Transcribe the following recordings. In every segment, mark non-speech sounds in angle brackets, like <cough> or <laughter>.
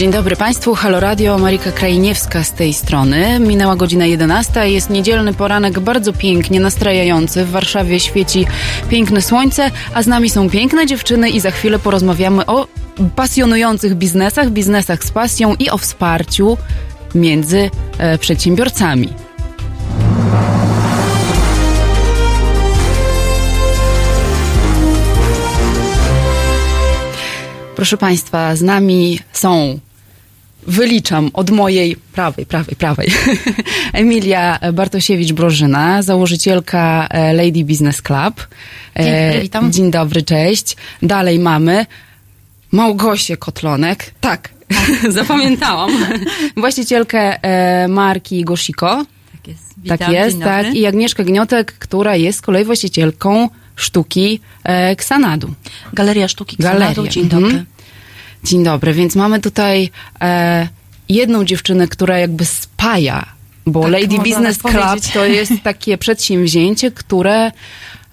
Dzień dobry Państwu, Halo Radio, Marika Krajniewska z tej strony. Minęła godzina 11, jest niedzielny poranek, bardzo pięknie, nastrajający. W Warszawie świeci piękne słońce, a z nami są piękne dziewczyny i za chwilę porozmawiamy o pasjonujących biznesach, biznesach z pasją i o wsparciu między e, przedsiębiorcami. Proszę Państwa, z nami są, wyliczam od mojej prawej, prawej, prawej, <laughs> Emilia Bartosiewicz-Brożyna, założycielka e, Lady Business Club. Dzień dobry, witam. Dzień dobry, cześć. Dalej mamy Małgosię Kotlonek. Tak, <laughs> zapamiętałam. <laughs> Właścicielkę e, marki Goshiko. Tak jest. tak jest, tak. I Agnieszkę Gniotek, która jest z kolei właścicielką sztuki e, Ksanadu. Galeria Sztuki Galeria. Ksanadu. Dzień Mhm. Dzień dobry, więc mamy tutaj e, jedną dziewczynę, która jakby spaja, bo Tak, Lady Business tak Club to jest <laughs> takie przedsięwzięcie, które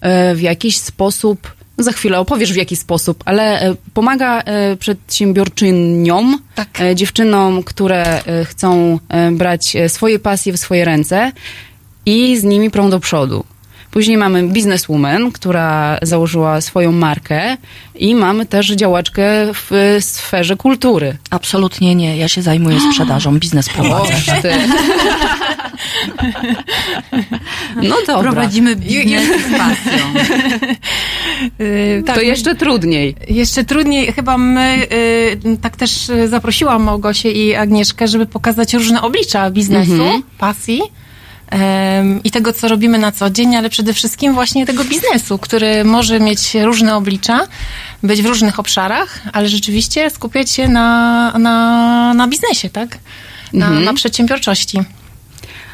e, w jakiś sposób, no za chwilę opowiesz w jaki sposób, ale e, pomaga e, przedsiębiorczyniom, Tak. e, dziewczynom, które e, chcą brać swoje pasje w swoje ręce i z nimi prą do przodu. Później mamy bizneswoman, która założyła swoją markę i mamy też działaczkę w sferze kultury. Absolutnie nie. Ja się zajmuję <gasps> sprzedażą, biznes prowadzę. Ty. <laughs> No dobra. Prowadzimy biznes z pasją. <laughs> Yy, tak, To jeszcze trudniej. jeszcze trudniej. Chyba my, yy, tak też zaprosiłam Małgosię i Agnieszkę, żeby pokazać różne oblicza biznesu, Mhm. pasji. I tego, co robimy na co dzień, ale przede wszystkim właśnie tego biznesu, który może mieć różne oblicza, być w różnych obszarach, ale rzeczywiście skupiać się na, na, na biznesie, tak? Na, Mhm. na przedsiębiorczości.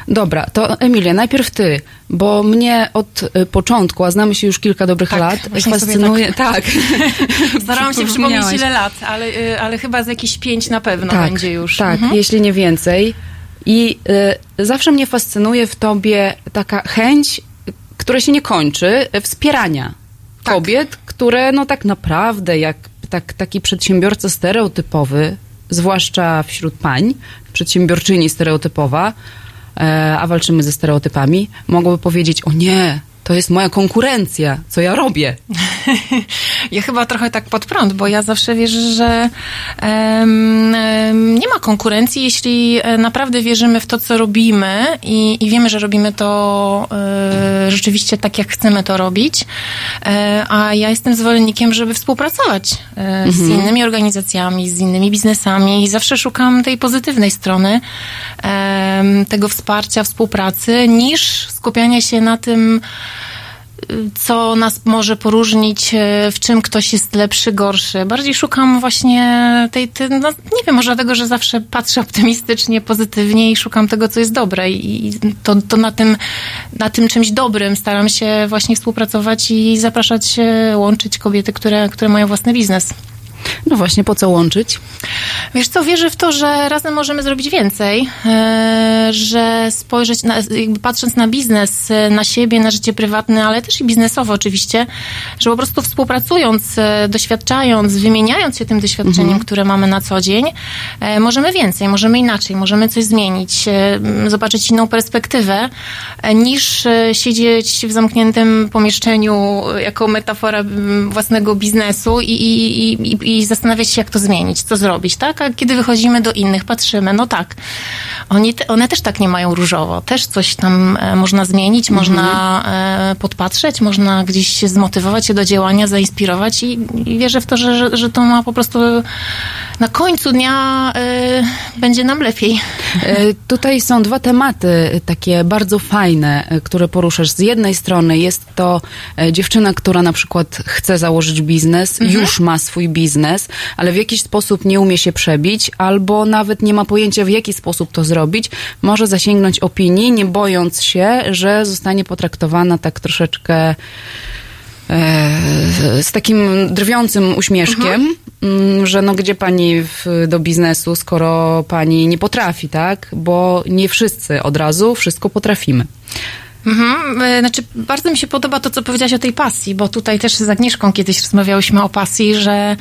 Dobra, to Emilia, najpierw ty, bo mnie od y, początku, a znamy się już kilka dobrych Tak, lat, fascynuje. Tak. <laughs> Starałam się przypomnieć ile lat, ale, y, ale chyba z jakieś pięć na pewno tak, będzie już. Tak, Mhm. jeśli nie więcej. I y, zawsze mnie fascynuje w tobie taka chęć, która się nie kończy, y, wspierania Tak. kobiet, które no tak naprawdę, jak tak, taki przedsiębiorca stereotypowy, zwłaszcza wśród pań, przedsiębiorczyni stereotypowa, e, a walczymy ze stereotypami, mogłoby powiedzieć, o nie, to jest moja konkurencja, co ja robię. <laughs> Ja chyba trochę tak pod prąd, bo ja zawsze wierzę, że em, nie ma konkurencji, jeśli e, naprawdę wierzymy w to, co robimy i, i wiemy, że robimy to e, rzeczywiście tak, jak chcemy to robić. E, a ja jestem zwolennikiem, żeby współpracować e, z innymi organizacjami, z innymi biznesami i zawsze szukam tej pozytywnej strony tego wsparcia, współpracy, niż skupiania się na tym, co nas może poróżnić, e, w czym ktoś jest lepszy, gorszy. Bardziej szukam właśnie tej, tej no, nie wiem, może dlatego, że zawsze patrzę optymistycznie, pozytywnie i szukam tego, co jest dobre i to, to na tym, na tym czymś dobrym staram się właśnie współpracować i zapraszać, e, łączyć kobiety, które, które mają własny biznes. No właśnie, po co łączyć? Wiesz co, wierzę w to, że razem możemy zrobić więcej, e, że spojrzeć, na, jakby patrząc na biznes, e, na siebie, na życie prywatne, ale też i biznesowo oczywiście, że po prostu współpracując, e, doświadczając, wymieniając się tym doświadczeniem, które mamy na co dzień, możemy więcej, możemy inaczej, możemy coś zmienić, zobaczyć inną perspektywę, niż siedzieć w zamkniętym pomieszczeniu jako metafora własnego biznesu i, i, i, i- i zastanawiać się, jak to zmienić, co zrobić, tak? A kiedy wychodzimy do innych, patrzymy, no tak, oni, te- one też tak nie mają różowo, też coś tam e, można zmienić, można e, podpatrzeć, można gdzieś się zmotywować się do działania, zainspirować i, i wierzę w to, że, że, że to ma po prostu na końcu dnia e, będzie nam lepiej. E, Tutaj są dwa tematy e, takie bardzo fajne, e, które poruszasz. Z jednej strony jest to dziewczyna, która na przykład chce założyć biznes, już ma swój biznes, ale w jakiś sposób nie umie się przebić, albo nawet nie ma pojęcia, w jaki sposób to zrobić. Może zasięgnąć opinii, nie bojąc się, że zostanie potraktowana tak troszeczkę e, z takim drwiącym uśmieszkiem, mm, że no gdzie pani w, do biznesu, skoro pani nie potrafi, tak? Bo nie wszyscy od razu wszystko potrafimy. Mhm, e, znaczy bardzo mi się podoba to, co powiedziałaś o tej pasji, bo tutaj też z Agnieszką kiedyś rozmawiałyśmy o pasji, że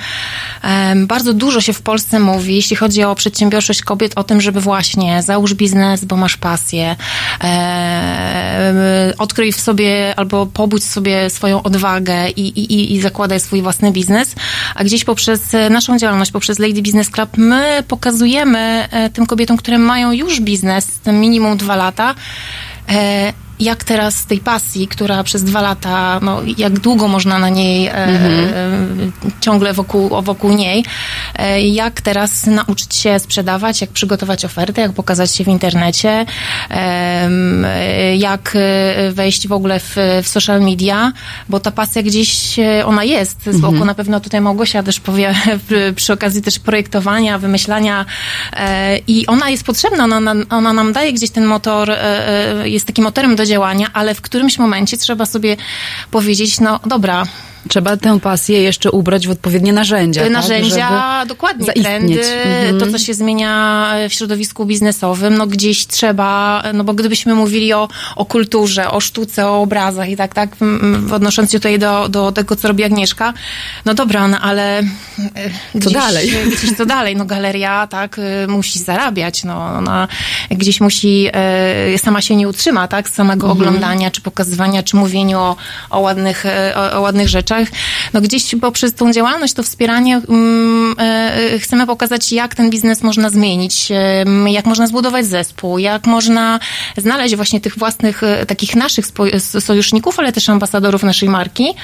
em, bardzo dużo się w Polsce mówi, jeśli chodzi o przedsiębiorczość kobiet, o tym, żeby właśnie załóż biznes, bo masz pasję, em, odkryj w sobie albo pobudź sobie swoją odwagę i, i, i zakładaj swój własny biznes, a gdzieś poprzez e, naszą działalność, poprzez Lady Business Club, my pokazujemy e, tym kobietom, które mają już biznes, minimum dwa lata, e, jak teraz z tej pasji, która przez dwa lata, no, jak długo można na niej e, e, ciągle wokół, wokół niej, e, jak teraz nauczyć się sprzedawać, jak przygotować ofertę, jak pokazać się w internecie, e, jak wejść w ogóle w, w social media, bo ta pasja gdzieś e, ona jest z boku. Na pewno tutaj Małgosia też powie <laughs> przy, okazji też projektowania, wymyślania e, i ona jest potrzebna, ona, nam- ona nam daje gdzieś ten motor, e, jest takim motorem do działania, ale w którymś momencie trzeba sobie powiedzieć, no dobra, Trzeba tę pasję jeszcze ubrać w odpowiednie narzędzia. te tak, narzędzia, żeby dokładnie, zaistnieć. trendy, Mhm. to, co się zmienia w środowisku biznesowym, no gdzieś trzeba, no bo gdybyśmy mówili o, o kulturze, o sztuce, o obrazach i tak, tak, odnosząc się tutaj do, do tego, co robi Agnieszka, no dobra, no ale e, gdzieś, dalej? <laughs> Gdzieś co dalej, no galeria, tak, y, musi zarabiać, no ona gdzieś musi, e, sama się nie utrzyma, tak, z samego Mhm. oglądania, czy pokazywania, czy mówieniu o, o ładnych, e, o, o ładnych rzeczach. No gdzieś poprzez tą działalność, to wspieranie mm, e, chcemy pokazać, jak ten biznes można zmienić, jak można zbudować zespół, jak można znaleźć właśnie tych własnych, e, takich naszych sojuszników, ale też ambasadorów naszej marki,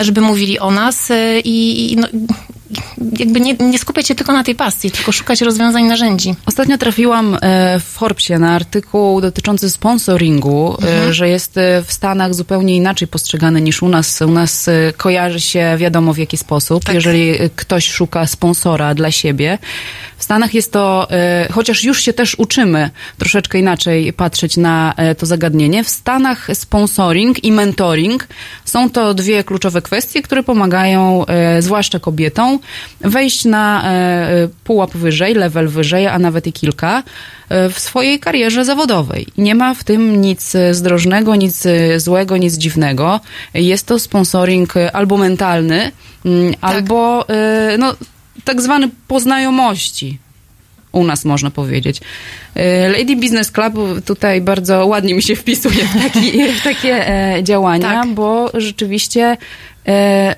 żeby mówili o nas e, i no, jakby nie, nie skupiać się tylko na tej pasji, tylko szukać rozwiązań, narzędzi. Ostatnio trafiłam e, w Forbesie na artykuł dotyczący sponsoringu, Mhm. e, że jest e, w Stanach zupełnie inaczej postrzegany niż u nas. U nas kojarzy się wiadomo w jaki sposób, Tak. jeżeli ktoś szuka sponsora dla siebie. W Stanach jest to, e, chociaż już się też uczymy troszeczkę inaczej patrzeć na e, to zagadnienie, w Stanach sponsoring i mentoring są to dwie kluczowe kwestie, które pomagają e, zwłaszcza kobietom wejść na pułap wyżej, level wyżej, a nawet i kilka w swojej karierze zawodowej. Nie ma w tym nic zdrożnego, nic złego, nic dziwnego. Jest to sponsoring albo mentalny, mm, albo e, no, tak zwany po znajomości. U nas można powiedzieć. E, Lady Business Club tutaj bardzo ładnie mi się wpisuje w, taki, w takie e, działania, Tak. bo rzeczywiście e,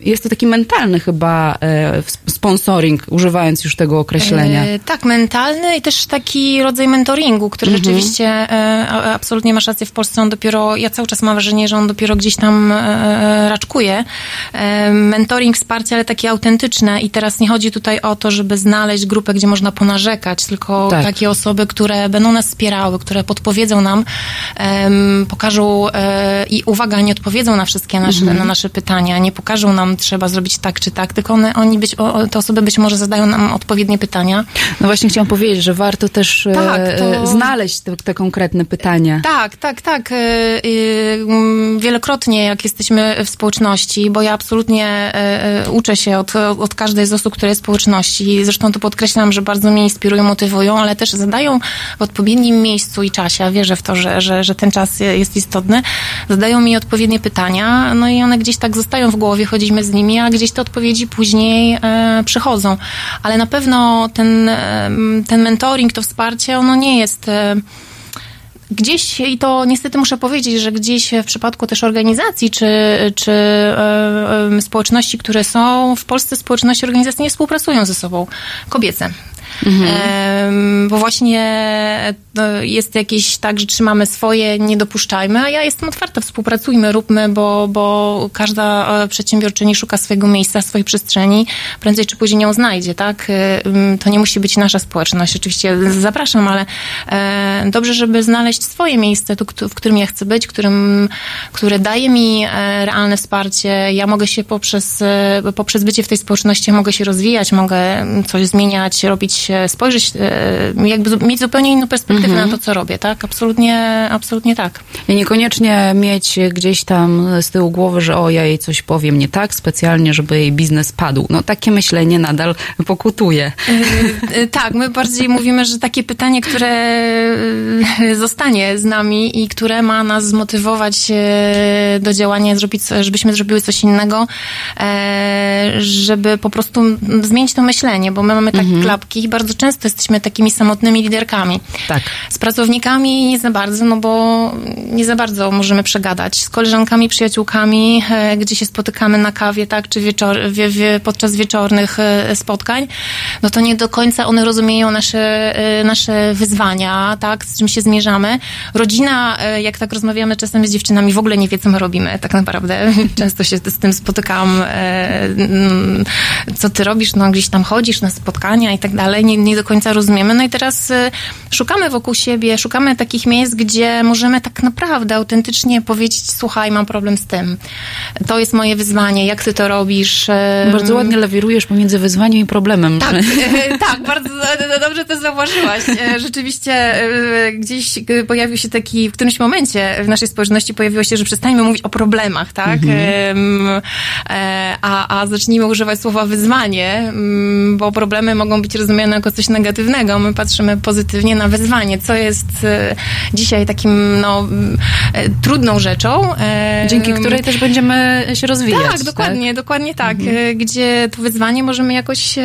jest to taki mentalny chyba e, sponsoring, używając już tego określenia. E, tak, mentalny i też taki rodzaj mentoringu, który Mhm. rzeczywiście e, absolutnie masz rację w Polsce. On dopiero, ja cały czas mam wrażenie, że on dopiero gdzieś tam e, raczkuje. E, mentoring, wsparcie, ale takie autentyczne i teraz nie chodzi tutaj o to, żeby znaleźć grupę, gdzie można ponarzekać, tylko Tak. takie osoby, które będą nas wspierały, które podpowiedzą nam, pokażą e, i uwaga, nie odpowiedzą na wszystkie nasze, Mhm. na nasze pytania, nie pokażą nam, trzeba zrobić tak czy tak, tylko one, oni być, o, te osoby być może zadają nam odpowiednie pytania. No właśnie chciałam powiedzieć, że warto też e, Tak, to- e, znaleźć te, te konkretne pytania. Tak, tak, tak. Y, mm, Wielokrotnie, jak jesteśmy w społeczności, bo ja absolutnie uczę się od, od każdej z osób, które jest w społeczności. Zresztą to podkreślam, że bardzo mnie inspirują, motywują, ale też zadają w odpowiednim miejscu i czasie. Ja wierzę w to, że, że, że ten czas jest istotny. Zadają mi odpowiednie pytania, no i one gdzieś tak zostają w głowie, chodzimy z nimi, a gdzieś te odpowiedzi później e, przychodzą. Ale na pewno ten, e, ten mentoring, to wsparcie, ono nie jest. E, Gdzieś, i to niestety muszę powiedzieć, że gdzieś w przypadku też organizacji czy, czy e, e, społeczności, które są, w Polsce społeczności organizacje nie współpracują ze sobą, kobiece. Em, bo właśnie e, jest jakieś tak, że trzymamy swoje, nie dopuszczajmy, a ja jestem otwarta, współpracujmy, róbmy, bo, bo każda e, przedsiębiorczyni szuka swojego miejsca, swojej przestrzeni, prędzej czy później ją znajdzie, tak? E, To nie musi być nasza społeczność, oczywiście zapraszam, ale dobrze, żeby znaleźć swoje miejsce, w którym ja chcę być, którym, które daje mi realne wsparcie. Ja mogę się poprzez, poprzez bycie w tej społeczności mogę się rozwijać, mogę coś zmieniać, robić, e, spojrzeć, e, jakby mieć zupełnie inną perspektywę na to, co robię, tak? Absolutnie, absolutnie tak. I niekoniecznie mieć gdzieś tam z tyłu głowy, że o, ja jej coś powiem nie tak, specjalnie, żeby jej biznes padł. No takie myślenie nadal pokutuje. Yy, tak, my bardziej mówimy, że takie pytanie, które zostanie z nami i które ma nas zmotywować do działania, zrobić, żebyśmy zrobiły coś innego, żeby po prostu zmienić to myślenie, bo my mamy takie mhm. klapki i bardzo często jesteśmy takimi samotnymi liderkami. Tak. Z pracownikami nie za bardzo, no bo nie za bardzo możemy przegadać. Z koleżankami, przyjaciółkami, gdzie się spotykamy na kawie, tak, czy wieczor, wie, wie, podczas wieczornych spotkań, no to nie do końca one rozumieją nasze, nasze wyzwania, tak, z czym się zmierzamy. Rodzina, jak tak rozmawiamy czasem z dziewczynami, w ogóle nie wie, co my robimy, tak naprawdę. <laughs> Często się z tym spotykam, mm, co ty robisz, no gdzieś tam chodzisz na spotkania i tak dalej, nie, nie do końca rozumiemy. No i teraz szukamy wokół siebie, szukamy takich miejsc, gdzie możemy tak naprawdę autentycznie powiedzieć, słuchaj, mam problem z tym. To jest moje wyzwanie, jak ty to robisz? Bardzo ładnie lawirujesz pomiędzy wyzwaniem i problemem. Tak, <laughs> <laughs> tak bardzo dobrze to zauważyłaś. E, rzeczywiście e, gdzieś pojawił się taki, w którymś momencie w naszej społeczności pojawiło się, że przestańmy mówić o problemach, tak? Mhm. E, a, a zacznijmy używać słowa wyzwanie, bo problemy mogą być rozumiane jako coś negatywnego. My patrzymy pozytywnie na wyzwanie, co jest dzisiaj takim, no, trudną rzeczą. Dzięki której też będziemy się rozwijać. Tak, dokładnie, tak? dokładnie tak. Mhm. Gdzie to wyzwanie możemy jakoś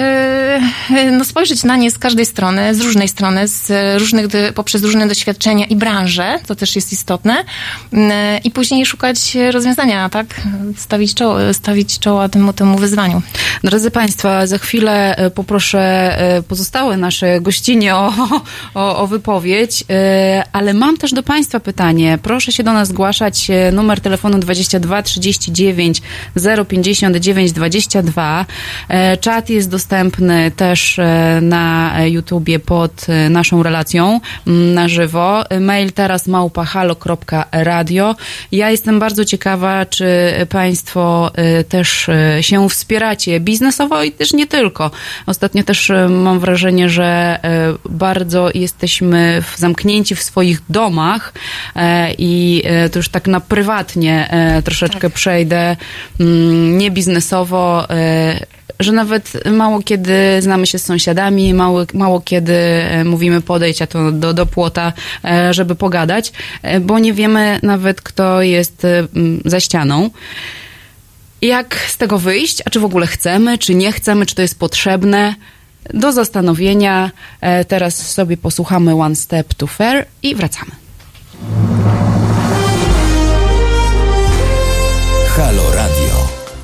no, spojrzeć na nie z każdej strony, z różnej strony, z różnych, poprzez różne doświadczenia i branże, co też jest istotne, i później szukać rozwiązania, tak? Stawić czoło, stawić czoła temu, temu wyzwaniu. Drodzy Państwo, za chwilę e, poproszę e, pozostałe nasze gościnie o, <laughs> o, o wypowiedź, e, ale mam też do Państwa pytanie. Proszę się do nas zgłaszać. Numer telefonu 22 39 059 22. Czat jest dostępny też na YouTubie pod naszą relacją na żywo. Mail teraz małpahalo.radio. Ja jestem bardzo ciekawa, czy Państwo też się wspieracie biznesowo i też nie tylko. Ostatnio też e, mam wrażenie, że e, bardzo jesteśmy zamknięci w swoich domach e, i to już tak na prywatnie troszeczkę tak. przejdę, mm, nie biznesowo że nawet mało kiedy znamy się z sąsiadami, mało, mało kiedy mówimy podejść a to do, do płota, żeby pogadać, bo nie wiemy nawet, kto jest za ścianą jak z tego wyjść, a czy w ogóle chcemy, czy nie chcemy, czy to jest potrzebne. Do zastanowienia. E, teraz sobie posłuchamy One Step to Fair i wracamy. Halo.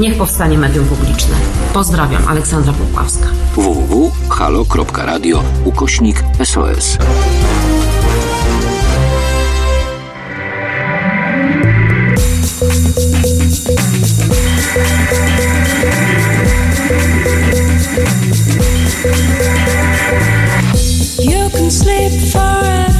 Niech powstanie medium publiczne. Pozdrawiam, Aleksandra Popławska. www.halo.radio ukośnik SOS. You can sleep forever,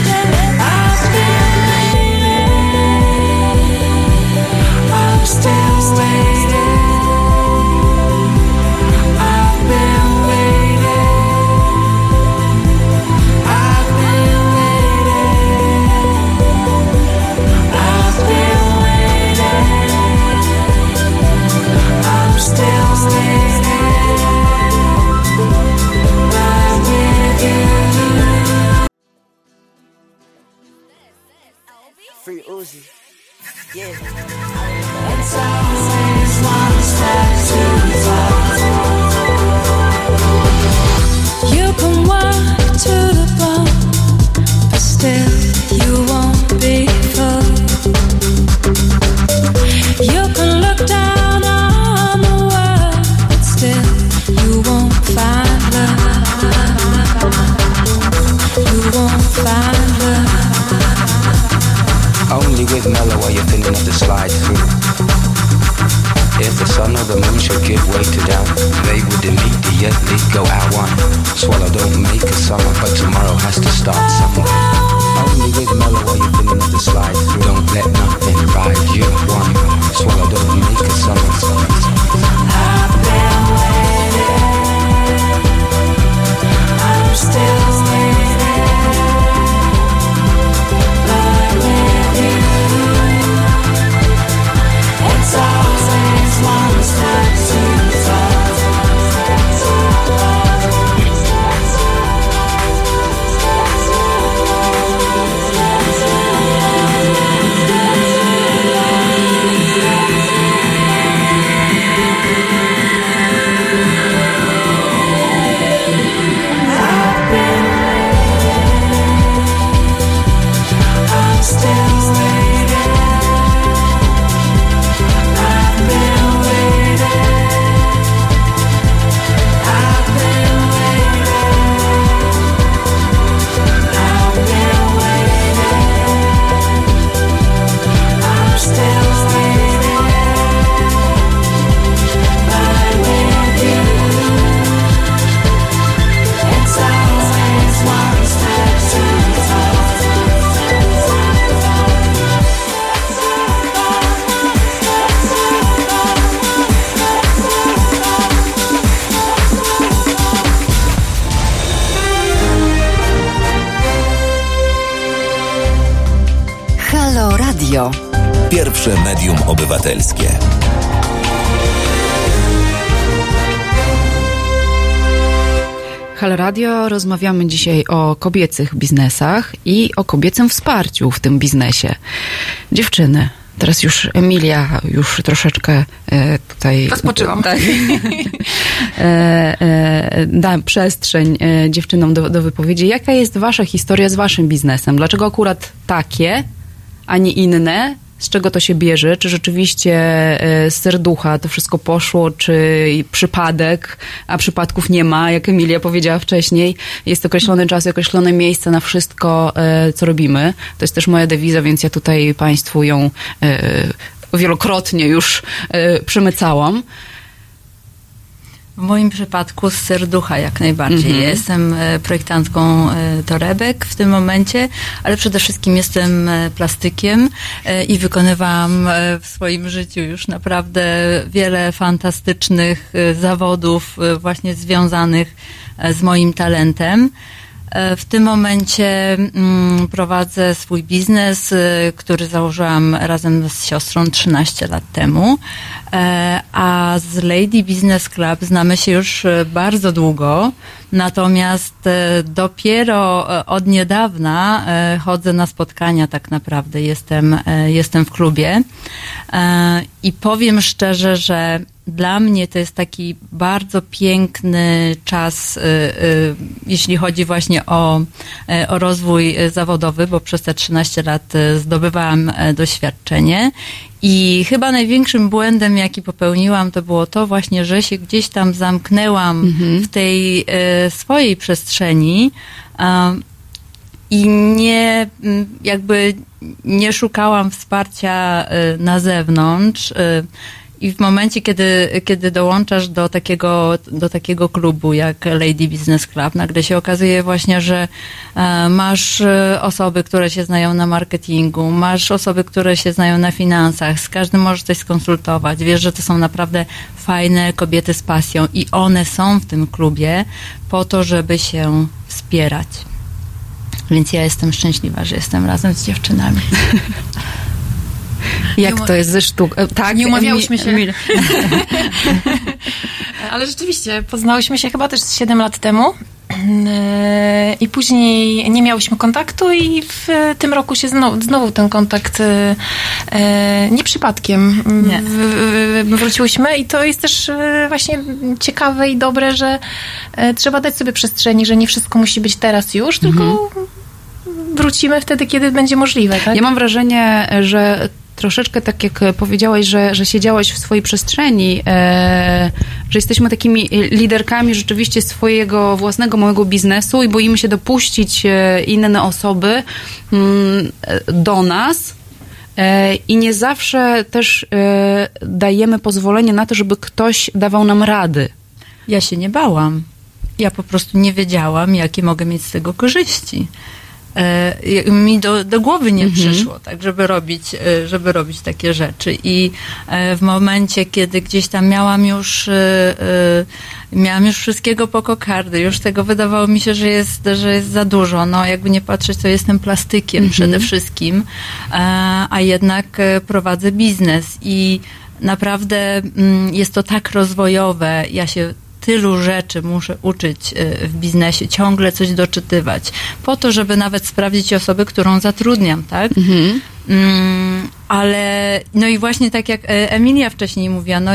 Free Uzi. You should give way to doubt, they would immediately go out one. Swallow don't make a summer, but tomorrow has to start somewhere. Only with mellow are you feeling the slide through. Don't let nothing ride you one. Swallow don't make a summer. I've been waiting. I'm still Radio. Pierwsze medium obywatelskie. Halo Radio, rozmawiamy dzisiaj o kobiecych biznesach i o kobiecym wsparciu w tym biznesie. Dziewczyny, teraz już Emilia już troszeczkę e, tutaj... Rozpoczęłam. Tak. <laughs> e, e, dam przestrzeń e, dziewczynom do, do wypowiedzi. Jaka jest wasza historia z waszym biznesem? Dlaczego akurat takie, a nie inne? Z czego to się bierze? Czy rzeczywiście e, z serducha to wszystko poszło, czy przypadek, a przypadków nie ma, jak Emilia powiedziała wcześniej. Jest określony czas i określone miejsce na wszystko, e, co robimy. To jest też moja dewiza, więc ja tutaj Państwu ją e, wielokrotnie już e, przemycałam. W moim przypadku z serducha jak najbardziej. Mhm. Jestem e, projektantką e, torebek w tym momencie, ale przede wszystkim jestem e, plastykiem i wykonywałam w swoim życiu już naprawdę wiele fantastycznych zawodów właśnie związanych z moim talentem. E, W tym momencie mm, prowadzę swój biznes, e, który założyłam razem z siostrą 13 lat temu. E, A z Lady Business Club znamy się już bardzo długo, natomiast e, dopiero e, od niedawna e, chodzę na spotkania tak naprawdę. Jestem, jestem w klubie i powiem szczerze, że dla mnie to jest taki bardzo piękny czas, jeśli chodzi właśnie o, o rozwój zawodowy, bo przez te 13 lat zdobywałam doświadczenie. I chyba największym błędem, jaki popełniłam, to było to właśnie, że się gdzieś tam zamknęłam w tej y, swojej przestrzeni. Um, i nie, jakby nie szukałam wsparcia y, na zewnątrz. I w momencie, kiedy, kiedy dołączasz do takiego, do takiego klubu jak Lady Business Club, nagle się okazuje właśnie, że e, masz e, osoby, które się znają na marketingu, masz osoby, które się znają na finansach, z każdym możesz coś skonsultować. Wiesz, że to są naprawdę fajne kobiety z pasją i one są w tym klubie po to, żeby się wspierać. Więc ja jestem szczęśliwa, że jestem razem z dziewczynami. <laughs> Jak to jest ze sztuk? e, Tak, Nie umawiałyśmy się. <laughs> Ale rzeczywiście, poznałyśmy się chyba też 7 lat temu. E, I później nie miałyśmy kontaktu i w tym roku się znowu, znowu ten kontakt e, nie przypadkiem Nie. w- w- wróciłyśmy i to jest też właśnie ciekawe i dobre, że trzeba dać sobie przestrzeni, że nie wszystko musi być teraz już, tylko wrócimy wtedy, kiedy będzie możliwe, tak? Ja mam wrażenie, że troszeczkę tak jak powiedziałaś, że, że siedziałaś w swojej przestrzeni, e, że jesteśmy takimi liderkami rzeczywiście swojego własnego małego biznesu i boimy się dopuścić e, inne osoby mm, e, do nas. E, I nie zawsze też e, dajemy pozwolenie na to, żeby ktoś dawał nam rady. Ja się nie bałam. Ja po prostu nie wiedziałam, jakie mogę mieć z tego korzyści. E, mi do, do głowy nie przyszło, tak, żeby robić, e, żeby robić takie rzeczy. I e, w momencie, kiedy gdzieś tam miałam już, miałam już wszystkiego po kokardy, już tego wydawało mi się, że jest, że jest za dużo. No, jakby nie patrzeć, to jestem plastykiem przede wszystkim, a jednak prowadzę biznes i naprawdę mm, jest to tak rozwojowe. Ja się tylu rzeczy muszę uczyć y, w biznesie, ciągle coś doczytywać, po to, żeby nawet sprawdzić osobę, którą zatrudniam, tak? Mm, ale no i właśnie tak jak e, Emilia wcześniej mówiła, no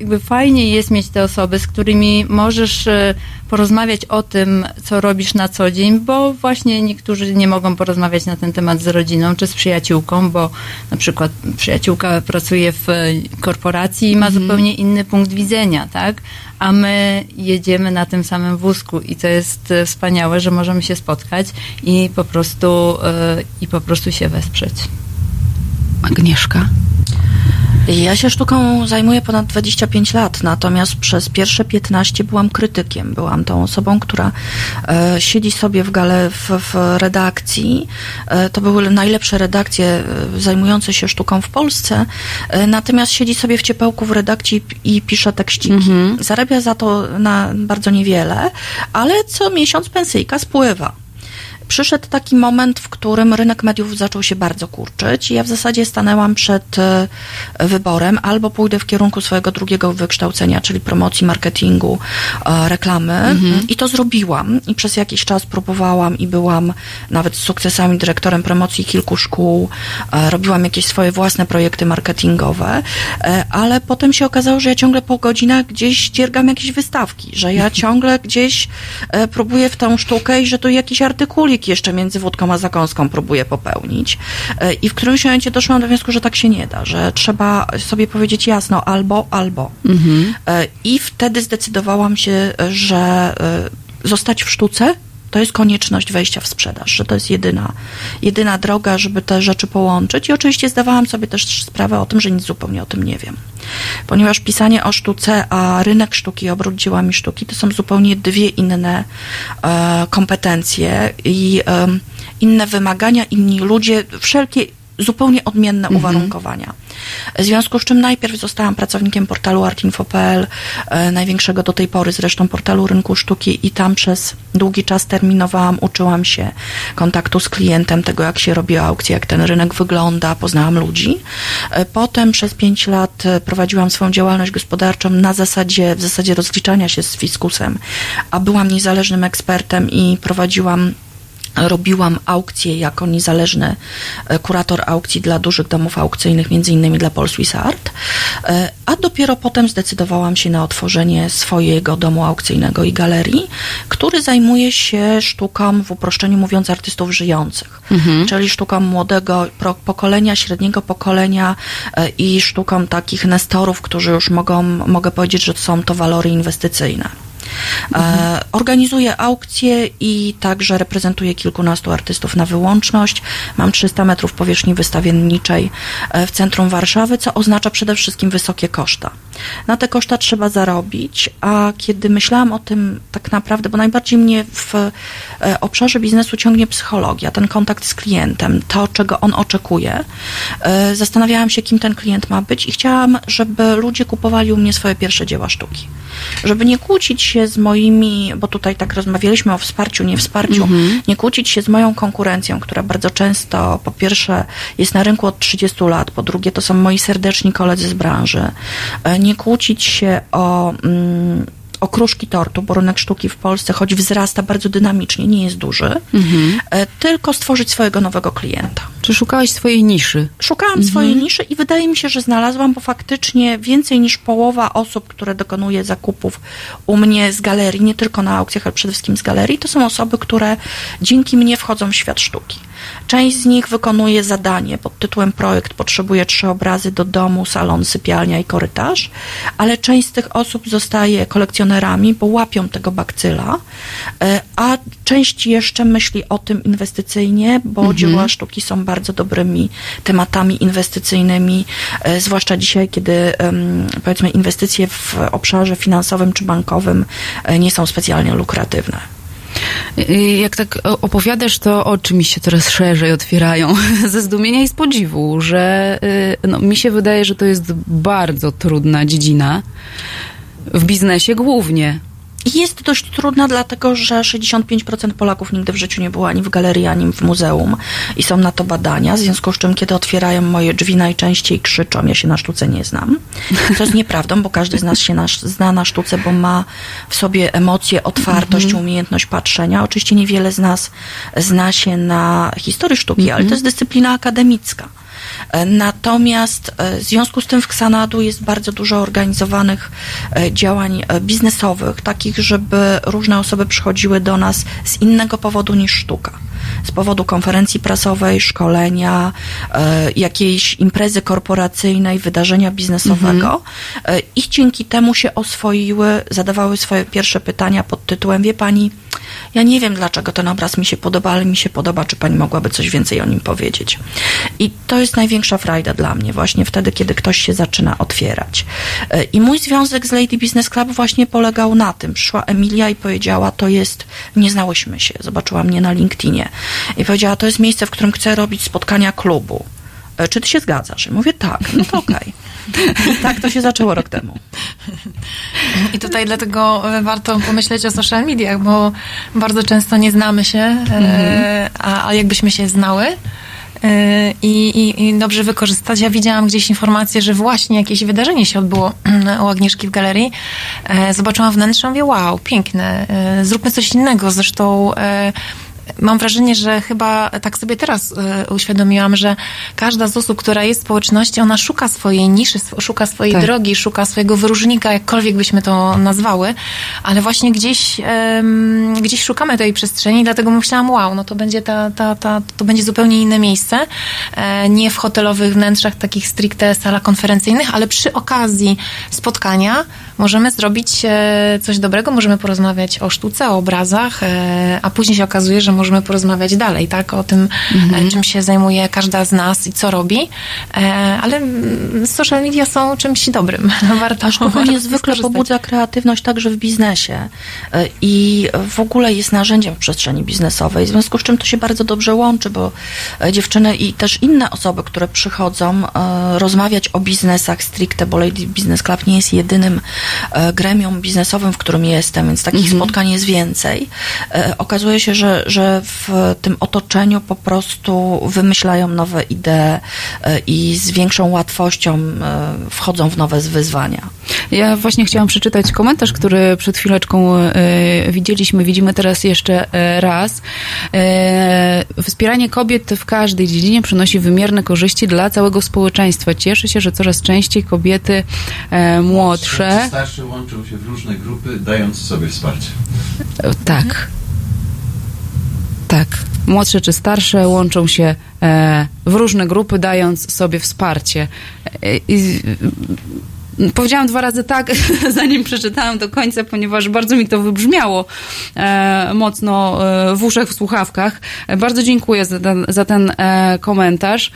jakby fajnie jest mieć te osoby, z którymi możesz e, porozmawiać o tym, co robisz na co dzień, bo właśnie niektórzy nie mogą porozmawiać na ten temat z rodziną czy z przyjaciółką, bo na przykład przyjaciółka pracuje w e, korporacji i ma zupełnie inny punkt widzenia, tak? A my jedziemy na tym samym wózku i to jest e, wspaniałe, że możemy się spotkać i po prostu, i po prostu się wesprzeć. Agnieszka. Ja się sztuką zajmuję ponad 25 lat, natomiast przez pierwsze 15 byłam krytykiem. Byłam tą osobą, która e, siedzi sobie w gale w, w redakcji. E, to były najlepsze redakcje e, zajmujące się sztuką w Polsce. E, natomiast siedzi sobie w ciepełku w redakcji i, pisze tekściki. Zarabia za to na bardzo niewiele, ale co miesiąc pensyjka spływa przyszedł taki moment, w którym rynek mediów zaczął się bardzo kurczyć ja w zasadzie stanęłam przed e, wyborem. Albo pójdę w kierunku swojego drugiego wykształcenia, czyli promocji, marketingu, e, reklamy. I to zrobiłam. I przez jakiś czas próbowałam i byłam nawet z sukcesami dyrektorem promocji kilku szkół, e, robiłam jakieś swoje własne projekty marketingowe, ale potem się okazało, że ja ciągle po godzinach gdzieś dziergam jakieś wystawki, że ja <laughs> ciągle gdzieś próbuję w tą sztukę i że tu jakiś jeszcze między wódką a zakąską próbuję popełnić. E, I w którymś momencie doszłam do wniosku, że tak się nie da, że trzeba sobie powiedzieć jasno albo, albo. E, I wtedy zdecydowałam się, że e, zostać w sztuce to jest konieczność wejścia w sprzedaż, że to jest jedyna, jedyna droga, żeby te rzeczy połączyć. I oczywiście zdawałam sobie też sprawę o tym, że nic zupełnie o tym nie wiem. Ponieważ pisanie o sztuce, a rynek sztuki, obrót dziełami sztuki to są zupełnie dwie inne e, kompetencje i e, inne wymagania, inni ludzie, wszelkie zupełnie odmienne uwarunkowania. W związku z czym najpierw zostałam pracownikiem portalu artinfo.pl, e, największego do tej pory zresztą portalu rynku sztuki i tam przez długi czas terminowałam, uczyłam się kontaktu z klientem, tego jak się robi aukcje, jak ten rynek wygląda, poznałam ludzi. E, Potem przez pięć lat e, prowadziłam swoją działalność gospodarczą na zasadzie, w zasadzie rozliczania się z fiskusem, a byłam niezależnym ekspertem i prowadziłam robiłam aukcje jako niezależny e, kurator aukcji dla dużych domów aukcyjnych, między innymi dla Paul Swiss Art, E, a dopiero potem zdecydowałam się na otworzenie swojego domu aukcyjnego i galerii, który zajmuje się sztuką, w uproszczeniu mówiąc, artystów żyjących, czyli sztuką młodego pokolenia, średniego pokolenia e, i sztuką takich nestorów, którzy już mogą, mogę powiedzieć, że są to walory inwestycyjne. E, organizuję aukcje i także reprezentuję kilkunastu artystów na wyłączność. Mam 300 metrów powierzchni wystawienniczej e, w centrum Warszawy, co oznacza przede wszystkim wysokie koszta. Na te koszta trzeba zarobić, a kiedy myślałam o tym tak naprawdę, bo najbardziej mnie w e, obszarze biznesu ciągnie psychologia, ten kontakt z klientem, to czego on oczekuje, zastanawiałam się, kim ten klient ma być i chciałam, żeby ludzie kupowali u mnie swoje pierwsze dzieła sztuki. Żeby nie kłócić się z moimi, bo tutaj tak rozmawialiśmy o wsparciu, nie wsparciu, nie kłócić się z moją konkurencją, która bardzo często po pierwsze jest na rynku od 30 lat, po drugie to są moi serdeczni koledzy z branży. E, Nie kłócić się o mm, okruszki tortu, bo rynek sztuki w Polsce, choć wzrasta bardzo dynamicznie, nie jest duży, e, tylko stworzyć swojego nowego klienta. Czy szukałaś swojej niszy? Szukałam swojej niszy i wydaje mi się, że znalazłam, bo faktycznie więcej niż połowa osób, które dokonuje zakupów u mnie z galerii, nie tylko na aukcjach, ale przede wszystkim z galerii, to są osoby, które dzięki mnie wchodzą w świat sztuki. Część z nich wykonuje zadanie pod tytułem projekt potrzebuje trzy obrazy do domu, salon, sypialnia i korytarz, ale część z tych osób zostaje kolekcjonerami, bo łapią tego bakcyla, e, a część jeszcze myśli o tym inwestycyjnie, bo dzieła sztuki są bardzo dobrymi tematami inwestycyjnymi, e, zwłaszcza dzisiaj, kiedy powiedzmy inwestycje w obszarze finansowym czy bankowym e, nie są specjalnie lukratywne. Jak tak opowiadasz, to oczy mi się coraz szerzej otwierają <laughs> ze zdumienia i z podziwu, że y, no, mi się wydaje, że to jest bardzo trudna dziedzina. W biznesie głównie. Jest dość trudna, dlatego że 65% Polaków nigdy w życiu nie było ani w galerii, ani w muzeum i są na to badania, w związku z czym, kiedy otwierają moje drzwi, najczęściej krzyczą, ja się na sztuce nie znam. Co jest nieprawdą, bo każdy z nas się na, zna na sztuce, bo ma w sobie emocje, otwartość, umiejętność patrzenia. Oczywiście niewiele z nas zna się na historii sztuki, ale to jest dyscyplina akademicka. E, Natomiast e, w związku z tym w Ksanadu jest bardzo dużo organizowanych e, działań biznesowych, takich, żeby różne osoby przychodziły do nas z innego powodu niż sztuka. Z powodu konferencji prasowej, szkolenia, jakiejś imprezy korporacyjnej, wydarzenia biznesowego e, i dzięki temu się oswoiły, zadawały swoje pierwsze pytania pod tytułem Wie pani, ja nie wiem dlaczego ten obraz mi się podoba, ale mi się podoba, czy pani mogłaby coś więcej o nim powiedzieć. I to jest największa frajda dla mnie, właśnie wtedy, kiedy ktoś się zaczyna otwierać. E, I mój związek z Lady Business Club właśnie polegał na tym. Przyszła Emilia i powiedziała, to jest, nie znałyśmy się, zobaczyła mnie na LinkedInie i powiedziała, to jest miejsce, w którym chcę robić spotkania klubu. E, Czy ty się zgadzasz? I mówię, tak, no to okej. <laughs> I <laughs> tak to się zaczęło rok temu. I tutaj dlatego warto pomyśleć o social mediach, bo bardzo często nie znamy się, e, a, a jakbyśmy się znały. e, I, i, I dobrze wykorzystać. Ja widziałam gdzieś informację, że właśnie jakieś wydarzenie się odbyło u Agnieszki w galerii. E, Zobaczyłam wnętrze, mówię, wow, piękne, zróbmy coś innego. Zresztą mam wrażenie, że chyba tak sobie teraz e, uświadomiłam, że każda z osób, która jest w społeczności, ona szuka swojej niszy, szuka swojej Tak. drogi, szuka swojego wyróżnika, jakkolwiek byśmy to nazwały, ale właśnie gdzieś, gdzieś szukamy tej przestrzeni, dlatego myślałam, wow, no to będzie ta, ta, ta, to będzie zupełnie inne miejsce, e, nie w hotelowych wnętrzach, takich stricte salach konferencyjnych, ale przy okazji spotkania możemy zrobić e, coś dobrego, możemy porozmawiać o sztuce, o obrazach, e, a później się okazuje, że możemy porozmawiać dalej, tak, o tym, e, czym się zajmuje każda z nas i co robi, ale mm, social media są czymś dobrym. <laughs> Warto, A sztuka warto niezwykle skorzystać. pobudza kreatywność także w biznesie i w ogóle jest narzędziem w przestrzeni biznesowej, w związku z czym to się bardzo dobrze łączy, bo dziewczyny i też inne osoby, które przychodzą rozmawiać o biznesach stricte, bo Lady Business Club nie jest jedynym gremium biznesowym, w którym jestem, więc takich spotkań jest więcej. E, Okazuje się, że, że w tym otoczeniu po prostu wymyślają nowe idee e, i z większą łatwością e, wchodzą w nowe wyzwania. Ja właśnie chciałam przeczytać komentarz, który przed chwileczką e, widzieliśmy, widzimy teraz jeszcze e, raz. E, wspieranie kobiet w każdej dziedzinie przynosi wymierne korzyści dla całego społeczeństwa. Cieszę się, że coraz częściej kobiety e, młodsze. Starsze łączą się w różne grupy, dając sobie wsparcie. E, Tak. Tak. Młodsze czy starsze łączą się e, w różne grupy, dając sobie wsparcie. E, i, powiedziałam dwa razy tak, <laughs> zanim przeczytałam do końca, ponieważ bardzo mi to wybrzmiało e, mocno e, w uszach, w słuchawkach. E, bardzo dziękuję za ten, za ten komentarz.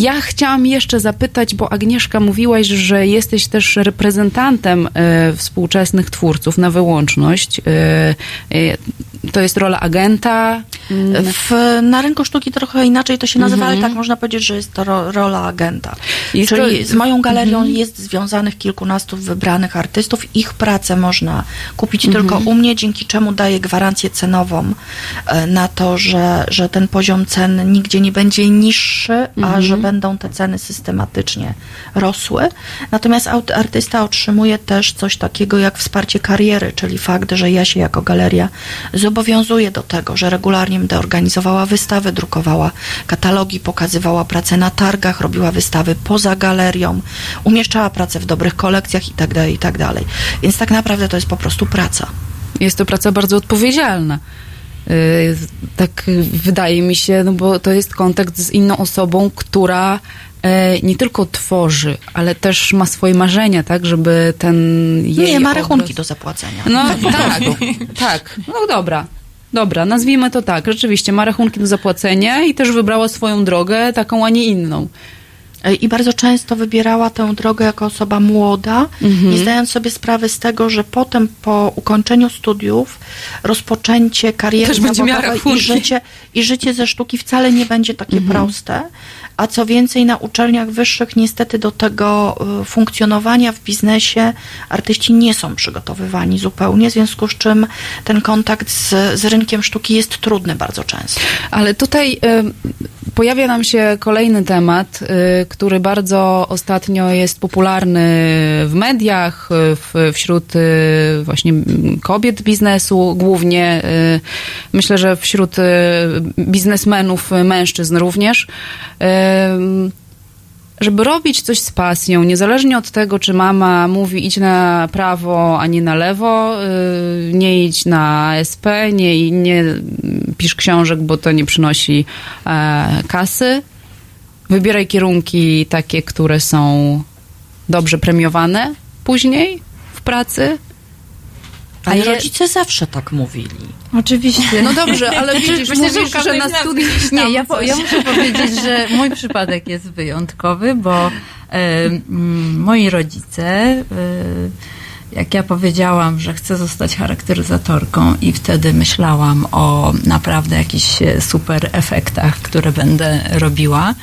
Ja chciałam jeszcze zapytać, bo Agnieszka mówiłaś, że jesteś też reprezentantem e, współczesnych twórców na wyłączność. E, e, to jest rola agenta. Mm, W, na rynku sztuki trochę inaczej to się nazywa, ale tak można powiedzieć, że jest to ro, rola agenta. Jest Czyli to- Mhm. z moją galerią jest związanych kilkunastu wybranych artystów. Ich pracę można kupić Mhm. tylko u mnie, dzięki czemu daję gwarancję cenową na to, że, że ten poziom cen nigdzie nie będzie niższy, Mhm. a że będą te ceny systematycznie rosły. Natomiast artysta otrzymuje też coś takiego jak wsparcie kariery, czyli fakt, że ja się jako galeria zobowiązuję do tego, że regularnie będę organizowała wystawy, drukowała katalogi, pokazywała pracę na targach, robiła wystawy poza galerią, umieszczała pracę w dobrych kolekcjach itd., itd. Więc tak naprawdę to jest po prostu praca. Jest to praca bardzo odpowiedzialna. Yy, Tak wydaje mi się, no bo to jest kontakt z inną osobą, która e, nie tylko tworzy, ale też ma swoje marzenia, tak, żeby ten jej Nie ma obraz- rachunki do zapłacenia. No tak, tak. No dobra. Dobra, nazwijmy to tak. Rzeczywiście ma rachunki do zapłacenia i też wybrała swoją drogę, taką, a nie inną. E, I bardzo często wybierała tę drogę jako osoba młoda, Mhm. nie zdając sobie sprawy z tego, że potem po ukończeniu studiów rozpoczęcie kariery Też zawodowej i życie, i życie ze sztuki wcale nie będzie takie Mhm. proste. A co więcej, na uczelniach wyższych niestety do tego y, funkcjonowania w biznesie artyści nie są przygotowywani zupełnie, w związku z czym ten kontakt z, z rynkiem sztuki jest trudny bardzo często. Ale tutaj y, pojawia nam się kolejny temat, y, który bardzo ostatnio jest popularny w mediach, w, wśród właśnie kobiet biznesu głównie. Myślę, że wśród biznesmenów, mężczyzn również. Żeby robić coś z pasją, niezależnie od tego, czy mama mówi idź na prawo, a nie na lewo, yy, nie idź na SP, nie, nie pisz książek, bo to nie przynosi e, kasy. Wybieraj kierunki takie, które są dobrze premiowane później w pracy. Ale je- rodzice zawsze tak mówili. Oczywiście. No dobrze, ale widzisz, Myślę, że mówisz, każdej że na studiach... Nie, ja, po, ja muszę powiedzieć, że mój przypadek jest wyjątkowy, bo e, mm, moi rodzice, e, jak ja powiedziałam, że chcę zostać charakteryzatorką i wtedy myślałam o naprawdę jakichś e, super efektach, które będę robiła,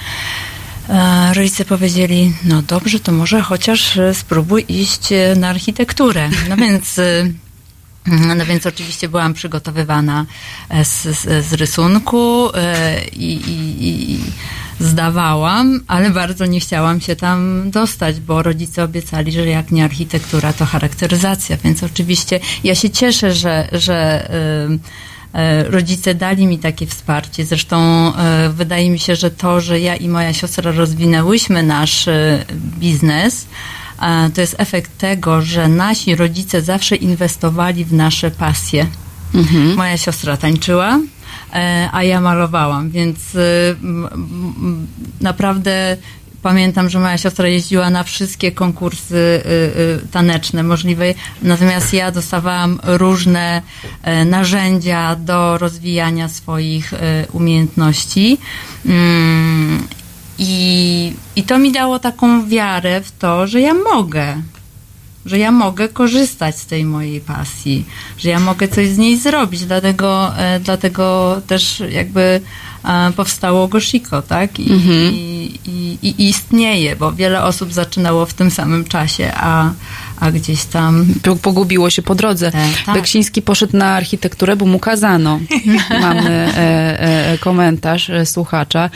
e, rodzice powiedzieli, no dobrze, to może chociaż e, spróbuj iść e, na architekturę. No więc... e, no więc oczywiście byłam przygotowywana e, z, z, z rysunku e, i, i, i zdawałam, ale bardzo nie chciałam się tam dostać, bo rodzice obiecali, że jak nie architektura, to charakteryzacja. Więc oczywiście ja się cieszę, że, że e, rodzice dali mi takie wsparcie. Zresztą wydaje mi się, że to, że ja i moja siostra rozwinęłyśmy nasz biznes, to jest efekt tego, że nasi rodzice zawsze inwestowali w nasze pasje. Moja siostra tańczyła, e, a ja malowałam, więc m, naprawdę pamiętam, że moja siostra jeździła na wszystkie konkursy y, y, taneczne możliwe, natomiast ja dostawałam różne e, narzędzia do rozwijania swoich e, umiejętności. I, I to mi dało taką wiarę w to, że ja mogę, że ja mogę korzystać z tej mojej pasji, że ja mogę coś z niej zrobić. Dlatego, e, dlatego też jakby e, powstało Goshiko, tak? I, i, i, i istnieje, bo wiele osób zaczynało w tym samym czasie, a, a gdzieś tam Po- Pogubiło się po drodze. tak. Beksiński poszedł na architekturę, bo mu kazano. <laughs> Mamy e, e, komentarz e, słuchacza.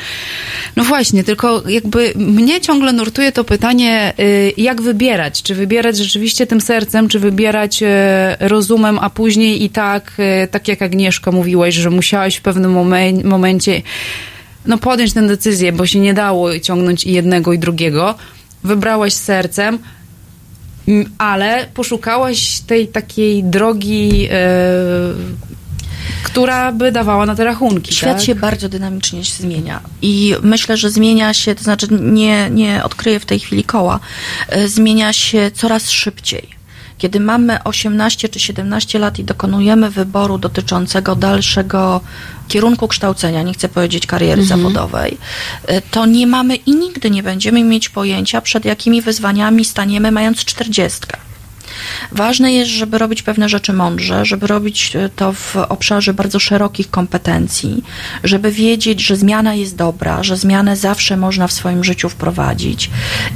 No właśnie, tylko jakby mnie ciągle nurtuje to pytanie, y, jak wybierać? Czy wybierać rzeczywiście tym sercem, czy wybierać e, rozumem, a później i tak, e, tak jak Agnieszka mówiłaś, że musiałaś w pewnym momen- momencie no podjąć tę decyzję, bo się nie dało ciągnąć i jednego, i drugiego. Wybrałaś sercem, ale poszukałaś tej takiej drogi, e, która by dawała na te rachunki. Świat tak? się bardzo dynamicznie się zmienia i myślę, że zmienia się, to znaczy nie, nie odkryję w tej chwili koła, e, zmienia się coraz szybciej. Kiedy mamy 18 czy 17 lat i dokonujemy wyboru dotyczącego dalszego kierunku kształcenia, nie chcę powiedzieć kariery zawodowej, e, to nie mamy i nigdy nie będziemy mieć pojęcia, przed jakimi wyzwaniami staniemy mając 40. Ważne jest, żeby robić pewne rzeczy mądrze, żeby robić e, to w obszarze bardzo szerokich kompetencji, żeby wiedzieć, że zmiana jest dobra, że zmianę zawsze można w swoim życiu wprowadzić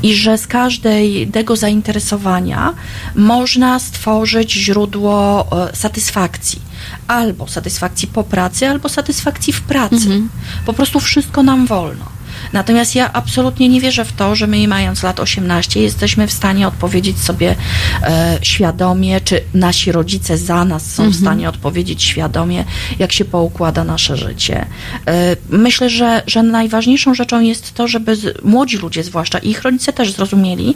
i że z każdego zainteresowania można stworzyć źródło e, satysfakcji. Albo satysfakcji po pracy, albo satysfakcji w pracy. Po prostu wszystko nam wolno. Natomiast ja absolutnie nie wierzę w to, że my mając lat 18 jesteśmy w stanie odpowiedzieć sobie e, świadomie, czy nasi rodzice za nas są w stanie odpowiedzieć świadomie, jak się poukłada nasze życie. E, myślę, że, że najważniejszą rzeczą jest to, żeby z, młodzi ludzie zwłaszcza i ich rodzice też zrozumieli,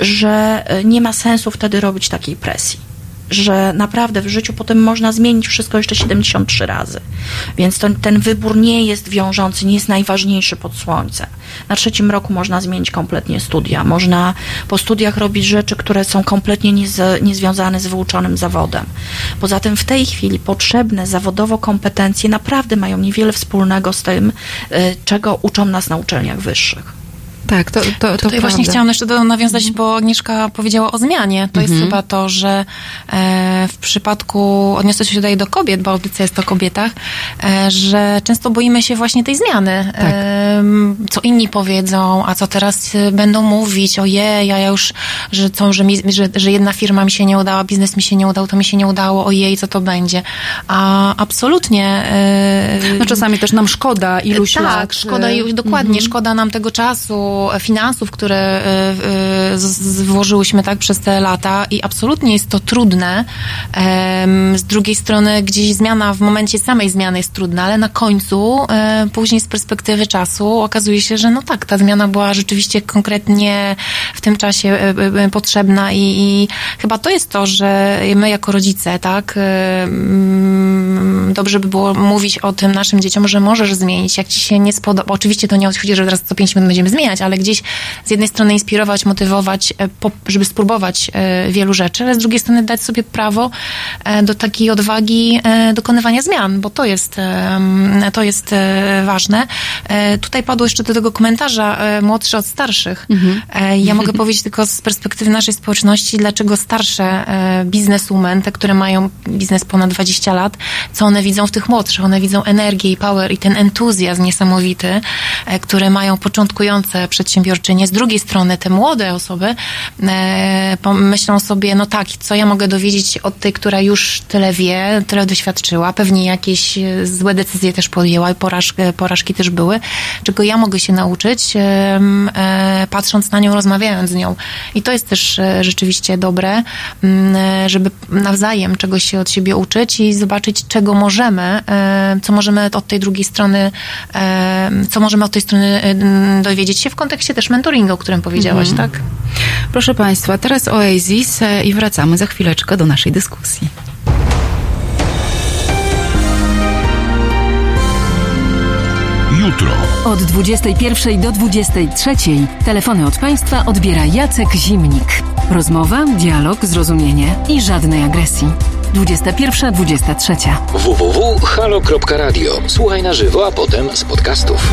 że e, nie ma sensu wtedy robić takiej presji że naprawdę w życiu potem można zmienić wszystko jeszcze 73 razy. Więc to, ten wybór nie jest wiążący, nie jest najważniejszy pod słońcem. Na trzecim roku można zmienić kompletnie studia. Można po studiach robić rzeczy, które są kompletnie niez, niezwiązane z wyuczonym zawodem. Poza tym w tej chwili potrzebne zawodowo kompetencje naprawdę mają niewiele wspólnego z tym, y, czego uczą nas na uczelniach wyższych. Tak, to, to, to Tutaj właśnie prawda. chciałam jeszcze do nawiązać, bo Agnieszka powiedziała o zmianie. To jest chyba to, że e, w przypadku, odniosę się tutaj do kobiet, bo audycja jest o kobietach, e, że często boimy się właśnie tej zmiany. Tak. E, co inni powiedzą, a co teraz e, będą mówić, ojej, ja już, że, co, że, mi, że, że jedna firma mi się nie udała, biznes mi się nie udał, to mi się nie udało, ojej, co to będzie. A absolutnie... E, No czasami też nam szkoda iluś tak, lat. szkoda, y, i dokładnie, szkoda nam tego czasu, e, finansów, które y, y, z- z- włożyłyśmy tak przez te lata i absolutnie jest to trudne. Z drugiej strony gdzieś zmiana w momencie samej zmiany jest trudna, ale na końcu, e, później z perspektywy czasu okazuje się, że no tak, ta zmiana była rzeczywiście konkretnie w tym czasie e, e, potrzebna i, i chyba to jest to, że my jako rodzice, tak, e, mm, dobrze by było mówić o tym naszym dzieciom, że możesz zmienić, jak ci się nie spodoba. Oczywiście to nie chodzi, że teraz co pięć minut będziemy zmieniać, ale gdzieś z jednej strony inspirować, motywować, e, żeby spróbować e, wielu rzeczy, ale z drugiej strony dać sobie prawo e, do takiej odwagi dokonywania zmian, bo to jest, to jest ważne. Tutaj padło jeszcze do tego komentarza młodsze od starszych. E, Ja mogę <laughs> powiedzieć tylko z perspektywy naszej społeczności, dlaczego starsze bizneswomen, te, które mają biznes ponad 20 lat, co one widzą w tych młodszych. One widzą energię i power i ten entuzjazm niesamowity, które mają początkujące przedsiębiorczynie. Z drugiej strony te młode osoby e, pomyślą sobie, no tak, co ja mogę dowiedzieć od tej, która już tyle wie, tyle doświadczyła, pewnie jakieś e, złe decyzje też podjęła i porażki, porażki też były, czego ja mogę się nauczyć, e, patrząc na nią, rozmawiając z nią. I to jest też e, rzeczywiście dobre, m, e, żeby nawzajem czegoś się od siebie uczyć i zobaczyć, czego możemy, e, co możemy od tej drugiej strony, e, co możemy od tej strony e, dowiedzieć się w kontekście też mentoringu, o którym powiedziałaś, tak? Proszę Państwa, teraz Oasis e, i wracamy za chwileczkę do naszej dyskusji. Jutro. Od 21 do 23 telefony od państwa odbiera Jacek Zimnik. Rozmowa, dialog, zrozumienie i żadnej agresji. 21-23. www.halo.radio. Słuchaj na żywo, a potem z podcastów.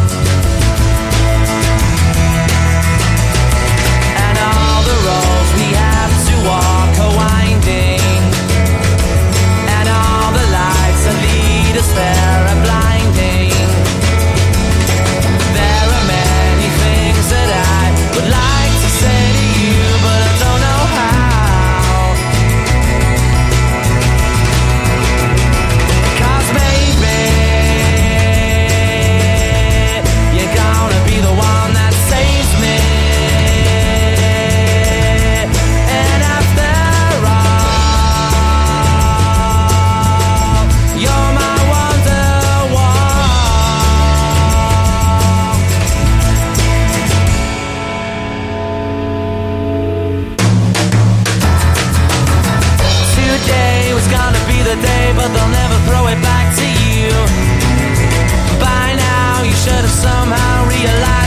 should have somehow realized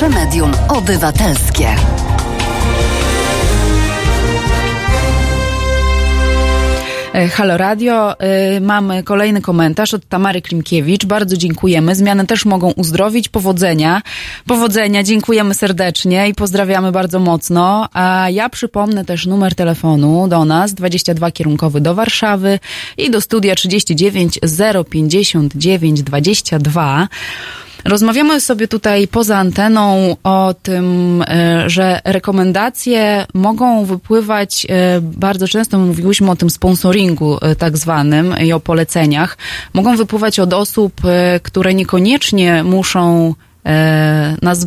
Pierwsze medium obywatelskie. E, Halo Radio, e, mamy kolejny komentarz od Tamary Klimkiewicz. Bardzo dziękujemy. Zmiany też mogą uzdrowić. Powodzenia. Powodzenia, dziękujemy serdecznie i pozdrawiamy bardzo mocno. A ja przypomnę też numer telefonu do nas 22 kierunkowy do Warszawy i do studia 39 059 22. Rozmawiamy sobie tutaj poza anteną o tym, e, że rekomendacje mogą wypływać e, bardzo często, mówiłyśmy o tym sponsoringu e, tak zwanym i o poleceniach, mogą wypływać od osób, które niekoniecznie muszą nas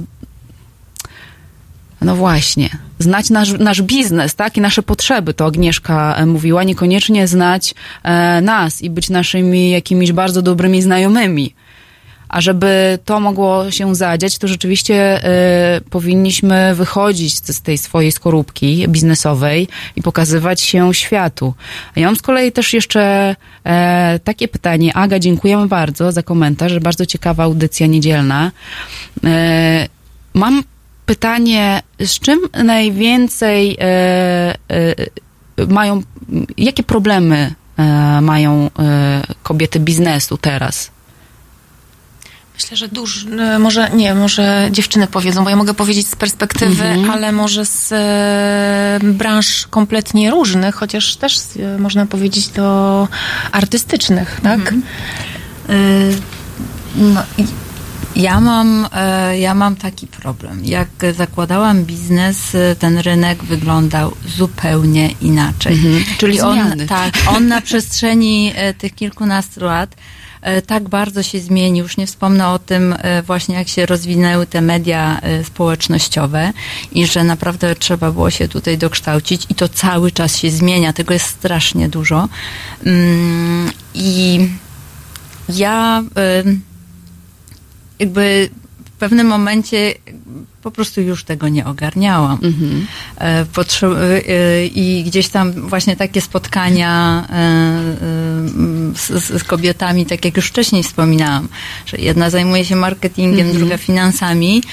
no właśnie. Znać nasz, nasz biznes, tak? I nasze potrzeby, to Agnieszka mówiła, niekoniecznie znać e, nas i być naszymi jakimiś bardzo dobrymi znajomymi. A żeby to mogło się zadziać, to rzeczywiście e, powinniśmy wychodzić z, tej swojej skorupki biznesowej i pokazywać się światu. Ja mam z kolei też jeszcze e, takie pytanie. Aga, dziękujemy bardzo za komentarz, bardzo ciekawa audycja niedzielna. E, mam pytanie, z czym najwięcej e, e, mają, jakie problemy e, mają e, kobiety biznesu teraz? Myślę, że duż, e, może nie, może dziewczyny powiedzą, bo ja mogę powiedzieć z perspektywy, Mhm. ale może z e, branż kompletnie różnych, chociaż też e, można powiedzieć do artystycznych, tak? Y, No, ja mam, e, ja mam taki problem. Jak zakładałam biznes, e, ten rynek wyglądał zupełnie inaczej. Mhm. Czyli on, tak, on na przestrzeni tych kilkunastu lat tak bardzo się zmienił. Już nie wspomnę o tym e, właśnie, jak się rozwinęły te media e, społecznościowe i że naprawdę trzeba było się tutaj dokształcić i to cały czas się zmienia. Tego jest strasznie dużo. Mm, I ja jakby pewnym momencie po prostu już tego nie ogarniałam. Mhm. E, e, I gdzieś tam właśnie takie spotkania e, z, z kobietami, tak jak już wcześniej wspominałam, że jedna zajmuje się marketingiem, Mhm. druga finansami.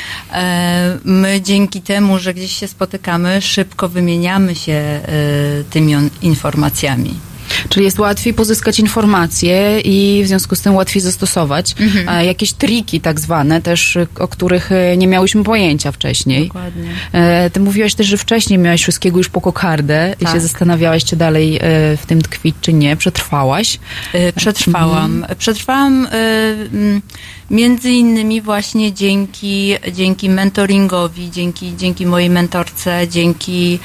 My dzięki temu, że gdzieś się spotykamy, szybko wymieniamy się tymi informacjami. Czyli jest łatwiej pozyskać informacje i w związku z tym łatwiej zastosować Mhm. jakieś triki tak zwane też, o których e, nie miałyśmy pojęcia wcześniej. Dokładnie. E, Ty mówiłaś też, że wcześniej miałaś wszystkiego już po kokardę i Tak. się zastanawiałaś, czy dalej e, w tym tkwić, czy nie. Przetrwałaś. Przetrwałam. Przetrwałam e, m, między innymi właśnie dzięki, dzięki mentoringowi, dzięki, dzięki mojej mentorce, dzięki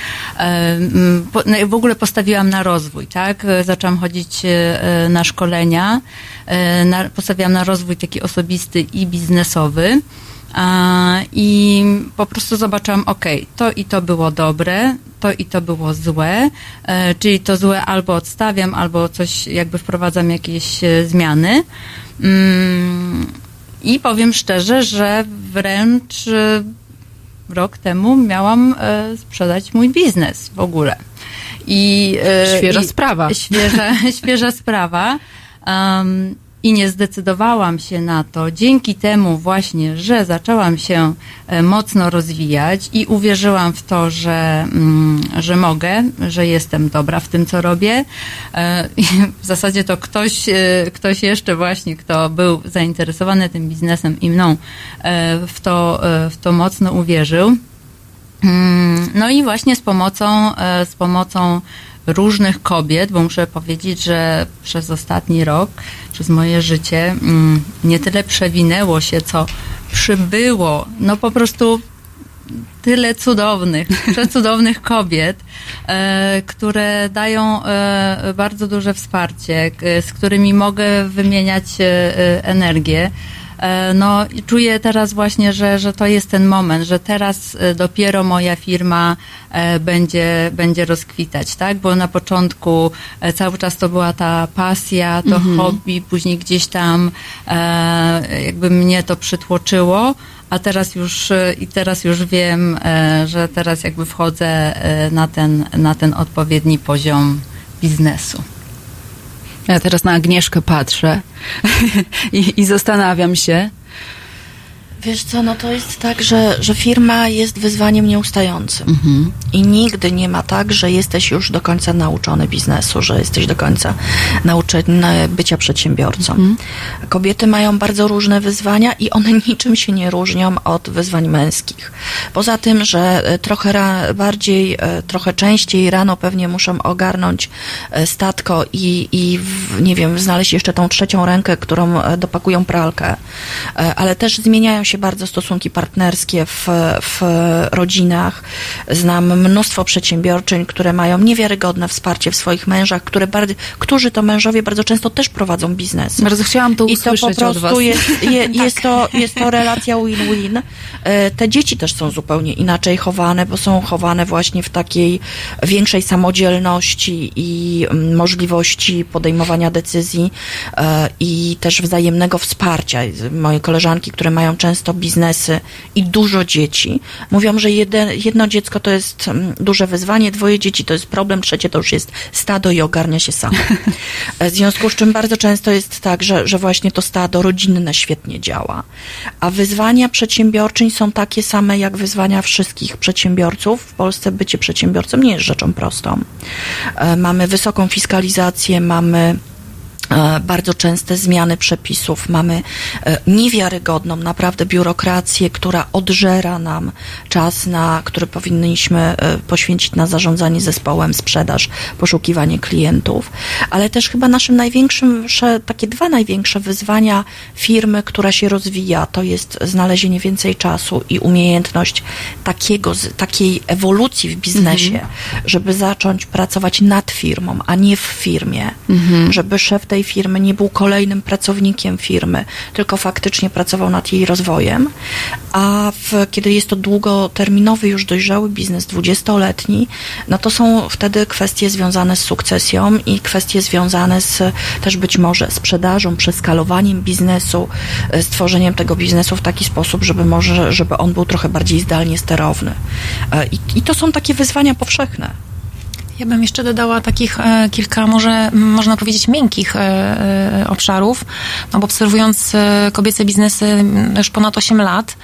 no, w ogóle postawiłam na rozwój, tak? Zaczęłam chodzić e, na szkolenia, e, postawiłam na rozwój taki osobisty i biznesowy. I po prostu zobaczyłam, ok, to i to było dobre, to i to było złe, e, czyli to złe albo odstawiam, albo coś jakby wprowadzam jakieś zmiany. Mm, I powiem szczerze, że wręcz e, rok temu miałam e, sprzedać mój biznes w ogóle. I, e, Świeża i, sprawa. Świeża, <laughs> świeża sprawa. Um, I nie zdecydowałam się na to dzięki temu właśnie, że zaczęłam się e, mocno rozwijać i uwierzyłam w to, że, mm, że mogę, że jestem dobra w tym, co robię. E, <laughs> W zasadzie to ktoś, e, ktoś jeszcze właśnie, kto był zainteresowany tym biznesem i mną, w to, w to mocno uwierzył. Mm, No i właśnie z pomocą, z pomocą różnych kobiet, bo muszę powiedzieć, że przez ostatni rok, przez moje życie mm, nie tyle przewinęło się, co przybyło, no po prostu tyle cudownych, <laughs> przecudownych kobiet, e, które dają e, bardzo duże wsparcie, k- z którymi mogę wymieniać e, e, energię. E, No, i czuję teraz właśnie, że, że to jest ten moment, że teraz e, dopiero moja firma e, będzie, będzie rozkwitać, tak? Bo na początku cały czas to była ta pasja, to Mhm. hobby, później gdzieś tam jakby mnie to przytłoczyło, a teraz już i teraz już wiem, że teraz jakby wchodzę na ten, na ten odpowiedni poziom biznesu. Ja teraz na Agnieszkę patrzę <laughs> i, i zastanawiam się. Wiesz co, no to jest tak, że, że firma jest wyzwaniem nieustającym. Mhm. I nigdy nie ma tak, że jesteś już do końca nauczony biznesu, że jesteś do końca nauczony bycia przedsiębiorcą. Mhm. Kobiety mają bardzo różne wyzwania i one <laughs> niczym się nie różnią od wyzwań męskich. Poza tym, że e, trochę ra- bardziej, e, trochę częściej rano pewnie muszą ogarnąć e, statko i, i w, nie wiem, znaleźć jeszcze tą trzecią rękę, którą dopakują pralkę. Ale też zmieniają się bardzo stosunki partnerskie w, w rodzinach. Znam mnóstwo przedsiębiorczyń, które mają niewiarygodne wsparcie w swoich mężach, które bardzo, którzy to mężowie bardzo często też prowadzą biznes. Bardzo chciałam to I to po usłyszeć prostu jest, <laughs> je, Tak. jest, to, jest to relacja win-win. E, Te dzieci też są zupełnie inaczej chowane, bo są chowane właśnie w takiej większej samodzielności i mm, możliwości podejmowania decyzji e, i też wzajemnego wsparcia. Moje koleżanki, które mają często biznesy i dużo dzieci, mówią, że jedno dziecko to jest mm, duże wyzwanie, dwoje dzieci to jest problem, trzecie to już jest stado i ogarnia się samo. <laughs> E, W związku z czym bardzo często jest tak, że, że właśnie to stado rodzinne świetnie działa. A wyzwania przedsiębiorczyń są takie same jak wyzwania wszystkich przedsiębiorców. W Polsce bycie przedsiębiorcą nie jest rzeczą prostą. E, Mamy wysoką fiskalizację, mamy bardzo częste zmiany przepisów, mamy e, niewiarygodną naprawdę biurokrację, która odżera nam czas, na który powinniśmy e, poświęcić na zarządzanie zespołem, sprzedaż, poszukiwanie klientów, ale też chyba naszym największym, takie dwa największe wyzwania firmy, która się rozwija, to jest znalezienie więcej czasu i umiejętność takiego, takiej ewolucji w biznesie, Mhm. żeby zacząć pracować nad firmą, a nie w firmie, Mhm. żeby szef tej firmy nie był kolejnym pracownikiem firmy, tylko faktycznie pracował nad jej rozwojem. A w, kiedy jest to długoterminowy, już dojrzały biznes, dwudziestoletni, no to są wtedy kwestie związane z sukcesją i kwestie związane z też być może sprzedażą, przeskalowaniem biznesu, e, stworzeniem tego biznesu w taki sposób, żeby może, żeby on był trochę bardziej zdalnie sterowny. E, I, i to są takie wyzwania powszechne. Ja bym jeszcze dodała takich e, kilka, może można powiedzieć, miękkich e, e, obszarów. No, bo obserwując e, kobiece biznesy już ponad 8 lat,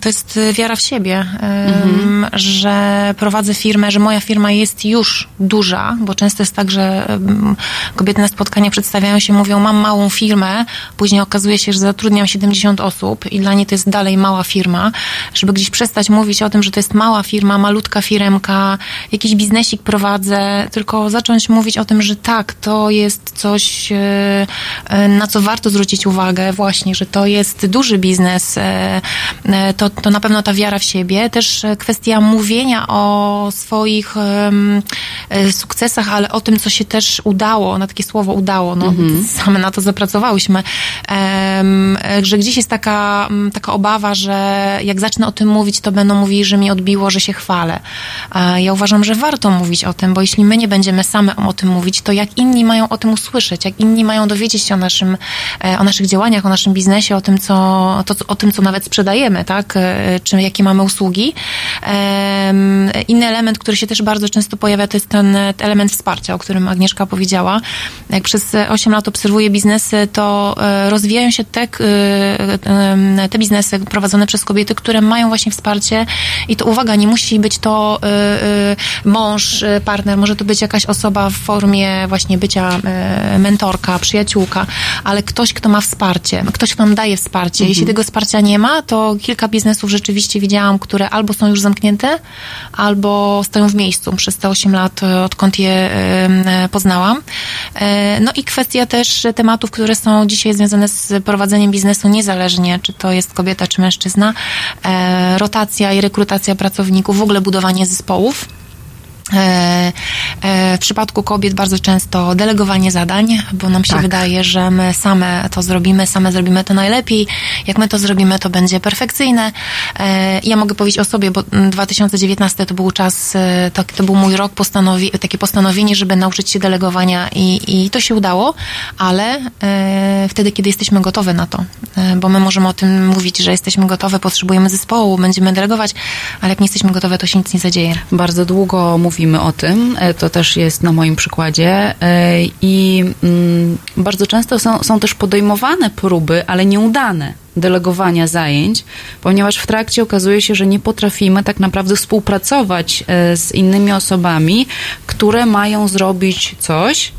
to jest e, wiara w siebie, em, że prowadzę firmę, że moja firma jest już duża, bo często jest tak, że kobiety na spotkaniach przedstawiają się, mówią, mam małą firmę, później okazuje się, że zatrudniam 70 osób i dla niej to jest dalej mała firma, żeby gdzieś przestać mówić o tym, że to jest mała firma, malutka firemka, jakiś biznesik prowadzę, tylko zacząć mówić o tym, że tak, to jest coś, e, e, na co warto zwrócić uwagę właśnie, że to jest duży biznes, e, to, to na pewno ta wiara w siebie, też kwestia mówienia o swoich sukcesach, ale o tym, co się też udało, na takie słowo udało, no. Same na to zapracowałyśmy, że gdzieś jest taka, taka obawa, że jak zacznę o tym mówić, to będą mówili, że mi odbiło, że się chwalę. Ja uważam, że warto mówić o tym, bo jeśli my nie będziemy same o tym mówić, to jak inni mają o tym usłyszeć, jak inni mają dowiedzieć się o naszym, e, o naszych działaniach, o naszym biznesie, o tym, co, to, o tym, co nawet sprzedajemy, tak, E, czy jakie mamy usługi. Inny element, który się też bardzo często pojawia, to jest ten element wsparcia, o którym Agnieszka powiedziała. Jak przez e, 8 lat obserwuję biznesy, to e, rozwijają się te, te biznesy prowadzone przez kobiety, które mają właśnie wsparcie i to uwaga, nie musi być to e, mąż, e, partner, może to być jakaś osoba w formie właśnie bycia e, mentorka, przyjaciółka, ale ktoś, kto ma wsparcie, ktoś, kto nam daje wsparcie. Jeśli tego wsparcia nie ma, to kilka biznesów rzeczywiście widziałam, które albo są już zamknięte, albo stoją w miejscu przez te 8 lat, e, odkąd je poznałam. No i kwestia też tematów, które są dzisiaj związane z prowadzeniem biznesu niezależnie, czy to jest kobieta, czy mężczyzna. Rotacja i rekrutacja pracowników, w ogóle budowanie zespołów. E, e, W przypadku kobiet bardzo często delegowanie zadań, bo nam się Tak. wydaje, że my same to zrobimy, same zrobimy to najlepiej. Jak my to zrobimy, to będzie perfekcyjne. E, Ja mogę powiedzieć o sobie, bo mm, 2019 to był czas, e, to, był mój rok, postanowi, takie postanowienie, żeby nauczyć się delegowania i, i to się udało, ale wtedy, kiedy jesteśmy gotowe na to, bo my możemy o tym mówić, że jesteśmy gotowe, potrzebujemy zespołu, będziemy delegować, ale jak nie jesteśmy gotowe, to się nic nie zadzieje. Bardzo długo mówimy o tym, e, to też jest na moim przykładzie e, i mm, bardzo często są, są też podejmowane próby, ale nieudane delegowania zajęć, ponieważ w trakcie okazuje się, że nie potrafimy tak naprawdę współpracować e, z innymi osobami, które mają zrobić coś,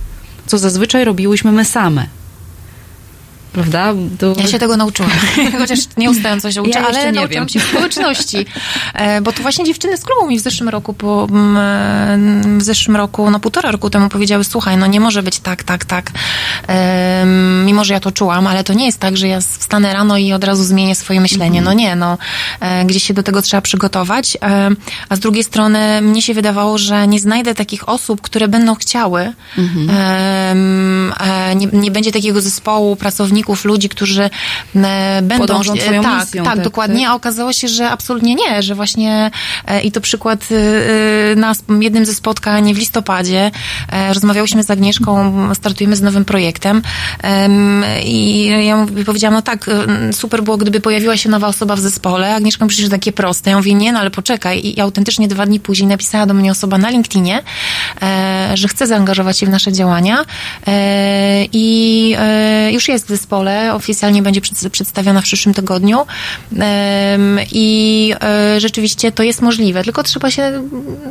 co zazwyczaj robiłyśmy my same. Prawda? To... Ja się tego nauczyłam. <laughs> Chociaż nieustająco się uczę, Ja ale nie nauczyłam wiem. się społeczności. E, Bo to właśnie dziewczyny z klubu mi w zeszłym roku, po, w zeszłym roku, no półtora roku temu powiedziały, słuchaj, no nie może być tak, tak, tak. Mimo, że ja to czułam, ale to nie jest tak, że ja wstanę rano i od razu zmienię swoje myślenie. No nie, no. E, Gdzieś się do tego trzeba przygotować. E, A z drugiej strony mnie się wydawało, że nie znajdę takich osób, które będą chciały. E, Nie, nie będzie takiego zespołu pracowników, ludzi, którzy e, będą... Podążą twoją tak, misją, tak, tak, dokładnie. tak. A okazało się, że absolutnie nie, że właśnie e, i to przykład e, e, na jednym ze spotkań w listopadzie e, rozmawiałyśmy z Agnieszką, startujemy z nowym projektem em, i ja powiedziałam, no tak, e, super było, gdyby pojawiła się nowa osoba w zespole. Agnieszka mówi, że takie proste. Ja mówię, nie, no ale poczekaj. I, autentycznie dwa dni później napisała do mnie osoba na LinkedInie, e, że chce zaangażować się w nasze działania e, i e, już jest w zespole, oficjalnie będzie przed, przedstawiona w przyszłym tygodniu i e, rzeczywiście to jest możliwe, tylko trzeba się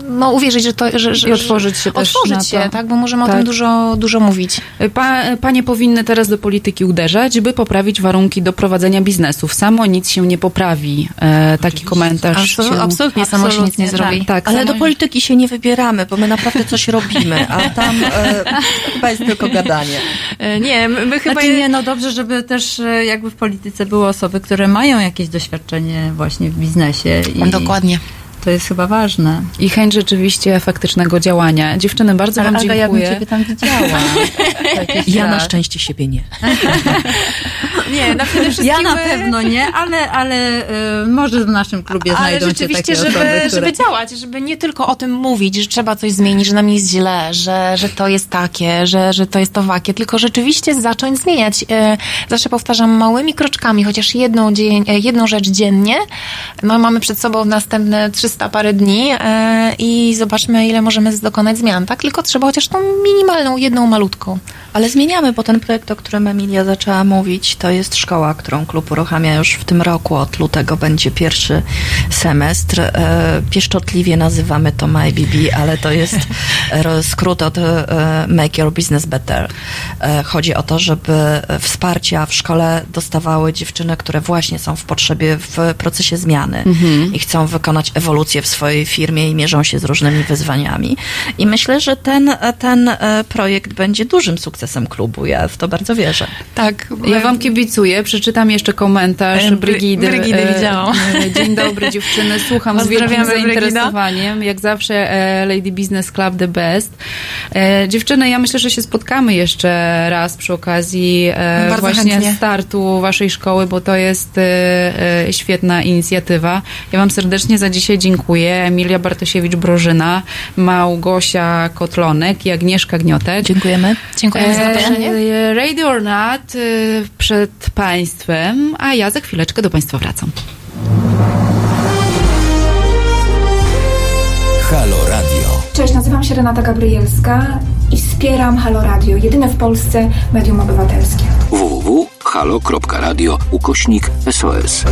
no, uwierzyć, że to... Że, że, I otworzyć się też Otworzyć na się, to. tak, bo możemy o Tak. tym dużo, dużo mówić. Pa, panie powinny teraz do polityki uderzać, by poprawić warunki do prowadzenia biznesów. Samo nic się nie poprawi. E, taki komentarz. Absol- się... absolutnie samo się nic nie zrobi. Tak, Ale samo- do polityki się nie wybieramy, bo my naprawdę coś robimy, a tam e, <laughs> chyba jest tylko gadanie. E, Nie, my, my chyba... Znaczy nie, no dobrze, żeby też e, jakby w polityce były osoby, które mają jakieś doświadczenie właśnie w biznesie. I Dokładnie. To jest chyba ważne. I chęć rzeczywiście faktycznego działania. Dziewczyny, bardzo Ale wam Aga, ja bym dziękuję. ciebie tam widziała. <laughs> Jakiś Ja na szczęście siebie nie. <laughs> Nie, na przede wszystkim... Ja na e, pewno nie, ale, ale y, może w naszym klubie Ale znajdą się rzeczywiście, takie żeby, osoby, które... żeby działać, żeby nie tylko o tym mówić, że trzeba coś zmienić, że nam jest źle, że, że to jest takie, że, że to jest owakie, tylko rzeczywiście zacząć zmieniać. E, Zawsze powtarzam małymi kroczkami, chociaż jedną, dzień, e, jedną rzecz dziennie. No, mamy przed sobą następne 300 parę dni e, i zobaczmy, ile możemy dokonać zmian, tak? Tylko trzeba chociaż tą minimalną, jedną malutką. Ale zmieniamy, bo ten projekt, o którym Emilia zaczęła mówić, to jest szkoła, którą klub uruchamia już w tym roku. Od lutego będzie pierwszy semestr. E, pieszczotliwie nazywamy to MyBB, ale to jest <laughs> skrót od e, Make Your Business Better. E, chodzi o to, żeby wsparcia w szkole dostawały dziewczyny, które właśnie są w potrzebie w procesie zmiany i chcą wykonać ewolucję w swojej firmie i mierzą się z różnymi wyzwaniami. I myślę, że ten, ten e, projekt będzie dużym sukcesem klubu. Ja w to bardzo wierzę. Tak. Ja wam kibicuję. Przeczytam jeszcze komentarz E, Bry- Brygidy. Brygidy E, widziałam. Dzień dobry dziewczyny. Słucham z wielkim Brygida. zainteresowaniem. Jak zawsze Lady Business Club the best. Dziewczyny, ja myślę, że się spotkamy jeszcze raz przy okazji Bardzo właśnie chętnie. startu waszej szkoły, bo to jest świetna inicjatywa. Ja wam serdecznie za dzisiaj dziękuję. Emilia Bartosiewicz-Brożyna, Małgosia Kotlonek i Agnieszka Gniotek. Dziękujemy. Dziękujemy za zaproszenie. E, Radio or Not e, przed Państwem, a ja za chwileczkę do Państwa wracam. Halo Radio. Cześć, nazywam się Renata Gabrielska i wspieram Halo Radio, jedyne w Polsce medium obywatelskie. www.halo.radio ukośnik SOS.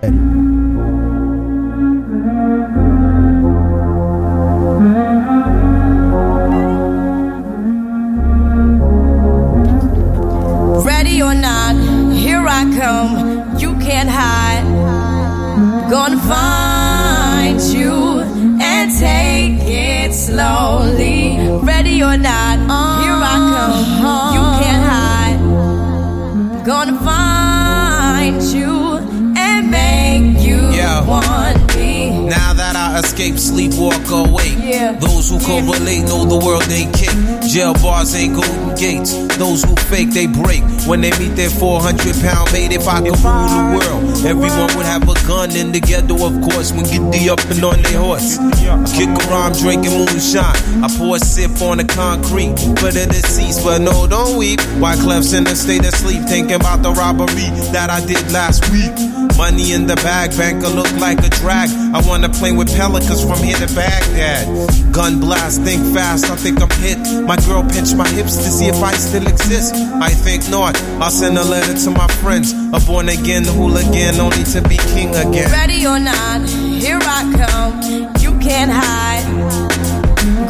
Ready escape, sleep, walk awake. Yeah. Those who correlate know the world ain't kick. Jail bars ain't golden gates. Those who fake, they break. When they meet their 400 pound mate, if I could rule the world, everyone would have a gun in the ghetto, of course, when get the up and on their horse. Kick around drinking moonshine. I pour a sip on the concrete for the deceased, but no, don't weep. Why Clef's in a state of sleep, thinking about the robbery that I did last week. Money in the bag, banker look like a drag. I wanna play with pelicans from here to Baghdad. Gun blast, think fast, I think I'm hit. My girl pinched my hips to see if I still exist. I think not. I'll send a letter to my friends. A born again the hooligan, only to be king again. Ready or not, here I come. You can't hide.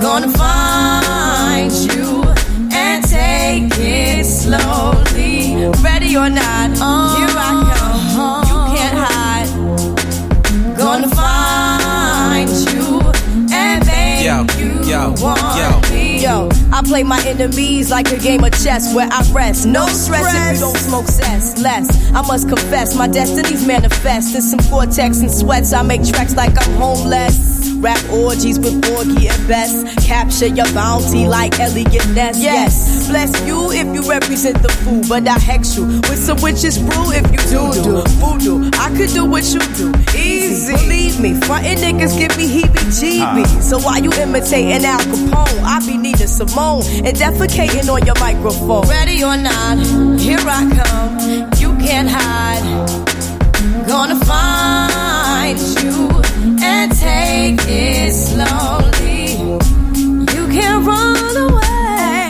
Gonna find you and take it slowly. Ready or not, here I come. You can't hide. Gonna find you and make Yo, you yo, want yo. me. Yo, I play my enemies like a game of chess where I rest. No stress if you don't smoke cess. Less, I must confess, my destinies manifest. In some cortex and sweats, I make tracks like I'm homeless. Rap orgies with Borgie and Best. Capture your bounty like Elliot Ness. Yes, bless you if you represent the fool, but I hex you with some witches brew if you do do voodoo. I could do what you do, easy. Believe me, frontin' niggas give me heebie-jeebies. So why you imitating Al Capone? I be needing Simone and defecating on your microphone. Ready or not, here I come. You can't hide. Gonna find you and take it slowly. You can't run away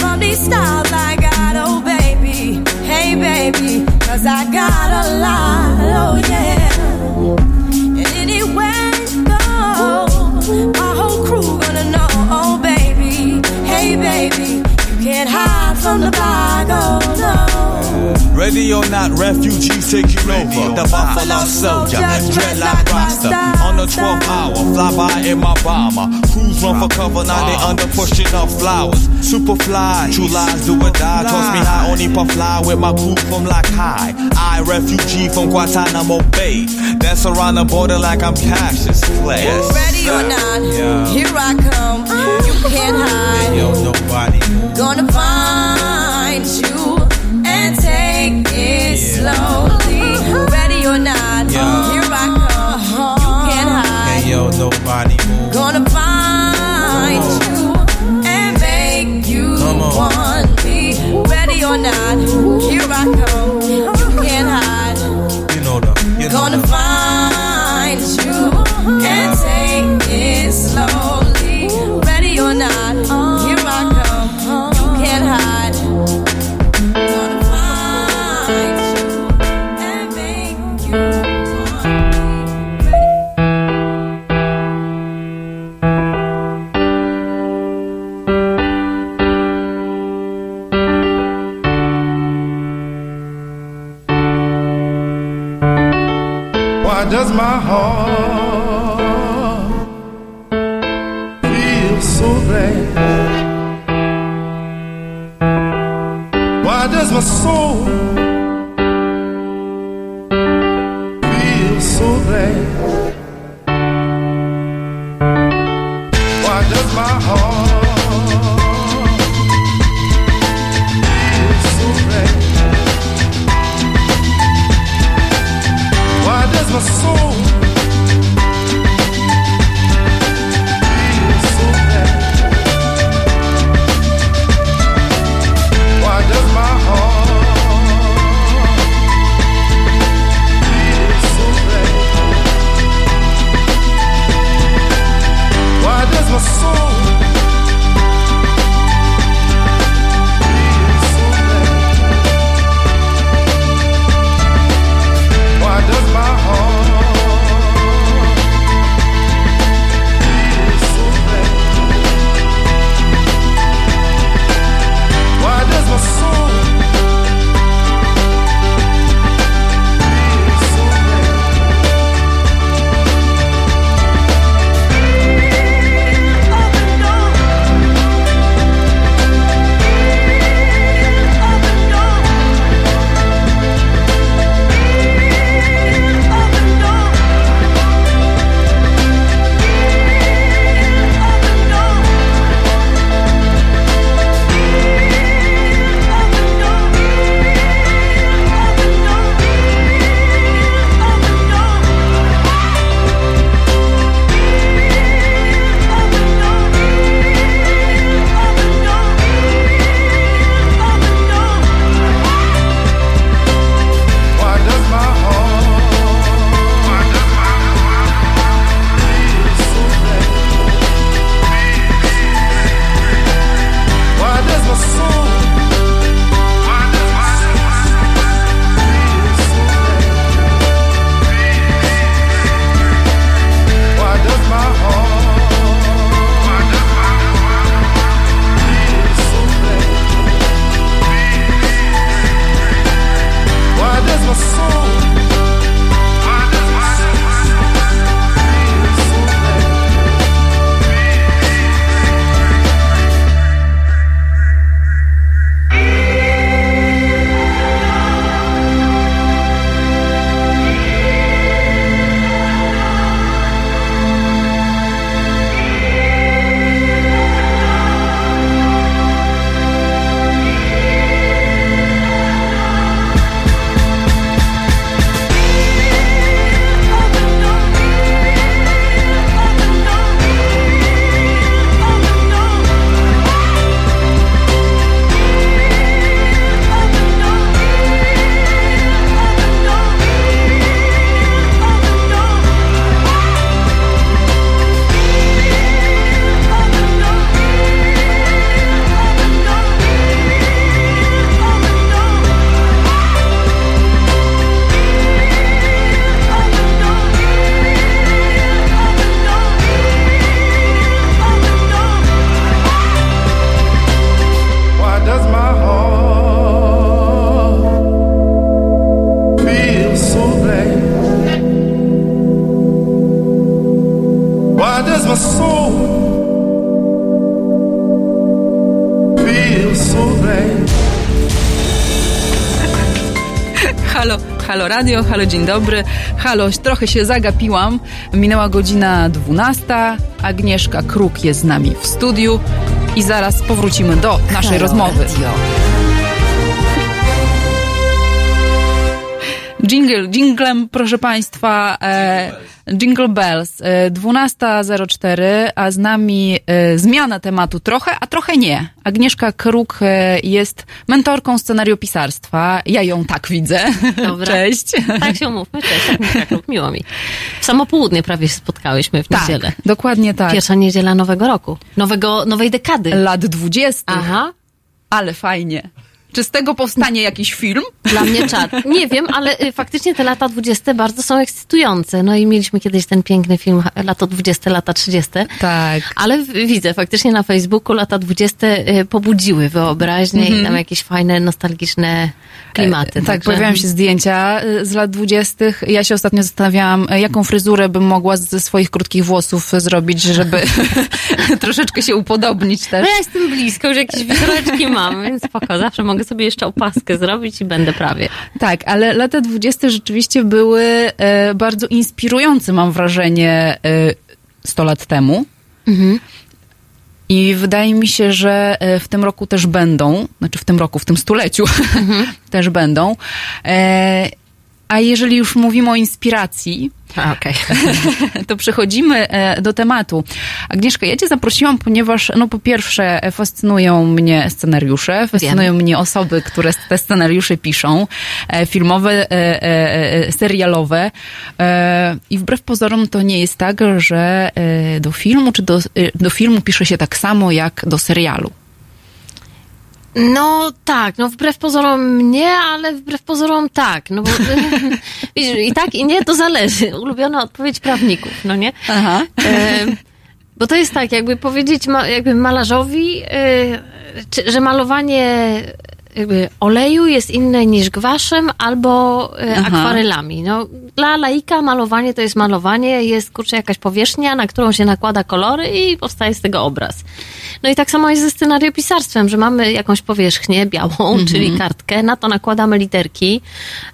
from these styles I got, oh baby. Hey baby, cause I got a lot, oh yeah. And anywhere you go, my whole crew gonna know, oh baby. Hey baby, you can't hide from the bag, oh no. Ready or not, refugees taking over. The Buffalo Soldier, dreadlock roster. The 12th hour, fly by in my bomber. Crews run for cover, now they under pushing up flowers. Super fly, true lies do or die. Toss me high, only puff fly with my crew from like high. I, refugee from Guantanamo Bay. Dance around the border like I'm Cassius Clay. Ready or not, Yeah. here I come. You can't hide. Yo, nobody. Gonna find you and take it slowly. Ready nobody radio, halo dzień dobry. Halo, trochę się zagapiłam. Minęła godzina 12. Agnieszka Kruk jest z nami w studiu i zaraz powrócimy do naszej Halo rozmowy. Radio. Jingle, jinglem, proszę Państwa, e, Jingle Bells, e, 12.04, a z nami e, zmiana tematu trochę, a trochę nie. Agnieszka Kruk e, jest mentorką scenariopisarstwa. Ja ją tak widzę. Dobra. <laughs> Cześć. Tak się umówmy, cześć, Agnieszka Kruk, miło mi. W samo południe prawie się spotkałyśmy w Tak, niedzielę. dokładnie tak. Pierwsza niedziela nowego roku, nowego, nowej dekady. Lat 20. Aha. Ale fajnie. Czy z tego powstanie jakiś film? Dla mnie czad. Nie wiem, ale y, faktycznie te lata 20 bardzo są ekscytujące. No i mieliśmy kiedyś ten piękny film lata 20, lata 30. Tak. Ale widzę, faktycznie na Facebooku lata 20 y, pobudziły wyobraźnię Mhm. i tam jakieś fajne, nostalgiczne klimaty. Tak, Także- pojawiają się zdjęcia y, z lat dwudziestych. Ja się ostatnio zastanawiałam, y, jaką fryzurę bym mogła ze swoich krótkich włosów zrobić, żeby <laughs> troszeczkę się upodobnić też. No ja jestem blisko, już jakieś wizoreczki mam, więc spoko, zawsze mogę sobie jeszcze opaskę zrobić i będę prawie. Tak, ale lata dwudzieste rzeczywiście były e, bardzo inspirujące, mam wrażenie, e, 100 lat temu. Mhm. I wydaje mi się, że e, w tym roku też będą, znaczy w tym roku, w tym stuleciu <laughs> też będą. E, a jeżeli już mówimy o inspiracji, okej. <laughs> to przechodzimy e, do tematu. Agnieszka, ja cię zaprosiłam, ponieważ no po pierwsze fascynują mnie scenariusze, fascynują mnie osoby, które te scenariusze piszą, e, filmowe, e, serialowe i wbrew pozorom to nie jest tak, że do filmu czy do, do filmu pisze się tak samo jak do serialu. No tak, no wbrew pozorom nie, ale wbrew pozorom tak. No bo <laughs> widzisz, i tak i nie, to zależy. Ulubiona odpowiedź prawników, no nie? Aha. E, bo to jest tak, jakby powiedzieć ma, jakby malarzowi, e, czy, że malowanie jakby oleju jest inne niż gwaszem albo e, Aha. akwarelami. No, dla laika malowanie to jest malowanie, jest kurczę jakaś powierzchnia, na którą się nakłada kolory i powstaje z tego obraz. No i tak samo jest ze scenariopisarstwem, że mamy jakąś powierzchnię białą, Mhm. czyli kartkę, na to nakładamy literki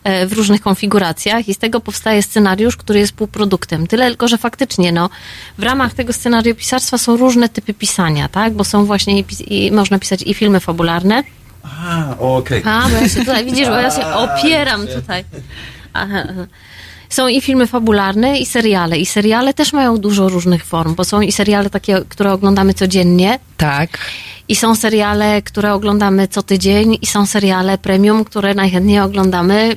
e, w różnych konfiguracjach i z tego powstaje scenariusz, który jest półproduktem. Tyle tylko, że faktycznie no, w ramach tego scenariopisarstwa są różne typy pisania, tak? Bo są właśnie i, i można pisać i filmy fabularne, A, okej. a, bo ja się tutaj, widzisz, bo ja się opieram tutaj. Aha. Są i filmy fabularne, i seriale. I seriale też mają dużo różnych form, bo są i seriale takie, które oglądamy codziennie. Tak. I są seriale, które oglądamy co tydzień, i są seriale premium, które najchętniej oglądamy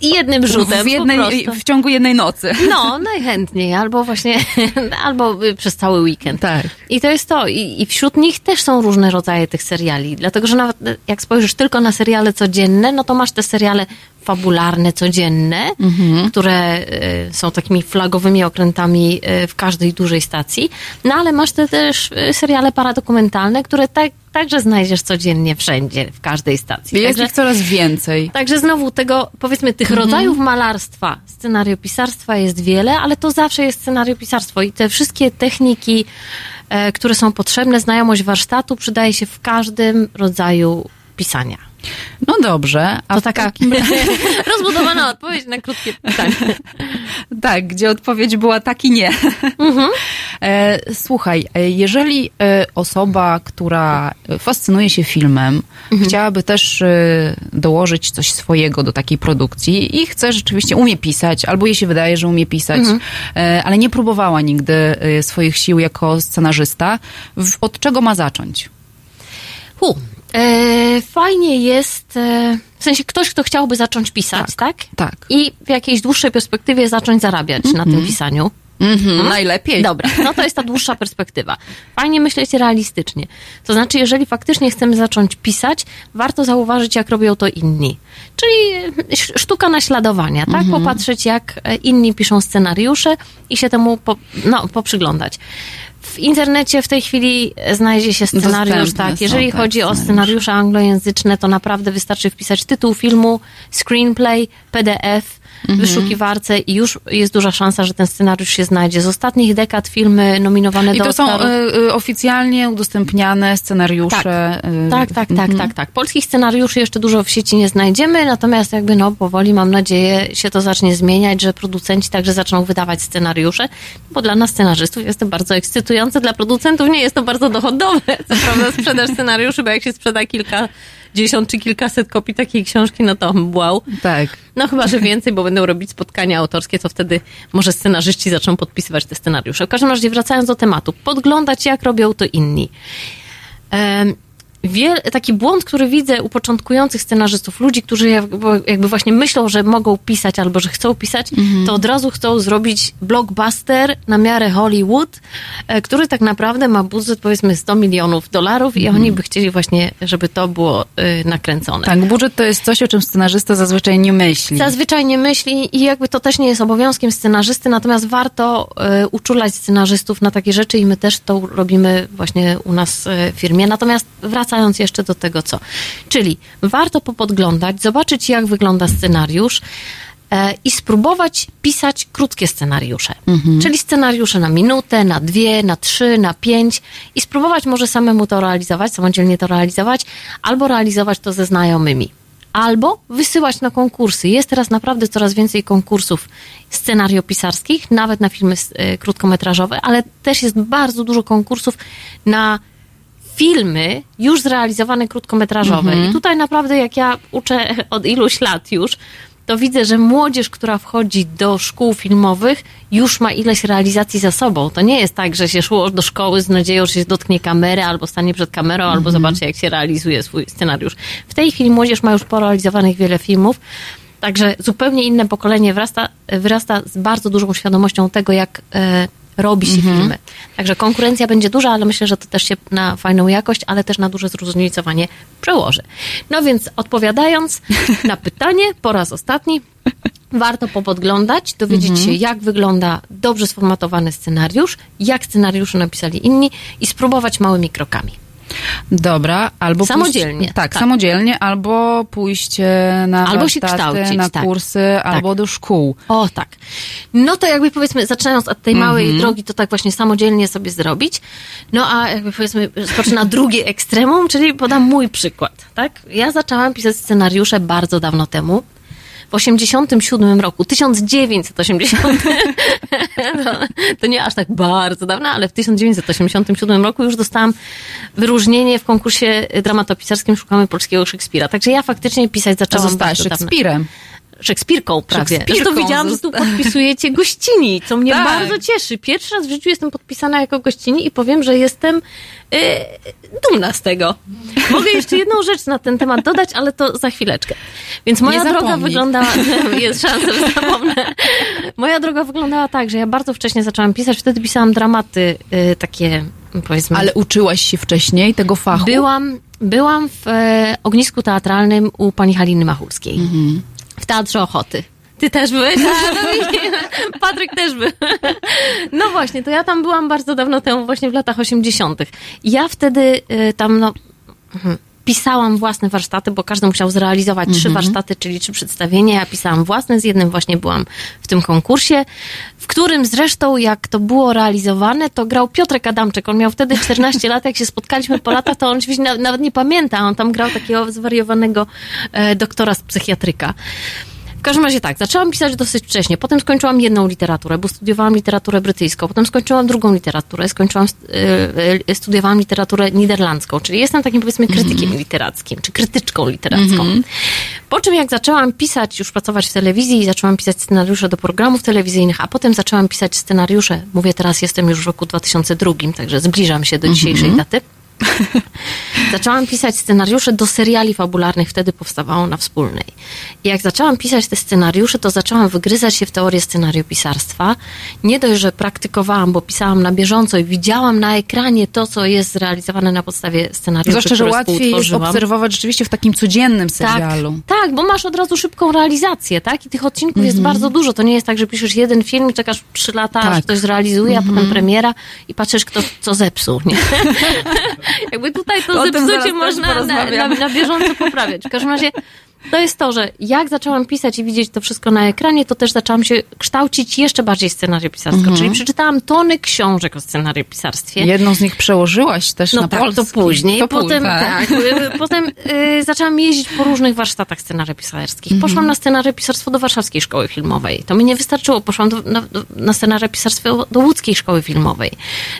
i jednym rzutem. W, jednej, w ciągu jednej nocy. No, najchętniej, albo właśnie, <laughs> albo y, przez cały weekend. Tak. I to jest to. I, I wśród nich też są różne rodzaje tych seriali. Dlatego, że nawet jak spojrzysz tylko na seriale codzienne, no to masz te seriale fabularne, codzienne, Mhm. które y, są takimi flagowymi okrętami y, w każdej dużej stacji. No ale masz te też y, seriale paradokumentalne, które tak, także znajdziesz codziennie wszędzie, w każdej stacji. Jest Także- ich coraz więcej. Także znowu tego, powiedzmy, tych Mhm. rodzajów malarstwa, scenariopisarstwa jest wiele, ale to zawsze jest scenariopisarstwo i te wszystkie techniki, e, które są potrzebne, znajomość warsztatu przydaje się w każdym rodzaju pisania. No dobrze. A To taka <laughs> rozbudowana odpowiedź na krótkie pytanie. <laughs> Tak, gdzie odpowiedź była tak i nie. <laughs> E, Słuchaj, e, jeżeli e, osoba, która fascynuje się filmem, chciałaby też dołożyć coś swojego do takiej produkcji i chce rzeczywiście, umie pisać, albo jej się wydaje, że umie pisać, Mhm. ale nie próbowała nigdy swoich sił jako scenarzysta, od czego ma zacząć? Hu, fajnie jest, e, w sensie ktoś, kto chciałby zacząć pisać, tak? Tak. I w jakiejś dłuższej perspektywie zacząć zarabiać na tym pisaniu. Mhm, najlepiej. Dobra, no to jest ta dłuższa <laughs> perspektywa. Fajnie myśleć realistycznie. To znaczy, jeżeli faktycznie chcemy zacząć pisać, warto zauważyć, jak robią to inni. Czyli e, sz- sztuka naśladowania, tak? Mhm. Popatrzeć, jak e, inni piszą scenariusze i się temu po, no, poprzyglądać. W internecie w tej chwili znajdzie się scenariusz, Dostępne tak. są, Jeżeli tak, chodzi o scenariusze anglojęzyczne, to naprawdę wystarczy wpisać tytuł filmu, screenplay, PDF w wyszukiwarce i już jest duża szansa, że ten scenariusz się znajdzie. Z ostatnich dekad filmy nominowane I do to są y, y, oficjalnie udostępniane scenariusze. y, Tak, tak, tak, mhm. tak, tak. Polskich scenariuszy jeszcze dużo w sieci nie znajdziemy, natomiast jakby no powoli mam nadzieję się to zacznie zmieniać, że producenci także zaczną wydawać scenariusze, bo dla nas scenarzystów jest to bardzo ekscytujące, dla producentów nie jest to bardzo dochodowe. Co prawda sprzedaż scenariuszy, bo jak się sprzeda kilka dziesiąt czy kilkaset kopii takiej książki, no to wow. Tak. No chyba, że więcej, bo będą robić spotkania autorskie, to wtedy może scenarzyści zaczną podpisywać te scenariusze. W każdym razie wracając do tematu, podglądać jak robią to inni. Wiel, taki błąd, który widzę u początkujących scenarzystów, ludzi, którzy jakby, właśnie myślą, że mogą pisać albo że chcą pisać, to od razu chcą zrobić blockbuster na miarę Hollywood, e, który tak naprawdę ma budżet powiedzmy 100 milionów dolarów i oni by chcieli właśnie, żeby to było y, nakręcone. Tak, budżet to jest coś, o czym scenarzysta zazwyczaj nie myśli. Zazwyczaj nie myśli i jakby to też nie jest obowiązkiem scenarzysty, natomiast warto y, uczulać scenarzystów na takie rzeczy i my też to robimy właśnie u nas y, w firmie. Natomiast wracając jeszcze do tego co. Czyli warto popodglądać, zobaczyć jak wygląda scenariusz e, i spróbować pisać krótkie scenariusze. Czyli scenariusze na minutę, na dwie, na trzy, na pięć i spróbować może samemu to realizować, samodzielnie to realizować, albo realizować to ze znajomymi albo wysyłać na konkursy. Jest teraz naprawdę coraz więcej konkursów scenariopisarskich, nawet na filmy e, krótkometrażowe, ale też jest bardzo dużo konkursów na filmy już zrealizowane krótkometrażowe. Mhm. I tutaj naprawdę, jak ja uczę <laughs> od iluś lat już, to widzę, że młodzież, która wchodzi do szkół filmowych, już ma ileś realizacji za sobą. To nie jest tak, że się szło do szkoły z nadzieją, że się dotknie kamery, albo stanie przed kamerą, albo zobaczy, jak się realizuje swój scenariusz. W tej chwili młodzież ma już porealizowanych wiele filmów. Także zupełnie inne pokolenie wyrasta, wyrasta z bardzo dużą świadomością tego, jak e, robi się filmy. Także konkurencja będzie duża, ale myślę, że to też się na fajną jakość, ale też na duże zróżnicowanie przełoży. No więc odpowiadając <laughs> na pytanie po raz ostatni, warto popodglądać, dowiedzieć się, jak wygląda dobrze sformatowany scenariusz, jak scenariusze napisali inni i spróbować małymi krokami. Dobra, albo Samodzielnie, Pójść, tak, tak. samodzielnie, albo pójść e, na Albo się kształcić, na tak. kursy, albo do szkół. O, tak. No to jakby powiedzmy, zaczynając od tej małej Mhm. drogi, to tak właśnie samodzielnie sobie zrobić. No a jakby powiedzmy, zaczyna <laughs> drugie ekstremum, czyli podam mój przykład, tak? Ja zaczęłam pisać scenariusze bardzo dawno temu. W 87 roku, 1980, to, <laughs> to nie aż tak bardzo dawno, ale w 1987 roku już dostałam wyróżnienie w konkursie dramatopisarskim Szukamy Polskiego Szekspira. Także ja faktycznie pisać zaczęłam zostałaś bardzo dawno. Szekspirem. Szekspirką prawie. Szekspirką Zresztą widziałam, że tu podpisujecie gościni, co mnie Tak. bardzo cieszy. Pierwszy raz w życiu jestem podpisana jako gościni i powiem, że jestem y, dumna z tego. Mogę jeszcze jedną rzecz na ten temat dodać, ale to za chwileczkę. Więc moja droga wyglądała, <laughs> jest szansa, że zapomnę. Moja droga wyglądała tak, że ja bardzo wcześnie zaczęłam pisać, wtedy pisałam dramaty y, takie, powiedzmy... Ale uczyłaś się wcześniej tego fachu? Byłam, byłam w e, ognisku teatralnym u pani Haliny Machulskiej. W Teatrze Ochoty. Ty też byłeś? A, no <laughs> Patryk też był. No właśnie, to ja tam byłam bardzo dawno temu, właśnie w latach 80. I ja wtedy e, tam, no, mhm, pisałam własne warsztaty, bo każdy musiał zrealizować trzy Mhm. warsztaty, czyli trzy przedstawienia. Ja pisałam własne, z jednym właśnie byłam w tym konkursie, w którym zresztą, jak to było realizowane, to grał Piotrek Adamczyk. On miał wtedy 14 lat, jak się spotkaliśmy po latach, to on oczywiście na- nawet nie pamięta. On tam grał takiego zwariowanego e, doktora z psychiatryka. W każdym razie tak, zaczęłam pisać dosyć wcześnie, potem skończyłam jedną literaturę, bo studiowałam literaturę brytyjską, potem skończyłam drugą literaturę, skończyłam, y, y, studiowałam literaturę niderlandzką, czyli jestem takim powiedzmy krytykiem literackim, czy krytyczką literacką. Po czym jak zaczęłam pisać, już pracować w telewizji i zaczęłam pisać scenariusze do programów telewizyjnych, a potem zaczęłam pisać scenariusze, mówię teraz jestem już w roku 2002, także zbliżam się do dzisiejszej daty. <laughs> Zaczęłam pisać scenariusze do seriali fabularnych, wtedy powstawało na wspólnej. I jak zaczęłam pisać te scenariusze, to zaczęłam wygryzać się w teorię scenariopisarstwa. Nie dość, że praktykowałam, bo pisałam na bieżąco i widziałam na ekranie to, co jest zrealizowane na podstawie scenariuszy, Zwłaszcza, że łatwiej jest obserwować rzeczywiście w takim codziennym serialu. Tak, bo masz od razu szybką realizację, tak? I tych odcinków jest bardzo dużo. To nie jest tak, że piszesz jeden film i czekasz trzy lata, aż Tak. ktoś zrealizuje, a potem premiera i patrzysz, kto co zepsuł, nie? <laughs> Jakby tutaj to O zepsucie można na, na, na bieżąco poprawiać. W każdym razie to jest to, że jak zaczęłam pisać i widzieć to wszystko na ekranie, to też zaczęłam się kształcić jeszcze bardziej scenariopisarsko. Mhm. Czyli przeczytałam tony książek o scenariopisarstwie. Jedną z nich przełożyłaś też No na tak, polski. to później. To potem, tak. y, potem y, zaczęłam jeździć po różnych warsztatach scenariopisarskich. Mhm. Poszłam na scenariopisarstwo do Warszawskiej Szkoły Filmowej. To mi nie wystarczyło. Poszłam do, na, na scenariopisarstwo do Łódzkiej Szkoły Filmowej.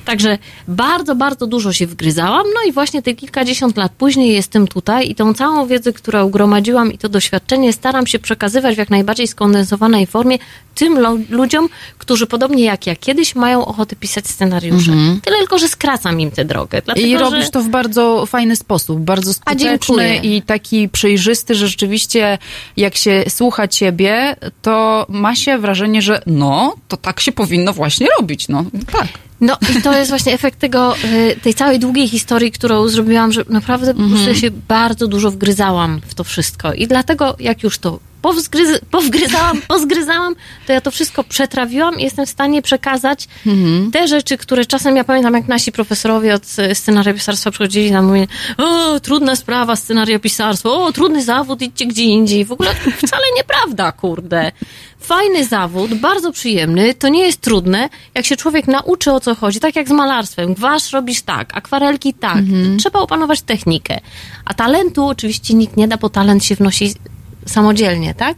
Także bardzo, bardzo dużo się wgryzałam. No i właśnie te kilkadziesiąt lat później jestem tutaj i tą całą wiedzę, którą ugromadziłam i to doświadczenie staram się przekazywać w jak najbardziej skondensowanej formie tym lo- ludziom, którzy podobnie jak ja kiedyś mają ochotę pisać scenariusze. Mhm. Tyle tylko, że skracam im tę drogę. Dlatego, I robisz że... to w bardzo fajny sposób, bardzo skuteczny i taki przejrzysty, że rzeczywiście jak się słucha ciebie, to ma się wrażenie, że no, to tak się powinno właśnie robić, no tak. No i to jest właśnie efekt tego, y, tej całej długiej historii, którą zrobiłam, że naprawdę po prostu Mhm. ja się bardzo dużo wgryzałam w to wszystko. I dlatego jak już to powzgryz- powgryzałam, <laughs> pozgryzałam, to ja to wszystko przetrawiłam i jestem w stanie przekazać Mhm. te rzeczy, które czasem ja pamiętam, jak nasi profesorowie od y, scenariopisarstwa przychodzili na mówię, o, trudna sprawa, scenariopisarstwo, o, trudny zawód, idźcie gdzie indziej. W ogóle wcale nieprawda, kurde. Fajny zawód, bardzo przyjemny, to nie jest trudne, jak się człowiek nauczy o co chodzi, tak jak z malarstwem. Gwasz robisz tak, akwarelki tak. Trzeba opanować technikę. A talentu oczywiście nikt nie da, bo talent się wnosi samodzielnie, tak?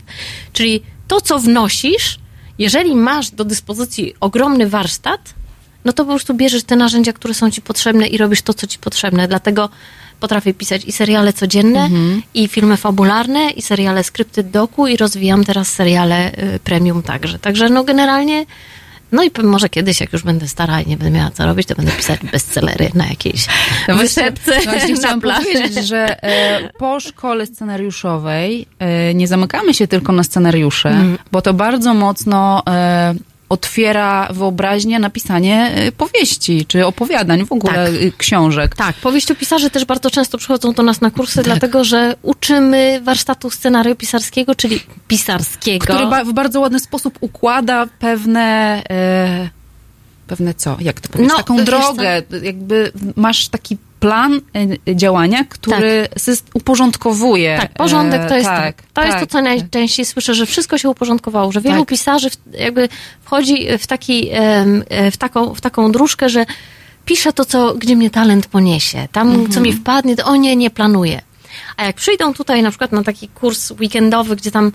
Czyli to, co wnosisz, jeżeli masz do dyspozycji ogromny warsztat, no to po prostu bierzesz te narzędzia, które są ci potrzebne i robisz to, co ci potrzebne. Dlatego potrafię pisać i seriale codzienne, i filmy fabularne, i seriale skrypty doku, i rozwijam teraz seriale y, premium także. Także no generalnie, no i może kiedyś, jak już będę stara i nie będę miała co robić, to będę pisać bestsellery na jakiejś No właśnie- wysepce Właśnie na chciałam powiedzieć, że e, po szkole scenariuszowej e, nie zamykamy się tylko na scenariusze, Mhm. bo to bardzo mocno e, otwiera wyobraźnię na pisanie e, powieści, czy opowiadań, w ogóle Tak. e, książek. Tak, powieściopisarze też bardzo często przychodzą do nas na kursy, dlatego że uczymy warsztatu scenariopisarskiego, czyli pisarskiego. Który ba- w bardzo ładny sposób układa pewne... E, pewne co? Jak to powiedzieć? No, Taką drogę, jakby masz taki plan e, działania, który syst- uporządkowuje. Tak, porządek to jest tak, to. To jest to, tak. co najczęściej słyszę, że wszystko się uporządkowało, że wielu Tak. pisarzy jakby wchodzi w, taki, e, w, taką, w taką dróżkę, że piszę to, co, gdzie mnie talent poniesie. Tam, Mhm. co mi wpadnie, to o nie, nie planuję. A jak przyjdą tutaj na przykład na taki kurs weekendowy, gdzie tam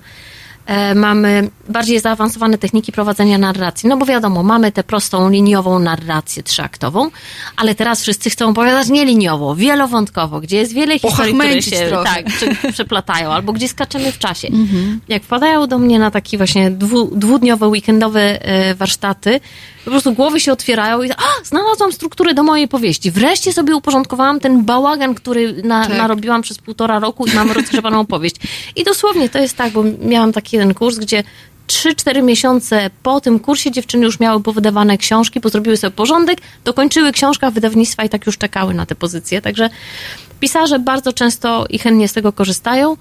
mamy bardziej zaawansowane techniki prowadzenia narracji. No bo wiadomo, mamy tę prostą, liniową narrację trzyaktową, ale teraz wszyscy chcą opowiadać nieliniowo, wielowątkowo, gdzie jest wiele historii, które się trochę. tak, prze, przeplatają, <laughs> albo gdzie skaczemy w czasie. Mhm. Jak wpadają do mnie na takie właśnie dwu, dwudniowe, weekendowe e, warsztaty, po prostu głowy się otwierają i a, znalazłam strukturę do mojej powieści. Wreszcie sobie uporządkowałam ten bałagan, który na, Tak. narobiłam przez półtora roku i mam rozgrzebaną opowieść. <laughs> I dosłownie to jest tak, bo miałam taki jeden kurs, gdzie 3-4 miesiące po tym kursie dziewczyny już miały powydawane książki, bo zrobiły sobie porządek, dokończyły książkę, a wydawnictwa i tak już czekały na te pozycje. Także pisarze bardzo często i chętnie z tego korzystają.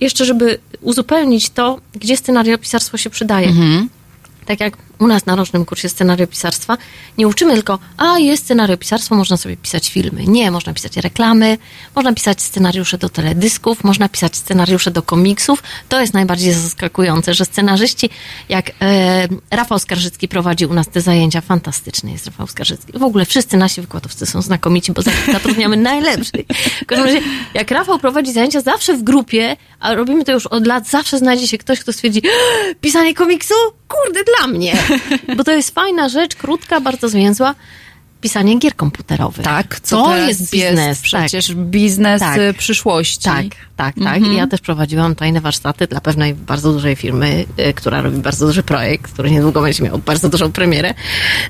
Jeszcze, żeby uzupełnić to, gdzie scenariopisarstwo się przydaje. Mhm. Tak jak u nas na rocznym kursie scenariopisarstwa, nie uczymy tylko, a jest scenariopisarstwo, można sobie pisać filmy. Nie, można pisać reklamy, można pisać scenariusze do teledysków, można pisać scenariusze do komiksów. To jest najbardziej zaskakujące, że scenarzyści, jak e, Rafał Skarżycki prowadzi u nas te zajęcia, fantastyczny jest Rafał Skarżycki. W ogóle wszyscy nasi wykładowcy są znakomici, bo za- zatrudniamy <laughs> najlepszych. W każdym razie, jak Rafał prowadzi zajęcia zawsze w grupie, a robimy to już od lat, zawsze znajdzie się ktoś, kto stwierdzi, pisanie komiksu? Kurde, dla mnie. <laughs> Bo to jest fajna rzecz, krótka, bardzo zwięzła. Pisanie gier komputerowych. Tak, co to jest biznes. przecież tak. biznes Tak. y, przyszłości. Tak, tak, tak. Mhm. I ja też prowadziłam tajne warsztaty dla pewnej bardzo dużej firmy, y, która robi bardzo duży projekt, który niedługo będzie miał bardzo dużą premierę.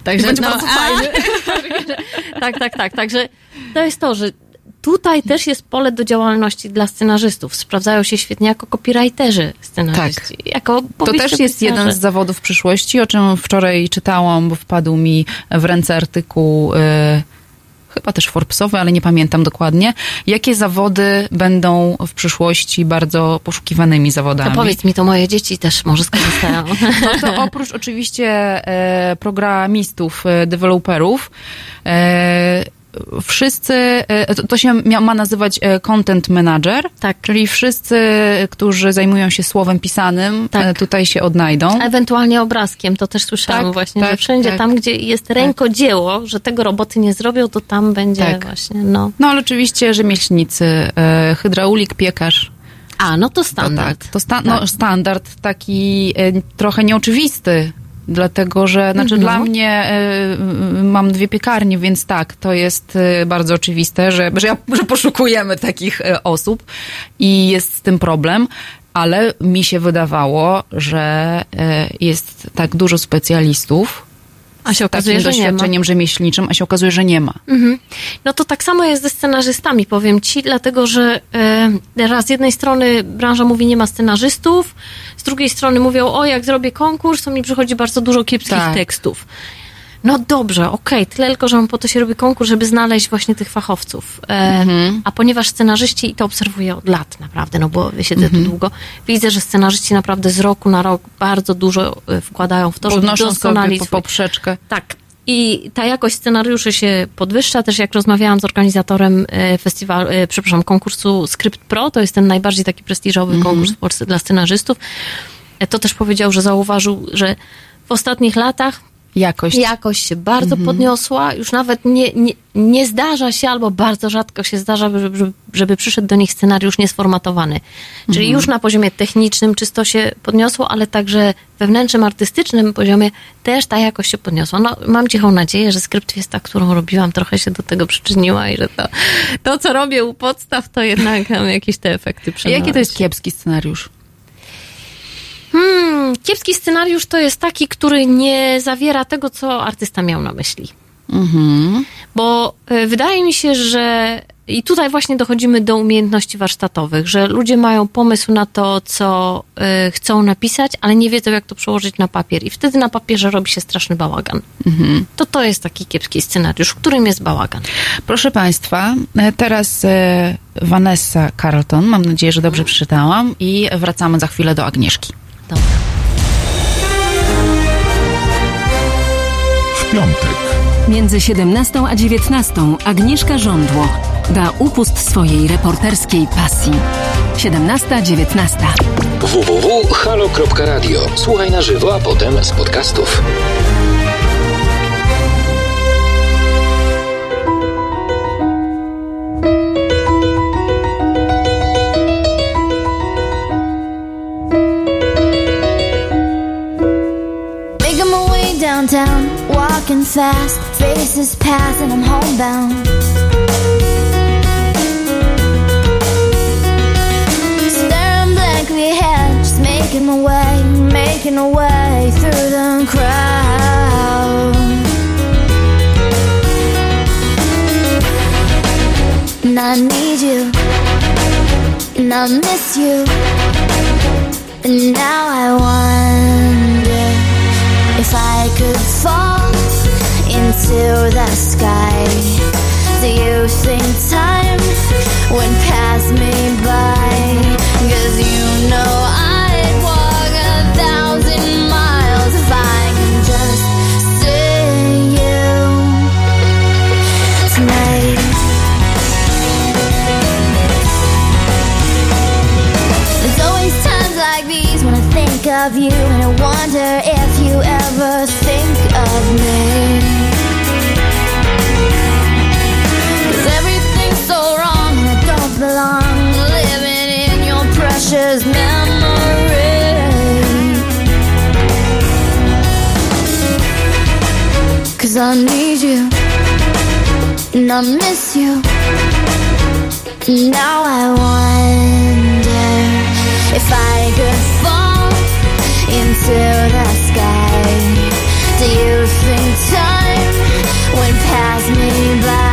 Także, Będzie no, bardzo fajny. <laughs> tak, tak, tak. Także to jest to, że tutaj też jest pole do działalności dla scenarzystów. Sprawdzają się świetnie jako copywriterzy scenarzyści. Jako To też jest jeden z zawodów przyszłości, o czym wczoraj czytałam, bo wpadł mi w ręce artykuł, y, chyba też Forbesowy, ale nie pamiętam dokładnie. Jakie zawody będą w przyszłości bardzo poszukiwanymi zawodami? To powiedz mi, to moje dzieci też może skorzystają. <laughs> No to oprócz oczywiście e, programistów, e, deweloperów, e, wszyscy, e, to, się ma nazywać e, content manager, tak. czyli wszyscy, którzy zajmują się słowem pisanym, tak. tutaj się odnajdą. Ewentualnie obrazkiem, to też słyszałam Tak, właśnie, tak, że wszędzie tak. tam, gdzie jest rękodzieło, że tego roboty nie zrobią, to tam będzie Tak. właśnie, no. No ale oczywiście rzemieślnicy, e, hydraulik, piekarz. A, no to standard. To, tak, to sta- no, Tak. standard taki e, trochę nieoczywisty, dlatego że, znaczy Mhm. dla mnie e, m, mam dwie piekarnie, więc tak, to jest e, bardzo oczywiste, że, że, ja, że poszukujemy takich e, osób i jest z tym problem. Ale mi się wydawało, że jest tak dużo specjalistów A się okazuje, takim że nie ma. doświadczeniem rzemieślniczym, a się okazuje, że nie ma. Mhm. No to tak samo jest ze scenarzystami, powiem ci, dlatego że e, raz z jednej strony branża mówi nie ma scenarzystów, z drugiej strony mówią, o jak zrobię konkurs, to mi przychodzi bardzo dużo kiepskich Tak. tekstów. No dobrze, okej, tyle tylko, że po to się robi konkurs, żeby znaleźć właśnie tych fachowców. E, Mhm. A ponieważ scenarzyści, i to obserwuję od lat naprawdę, no bo siedzę Mhm. tu długo, widzę, że scenarzyści naprawdę z roku na rok bardzo dużo e, wkładają w to, żeby Podnoszą sobie doskonalić po- poprzeczkę. tak. I ta jakość scenariuszy się podwyższa. Też jak rozmawiałam z organizatorem e, festiwalu, e, przepraszam, konkursu Script Pro, to jest ten najbardziej taki prestiżowy Mhm. konkurs w Polsce dla scenarzystów, to też powiedział, że zauważył, że w ostatnich latach Jakość. jakość się bardzo Mhm. podniosła. Już nawet nie, nie, nie zdarza się, albo bardzo rzadko się zdarza, żeby, żeby- przyszedł do nich scenariusz niesformatowany. Czyli Mhm. już na poziomie technicznym czysto się podniosło, ale także wewnętrznym, artystycznym poziomie też ta jakość się podniosła. No, mam cichą nadzieję, że skrypt jest ta, którą robiłam, trochę się do tego przyczyniła i że to, to co robię u podstaw, to jednak tam jakieś te efekty przynosi. jaki to jest kiepski scenariusz? Hmm, kiepski scenariusz to jest taki, który nie zawiera tego, co artysta miał na myśli. Mhm. Bo y, wydaje mi się, że i tutaj właśnie dochodzimy do umiejętności warsztatowych, że ludzie mają pomysł na to, co y, chcą napisać, ale nie wiedzą, jak to przełożyć na papier. I wtedy na papierze robi się straszny bałagan. Mhm. To to jest taki kiepski scenariusz, w którym jest bałagan. Proszę Państwa, e, teraz e, Vanessa Carlton, mam nadzieję, że dobrze przeczytałam i wracamy za chwilę do Agnieszki. W piątek. Między 17 a 19 Agnieszka Żądło da upust swojej reporterskiej pasji. 17-19. www.halo.radio. Słuchaj na żywo, a potem z podcastów. Downtown, walking fast, faces pass, and I'm homebound. Staring blankly ahead, just making my way, making my way through the crowd. And I need you, and I miss you, and now I could fall into the sky. Do you think time would pass me by? Cause you know of you and I wonder if you ever think of me. Cause everything's so wrong and I don't belong living in your precious memory. Cause I need you and I miss you. Now I wonder if I could fall into the sky. Do you think time would pass me by?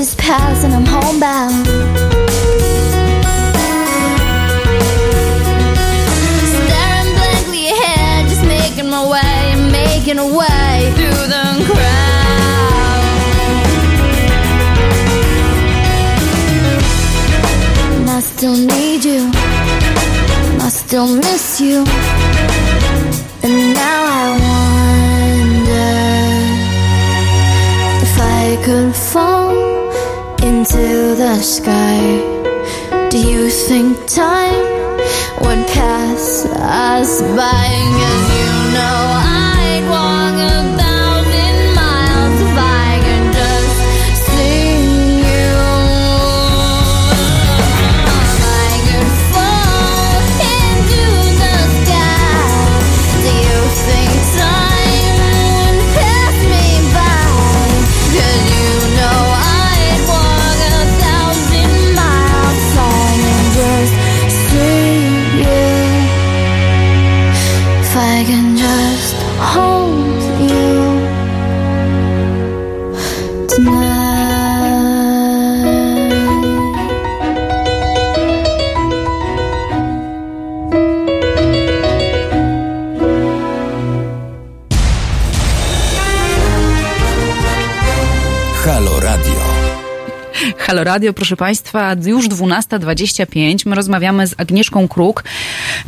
Faces pass, and I'm homebound. Staring blankly ahead, just making my way, making a way through the crowd. And I still need you, and I still miss you. And now I wonder if I could fall into the sky. Do you think time would pass us by? Halo Radio, proszę Państwa, już 12.25. My rozmawiamy z Agnieszką Kruk,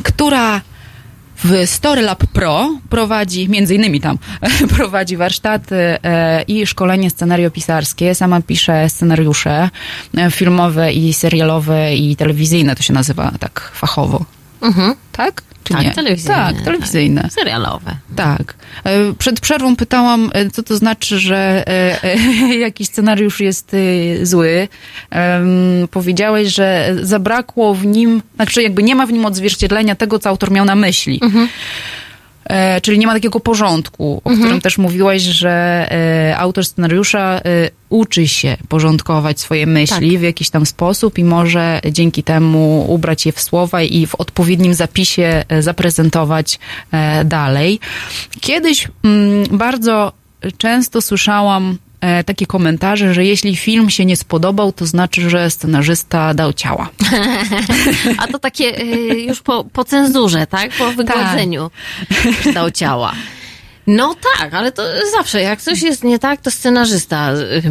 która w Story Lab Pro prowadzi, między innymi tam, <laughs> prowadzi warsztaty e, i szkolenie scenariopisarskie. Sama pisze scenariusze e, filmowe i serialowe i telewizyjne, to się nazywa tak fachowo. Mhm. Tak? Czy tak, nie? telewizyjne. Tak, telewizyjne. Tak. Serialowe. Tak. E, Przed przerwą pytałam, e, co to znaczy, że e, <laughs> jakiś scenariusz jest zły. Powiedziałeś, że zabrakło w nim, znaczy jakby nie ma w nim odzwierciedlenia tego, co autor miał na myśli. E, Czyli nie ma takiego porządku, o którym też mówiłaś, że e, autor scenariusza e, uczy się porządkować swoje myśli w jakiś tam sposób i może dzięki temu ubrać je w słowa i w odpowiednim zapisie e, zaprezentować e, dalej. Kiedyś mm, bardzo często słyszałam takie komentarze, że jeśli film się nie spodobał, to znaczy, że scenarzysta dał ciała. <laughs> A to takie y, już po, po cenzurze, tak? Po wygładzeniu dał ciała. No tak, ale to zawsze, jak coś jest nie tak, to scenarzysta y,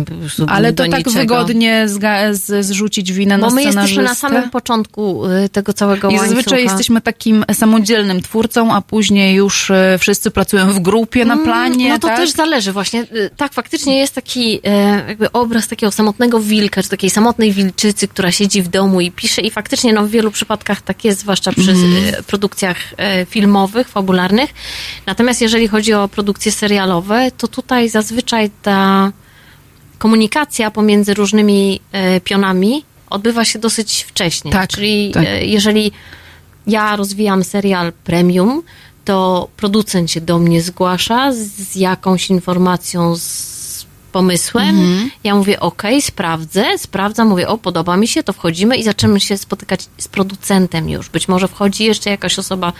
Ale to tak niczego. wygodnie zga- z, zrzucić winę Bo na my scenarzystę. jesteśmy na samym początku y, tego całego I łańcucha. zazwyczaj jesteśmy takim samodzielnym twórcą, a później już e, wszyscy pracują w grupie na planie. No to tak? też zależy właśnie. Y, Tak, faktycznie jest taki jakby obraz takiego samotnego wilka, czy takiej samotnej wilczycy, która siedzi w domu i pisze i faktycznie no, w wielu przypadkach tak jest, zwłaszcza przy e, produkcjach filmowych, fabularnych. Natomiast jeżeli chodzi o produkcje serialowe, to tutaj zazwyczaj ta komunikacja pomiędzy różnymi e, pionami odbywa się dosyć wcześnie. Tak, Czyli tak. e, jeżeli ja rozwijam serial premium, to producent się do mnie zgłasza z, z jakąś informacją, z pomysłem. Mhm. Ja mówię, ok, sprawdzę, sprawdzam, mówię, o, podoba mi się, to wchodzimy i zaczynamy się spotykać z producentem już. Być może wchodzi jeszcze jakaś osoba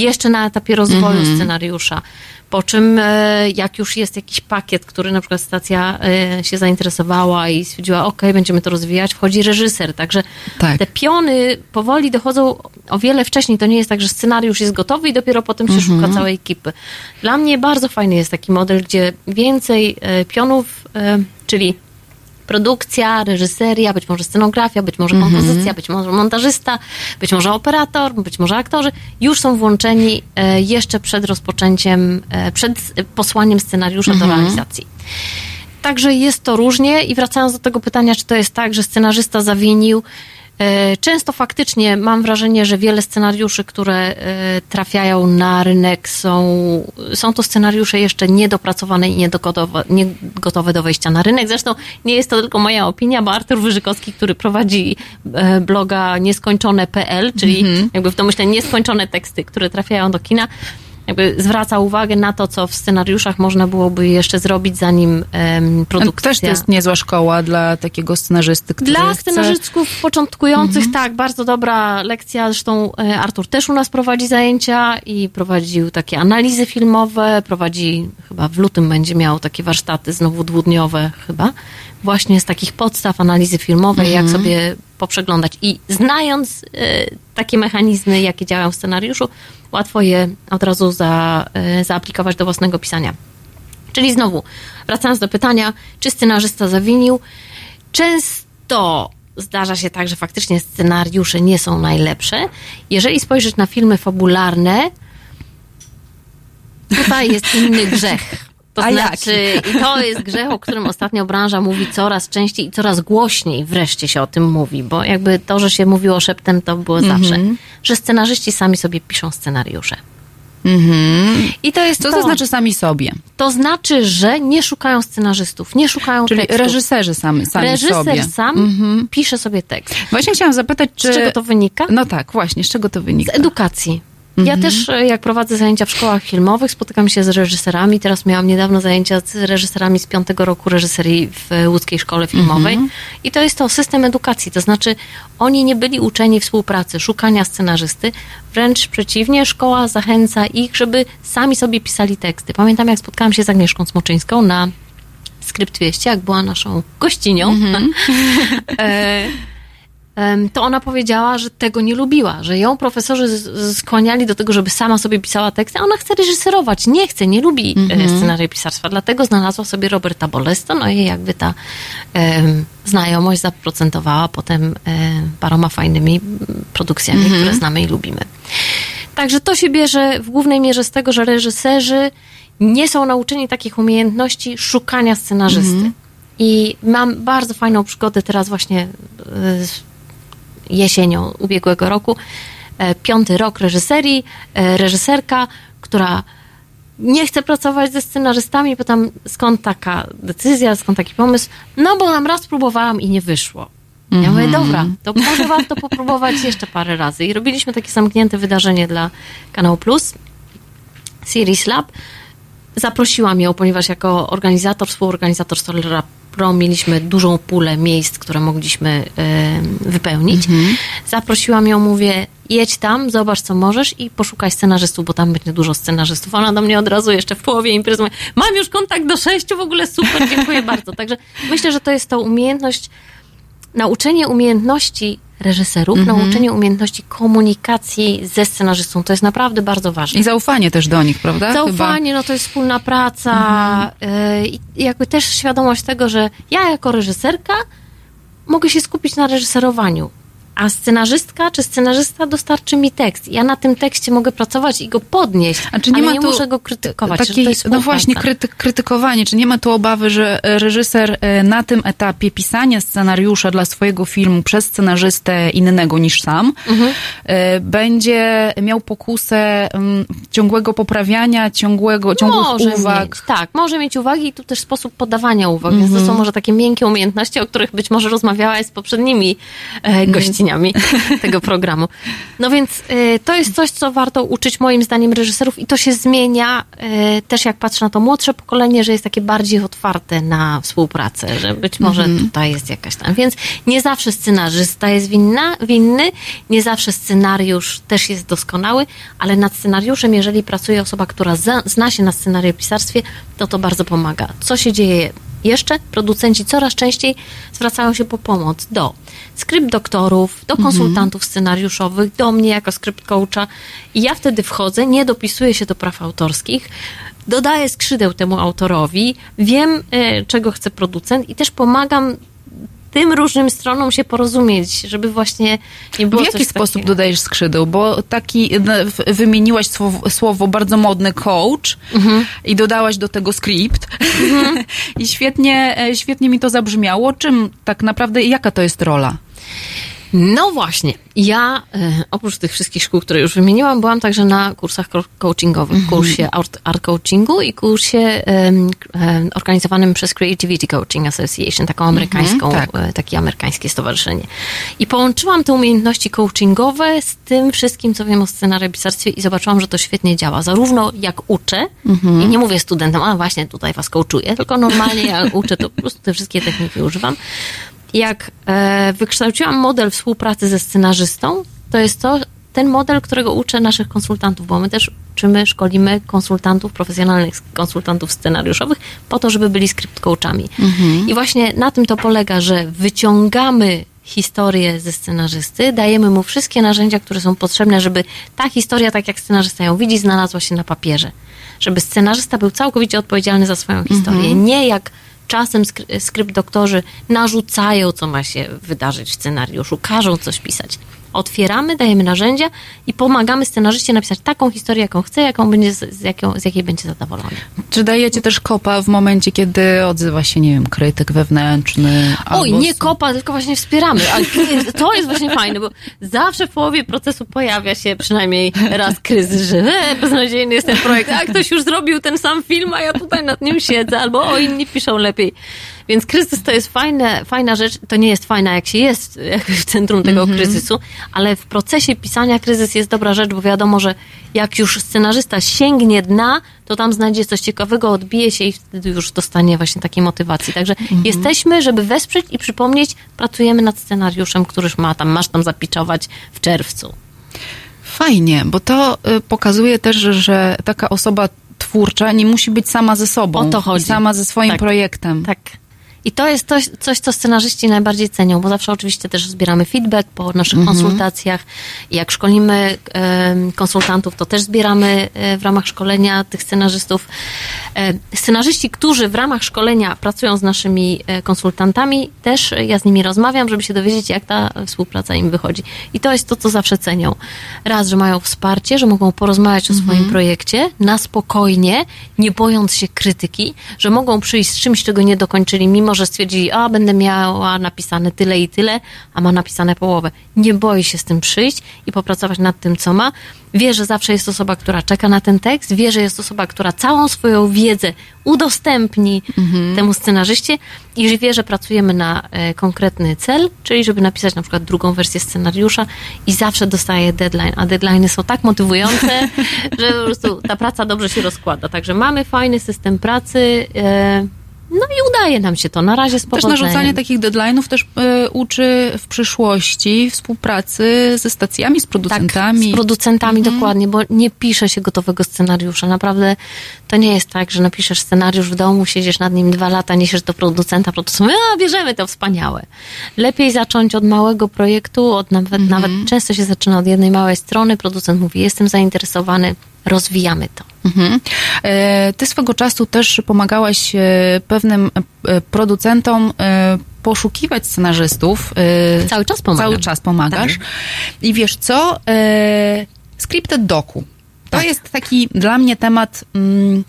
jeszcze na etapie rozwoju Mhm. scenariusza. Po czym, e, jak już jest jakiś pakiet, który na przykład stacja e, się zainteresowała i stwierdziła, ok, będziemy to rozwijać, wchodzi reżyser. Także Tak. te piony powoli dochodzą o wiele wcześniej. To nie jest tak, że scenariusz jest gotowy i dopiero potem się Mhm. szuka całej ekipy. Dla mnie bardzo fajny jest taki model, gdzie więcej e, pionów, czyli produkcja, reżyseria, być może scenografia, być może Mhm. kompozycja, być może montażysta, być może operator, być może aktorzy, już są włączeni e, jeszcze przed rozpoczęciem, e, przed posłaniem scenariusza do Mhm. realizacji. Także jest to różnie i wracając do tego pytania, czy to jest tak, że scenarzysta zawinił, Często faktycznie mam wrażenie, że wiele scenariuszy, które e, trafiają na rynek są, są to scenariusze jeszcze niedopracowane i niegotowe do wejścia na rynek. Zresztą nie jest to tylko moja opinia, bo Artur Wyżykowski, który prowadzi e, bloga nieskończone.pl, czyli jakby w domyśle nieskończone teksty, które trafiają do kina, jakby zwraca uwagę na to, co w scenariuszach można byłoby jeszcze zrobić, zanim em, produkcja... Też to jest niezła szkoła dla takiego scenarzysty, który Dla chce... scenarzystów początkujących, tak, bardzo dobra lekcja. Zresztą e, Artur też u nas prowadzi zajęcia i prowadził takie analizy filmowe, prowadzi, chyba w lutym będzie miał takie warsztaty znowu dwudniowe chyba, właśnie z takich podstaw analizy filmowej, jak Mhm. sobie poprzeglądać. I znając e, takie mechanizmy, jakie działają w scenariuszu, łatwo je od razu za, e, zaaplikować do własnego pisania. Czyli znowu, wracając do pytania, czy scenarzysta zawinił? Często zdarza się tak, że faktycznie scenariusze nie są najlepsze. Jeżeli spojrzeć na filmy fabularne, tutaj jest inny grzech. <laughs> To A znaczy, i to jest grzech, o którym ostatnio branża mówi coraz częściej i coraz głośniej wreszcie się o tym mówi, bo jakby to, że się mówiło szeptem, to było Mhm. zawsze, że scenarzyści sami sobie piszą scenariusze. Mhm. I to jest Co to. to znaczy sami sobie? To znaczy, że nie szukają scenarzystów, nie szukają Czyli tekstów. reżyserzy sami, sami Reżyser sobie. sam Mhm. pisze sobie tekst. Właśnie chciałam zapytać, czy... Z czego to wynika? No tak, właśnie, z czego to wynika? Z edukacji. Ja Mhm. też, e, jak prowadzę zajęcia w szkołach filmowych, spotykam się z reżyserami. Teraz miałam niedawno zajęcia z reżyserami z piątego roku reżyserii w łódzkiej szkole filmowej. Mhm. I to jest to system edukacji. To znaczy, oni nie byli uczeni współpracy, szukania scenarzysty. Wręcz przeciwnie, szkoła zachęca ich, żeby sami sobie pisali teksty. Pamiętam, jak spotkałam się z Agnieszką Smoczyńską na Skrypt 200, jak była naszą gościnią. Mhm. <laughs> e, to ona powiedziała, że tego nie lubiła, że ją profesorzy skłaniali do tego, żeby sama sobie pisała teksty, a ona chce reżyserować, nie chce, nie lubi Mhm. mhm. scenariopisarstwa, dlatego znalazła sobie Roberta Bolesto, no i jakby ta em, znajomość zaprocentowała potem em, paroma fajnymi produkcjami, Mhm. które znamy i lubimy. Także to się bierze w głównej mierze z tego, że reżyserzy nie są nauczeni takich umiejętności szukania scenarzysty. Mhm. I mam bardzo fajną przygodę teraz właśnie y, z jesienią ubiegłego roku. E, Piąty rok reżyserii, e, reżyserka, która nie chce pracować ze scenarzystami, pytam skąd taka decyzja, skąd taki pomysł. No bo nam raz próbowałam i nie wyszło. Ja mówię, Mhm. dobra, to może warto popróbować jeszcze parę razy. I robiliśmy takie zamknięte wydarzenie dla Kanał Plus, Series Lab. Zaprosiłam ją, ponieważ jako organizator, współorganizator Solera Pro mieliśmy dużą pulę miejsc, które mogliśmy e, wypełnić. Zaprosiłam ją, mówię, jedź tam, zobacz co możesz i poszukaj scenarzystów, bo tam będzie dużo scenarzystów. Ona do mnie od razu jeszcze w połowie imprezy mówi, mam już kontakt do sześciu, w ogóle super, dziękuję bardzo. Także myślę, że to jest to umiejętność, nauczenie umiejętności reżyserów, Mhm. nauczenie umiejętności komunikacji ze scenarzystą. To jest naprawdę bardzo ważne. I zaufanie też do nich, prawda? Zaufanie, no to jest wspólna praca y, i jakby też świadomość tego, że ja jako reżyserka mogę się skupić na reżyserowaniu, a scenarzystka czy scenarzysta dostarczy mi tekst. Ja na tym tekście mogę pracować i go podnieść, A czy nie ma nie tu muszę go krytykować. Takiej, no właśnie, kryty, krytykowanie. Czy nie ma tu obawy, że e, reżyser e, na tym etapie pisania scenariusza dla swojego filmu przez scenarzystę innego niż sam Mhm. e, będzie miał pokusę mm, ciągłego poprawiania, ciągłego, ciągłych może uwag? Mieć, tak, może mieć uwagi i tu też sposób podawania uwag, więc to Mhm. są może takie miękkie umiejętności, o których być może rozmawiałaś z poprzednimi e, <laughs> tego programu. No więc e, to jest coś, co warto uczyć moim zdaniem reżyserów i to się zmienia e, też jak patrzę na to młodsze pokolenie, że jest takie bardziej otwarte na współpracę, że być może Mhm. tutaj jest jakaś tam. Więc nie zawsze scenarzysta jest winna, winny, nie zawsze scenariusz też jest doskonały, ale nad scenariuszem, jeżeli pracuje osoba, która za, zna się na scenariopisarstwie, to to bardzo pomaga. Co się dzieje jeszcze? Producenci coraz częściej zwracają się po pomoc do skrypt doktorów, do konsultantów scenariuszowych, do mnie jako skrypt coacha i ja wtedy wchodzę, nie dopisuję się do praw autorskich, dodaję skrzydeł temu autorowi, wiem e, czego chce producent i też pomagam tym różnym stronom się porozumieć, żeby właśnie nie było W jaki sposób takiego. dodajesz skrzydeł? Bo taki, no, wymieniłaś słowo, słowo bardzo modny coach Mhm. i dodałaś do tego skrypt. <laughs> I świetnie, e, świetnie mi to zabrzmiało. Czym tak naprawdę, jaka to jest rola? No właśnie. Ja e, oprócz tych wszystkich szkół, które już wymieniłam, byłam także na kursach co- coachingowych. Mhm. Kursie art, art coachingu i kursie em, organizowanym przez Creativity Coaching Association, taką amerykańską, Mhm, e, takie amerykańskie stowarzyszenie. I połączyłam te umiejętności coachingowe z tym wszystkim, co wiem o scenariopisarstwie i zobaczyłam, że to świetnie działa. Zarówno jak uczę, Mhm. i nie mówię studentom, a właśnie tutaj was coachuję, tylko normalnie ja uczę, to po prostu te wszystkie techniki używam. Jak e, wykształciłam model współpracy ze scenarzystą, to jest to ten model, którego uczę naszych konsultantów, bo my też uczymy, szkolimy konsultantów, profesjonalnych konsultantów scenariuszowych po to, żeby byli script coachami. Mhm. I właśnie na tym to polega, że wyciągamy historię ze scenarzysty, dajemy mu wszystkie narzędzia, które są potrzebne, żeby ta historia, tak jak scenarzysta ją widzi, znalazła się na papierze. Żeby scenarzysta był całkowicie odpowiedzialny za swoją historię. Mhm. Nie jak czasem skry- skrypt doktorzy narzucają, co ma się wydarzyć w scenariuszu, każą coś pisać. Otwieramy, dajemy narzędzia i pomagamy scenarzyście napisać taką historię, jaką chce, jaką będzie, z, jaką, z jakiej będzie zadowolony. Czy dajecie też kopa w momencie, kiedy odzywa się, nie wiem, krytyk wewnętrzny? Oj, albo nie kopa, tylko właśnie wspieramy. Ale to jest właśnie fajne, bo zawsze w połowie procesu pojawia się przynajmniej raz kryzys, że e, beznadziejny jest ten projekt, a ktoś już zrobił ten sam film, a ja tutaj nad nim siedzę, albo o, inni piszą lepiej. Więc kryzys to jest fajne, fajna rzecz. To nie jest fajna, jak się jest <laughs> w centrum tego Mhm. kryzysu, ale w procesie pisania kryzys jest dobra rzecz, bo wiadomo, że jak już scenarzysta sięgnie dna, to tam znajdzie coś ciekawego, odbije się i wtedy już dostanie właśnie takiej motywacji. Także jesteśmy, żeby wesprzeć i przypomnieć, pracujemy nad scenariuszem, który ma tam, masz tam zapiczować w czerwcu. Fajnie, bo to y, pokazuje też, że, taka osoba twórcza nie musi być sama ze sobą. O to chodzi. Sama ze swoim Tak. projektem. Tak. I to jest coś, coś, co scenarzyści najbardziej cenią, bo zawsze oczywiście też zbieramy feedback po naszych Mhm. konsultacjach. Jak szkolimy konsultantów, to też zbieramy e, w ramach szkolenia tych scenarzystów. E, Scenarzyści, którzy w ramach szkolenia pracują z naszymi e, konsultantami, też ja z nimi rozmawiam, żeby się dowiedzieć, jak ta współpraca im wychodzi. I to jest to, co zawsze cenią. Raz, że mają wsparcie, że mogą porozmawiać o swoim projekcie na spokojnie, nie bojąc się krytyki, że mogą przyjść z czymś, czego nie dokończyli, mimo że stwierdzili, a będę miała napisane tyle i tyle, a ma napisane połowę. Nie boi się z tym przyjść i popracować nad tym, co ma. Wie, że zawsze jest osoba, która czeka na ten tekst, wie, że jest osoba, która całą swoją wiedzę udostępni temu scenarzyście i wie, że pracujemy na e, konkretny cel, czyli żeby napisać na przykład drugą wersję scenariusza i zawsze dostaje deadline, a deadlines są tak motywujące, <laughs> że po prostu ta praca dobrze się rozkłada. Także mamy fajny system pracy, e, no i udaje nam się to na razie z Też powodzeniem. narzucanie takich deadline'ów też y, uczy w przyszłości współpracy ze stacjami, z producentami. Tak, z producentami dokładnie, bo nie pisze się gotowego scenariusza. Naprawdę to nie jest tak, że napiszesz scenariusz w domu, siedzisz nad nim dwa lata, niesiesz do producenta, producent mówi, a bierzemy to wspaniałe. Lepiej zacząć od małego projektu, od nawet, nawet często się zaczyna od jednej małej strony, producent mówi, jestem zainteresowany, rozwijamy to. Mhm. E, Ty swego czasu też pomagałaś e, pewnym e, producentom poszukiwać scenarzystów. Cały czas pomagam. Cały czas pomagasz. Tak. I wiesz co? Scripted doku. To Tak. jest taki dla mnie temat... Mm,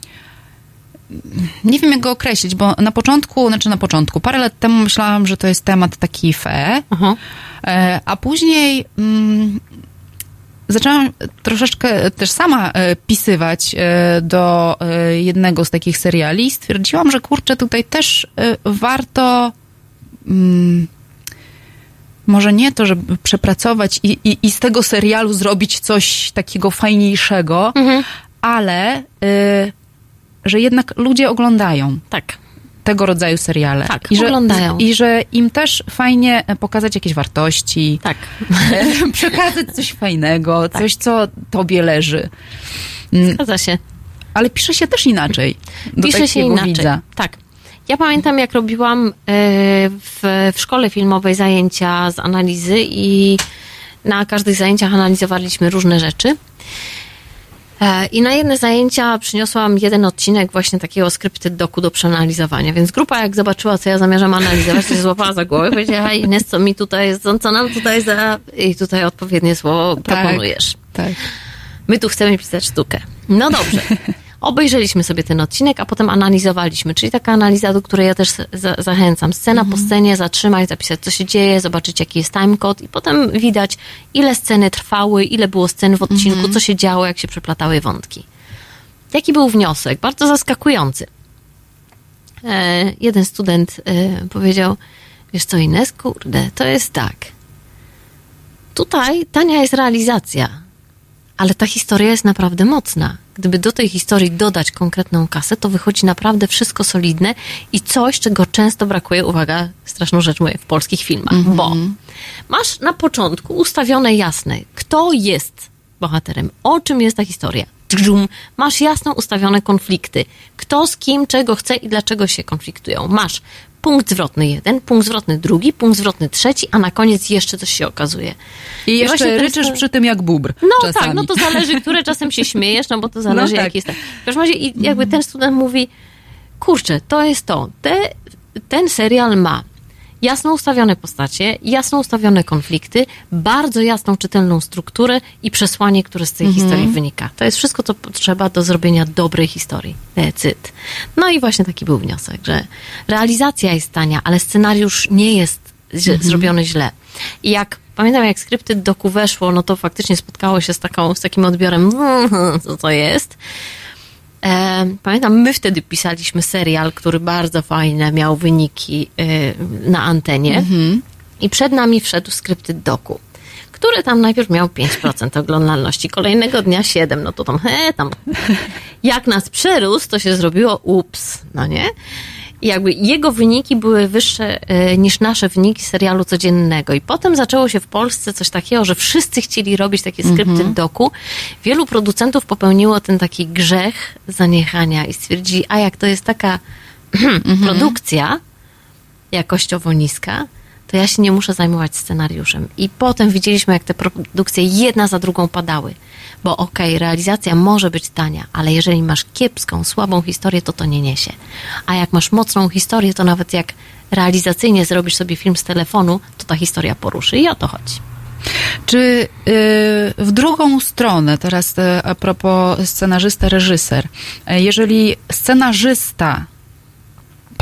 nie wiem, jak go określić, bo na początku, znaczy na początku, parę lat temu myślałam, że to jest temat taki fe, e, a później mm, zaczęłam troszeczkę też sama e, pisywać e, do e, jednego z takich seriali i stwierdziłam, że kurczę, tutaj też warto mm, może nie to, żeby przepracować i, i, i z tego serialu zrobić coś takiego fajniejszego, ale y, że jednak ludzie oglądają. Tak. Tego rodzaju seriale. Tak, I że, oglądają. I że im też fajnie pokazać jakieś wartości. Tak. <laughs> przekazać coś fajnego, coś, co tobie leży. Mm, Zgadza się. Ale pisze się też inaczej. Do Pisze się inaczej. Widza. Tak. Ja pamiętam, jak robiłam e, w, w szkole filmowej zajęcia z analizy i na każdych zajęciach analizowaliśmy różne rzeczy. E, I na jedne zajęcia przyniosłam jeden odcinek właśnie takiego scripted doku do przeanalizowania, więc grupa jak zobaczyła, co ja zamierzam analizować, to się złapała za głowę i powiedziała, Ines, co mi tutaj jest, co nam tutaj za... I tutaj odpowiednie słowo proponujesz. Tak. My tu chcemy pisać sztukę. No dobrze. Obejrzeliśmy sobie ten odcinek, a potem analizowaliśmy, czyli taka analiza, do której ja też za, zachęcam. Scena po scenie, zatrzymać, zapisać, co się dzieje, zobaczyć, jaki jest timecode i potem widać, ile sceny trwały, ile było scen w odcinku, co się działo, jak się przeplatały wątki. Jaki był wniosek? Bardzo zaskakujący. E, jeden student e, powiedział, wiesz co Ines, kurde, to jest tak. Tutaj tania jest realizacja, ale ta historia jest naprawdę mocna. Gdyby do tej historii dodać konkretną kasę, to wychodzi naprawdę wszystko solidne i coś, czego często brakuje, uwaga, straszną rzecz mówię, w polskich filmach, bo masz na początku ustawione jasne, kto jest bohaterem, o czym jest ta historia. Dżum. Masz jasno ustawione konflikty. Kto z kim, czego chce i dlaczego się konfliktują. Masz punkt zwrotny jeden, punkt zwrotny drugi, punkt zwrotny trzeci, a na koniec jeszcze coś się okazuje. I jeszcze jest ryczysz przy tym jak bubr. No czasami. tak, no to zależy, które <laughs> czasem się śmiejesz, no bo to zależy No tak. jaki jest. W każdym razie i jakby ten student mówi, kurczę, to jest to. Te, ten serial ma jasno ustawione postacie, jasno ustawione konflikty, bardzo jasną, czytelną strukturę i przesłanie, które z tej Mhm. historii wynika. To jest wszystko, co potrzeba do zrobienia dobrej historii. That's it. No i właśnie taki był wniosek, że realizacja jest tania, ale scenariusz nie jest Mhm. zrobiony źle. I jak pamiętam, jak skrypty doku weszło, no to faktycznie spotkało się z, taką, z takim odbiorem, <laughs> co to jest. E, pamiętam, my wtedy pisaliśmy serial, który bardzo fajne miał wyniki e, na antenie. I przed nami wszedł skrypty doku, który tam najpierw miał 5% oglądalności, kolejnego dnia 7, no to tam, he, tam. Jak nas przerósł, to się zrobiło ups, no nie? I jakby jego wyniki były wyższe e, niż nasze wyniki serialu codziennego. I potem zaczęło się w Polsce coś takiego, że wszyscy chcieli robić takie skrypty Mhm. doku. Wielu producentów popełniło ten taki grzech zaniechania i stwierdzili, a jak to jest taka <clears throat> produkcja jakościowo niska, to ja się nie muszę zajmować scenariuszem. I potem widzieliśmy, jak te produkcje jedna za drugą padały. Bo okej, realizacja może być tania, ale jeżeli masz kiepską, słabą historię, to to nie niesie. A jak masz mocną historię, to nawet jak realizacyjnie zrobisz sobie film z telefonu, to ta historia poruszy. I o to chodzi. Czy y, w drugą stronę, teraz y, a propos scenarzysta, reżyser, y, jeżeli scenarzysta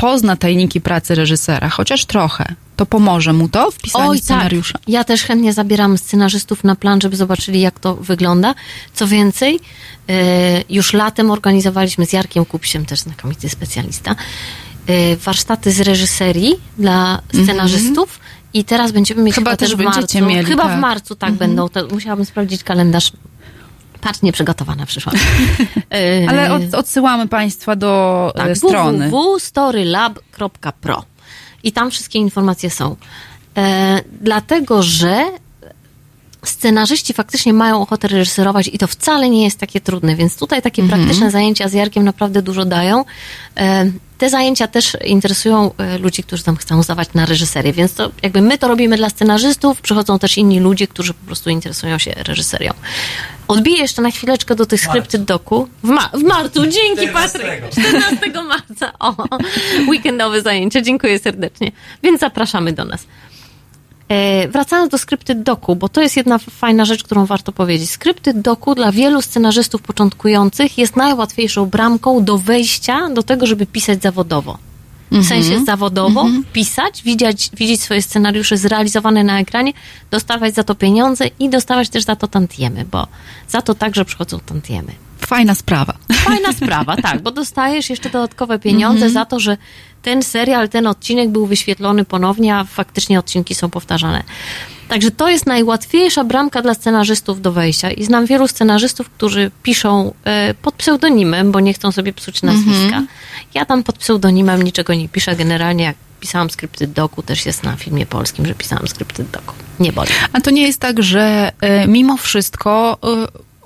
pozna tajniki pracy reżysera, chociaż trochę, to pomoże mu to w pisaniu Oj, scenariusza? Tak. Ja też chętnie zabieram scenarzystów na plan, żeby zobaczyli, jak to wygląda. Co więcej, e, już latem organizowaliśmy z Jarkiem Kupsiem, też znakomity specjalista, e, warsztaty z reżyserii dla scenarzystów. I teraz będziemy mieć Chyba chyba, też w marcu. mieli, chyba tak. w marcu tak będą. To musiałabym sprawdzić kalendarz. Patrz, nieprzygotowana przyszłam. <laughs> E, Ale od, odsyłamy Państwa do tak, e, strony. www.storylab.pro i tam wszystkie informacje są. E, dlatego, że scenarzyści faktycznie mają ochotę reżyserować i to wcale nie jest takie trudne, więc tutaj takie Mhm. praktyczne zajęcia z Jarkiem naprawdę dużo dają. E, te zajęcia też interesują e, ludzi, którzy tam chcą zdawać na reżyserię, więc to jakby my to robimy dla scenarzystów, przychodzą też inni ludzie, którzy po prostu interesują się reżyserią. Odbiję jeszcze na chwileczkę do tych skrypty doku. W, ma- w marcu, dzięki Patryk! 14 marca. O, weekendowe zajęcia, dziękuję serdecznie. Więc zapraszamy do nas. E, wracając do skrypty doku, bo to jest jedna fajna rzecz, którą warto powiedzieć. Skrypty doku dla wielu scenarzystów początkujących jest najłatwiejszą bramką do wejścia do tego, żeby pisać zawodowo. W Mhm. sensie zawodowo pisać, widzieć, widzieć swoje scenariusze zrealizowane na ekranie, dostawać za to pieniądze i dostawać też za to tantiemy, bo za to także przychodzą tantiemy. Fajna sprawa. Fajna sprawa, tak, bo dostajesz jeszcze dodatkowe pieniądze Mhm. za to, że ten serial, ten odcinek był wyświetlony ponownie, a faktycznie odcinki są powtarzane. Także to jest najłatwiejsza bramka dla scenarzystów do wejścia i znam wielu scenarzystów, którzy piszą e, pod pseudonimem, bo nie chcą sobie psuć nazwiska. Mhm. Ja tam pod pseudonimem niczego nie piszę. Generalnie jak pisałam skrypty doku, też jest na filmie polskim, że pisałam skrypty doku. Nie boli. A to nie jest tak, że e, mimo wszystko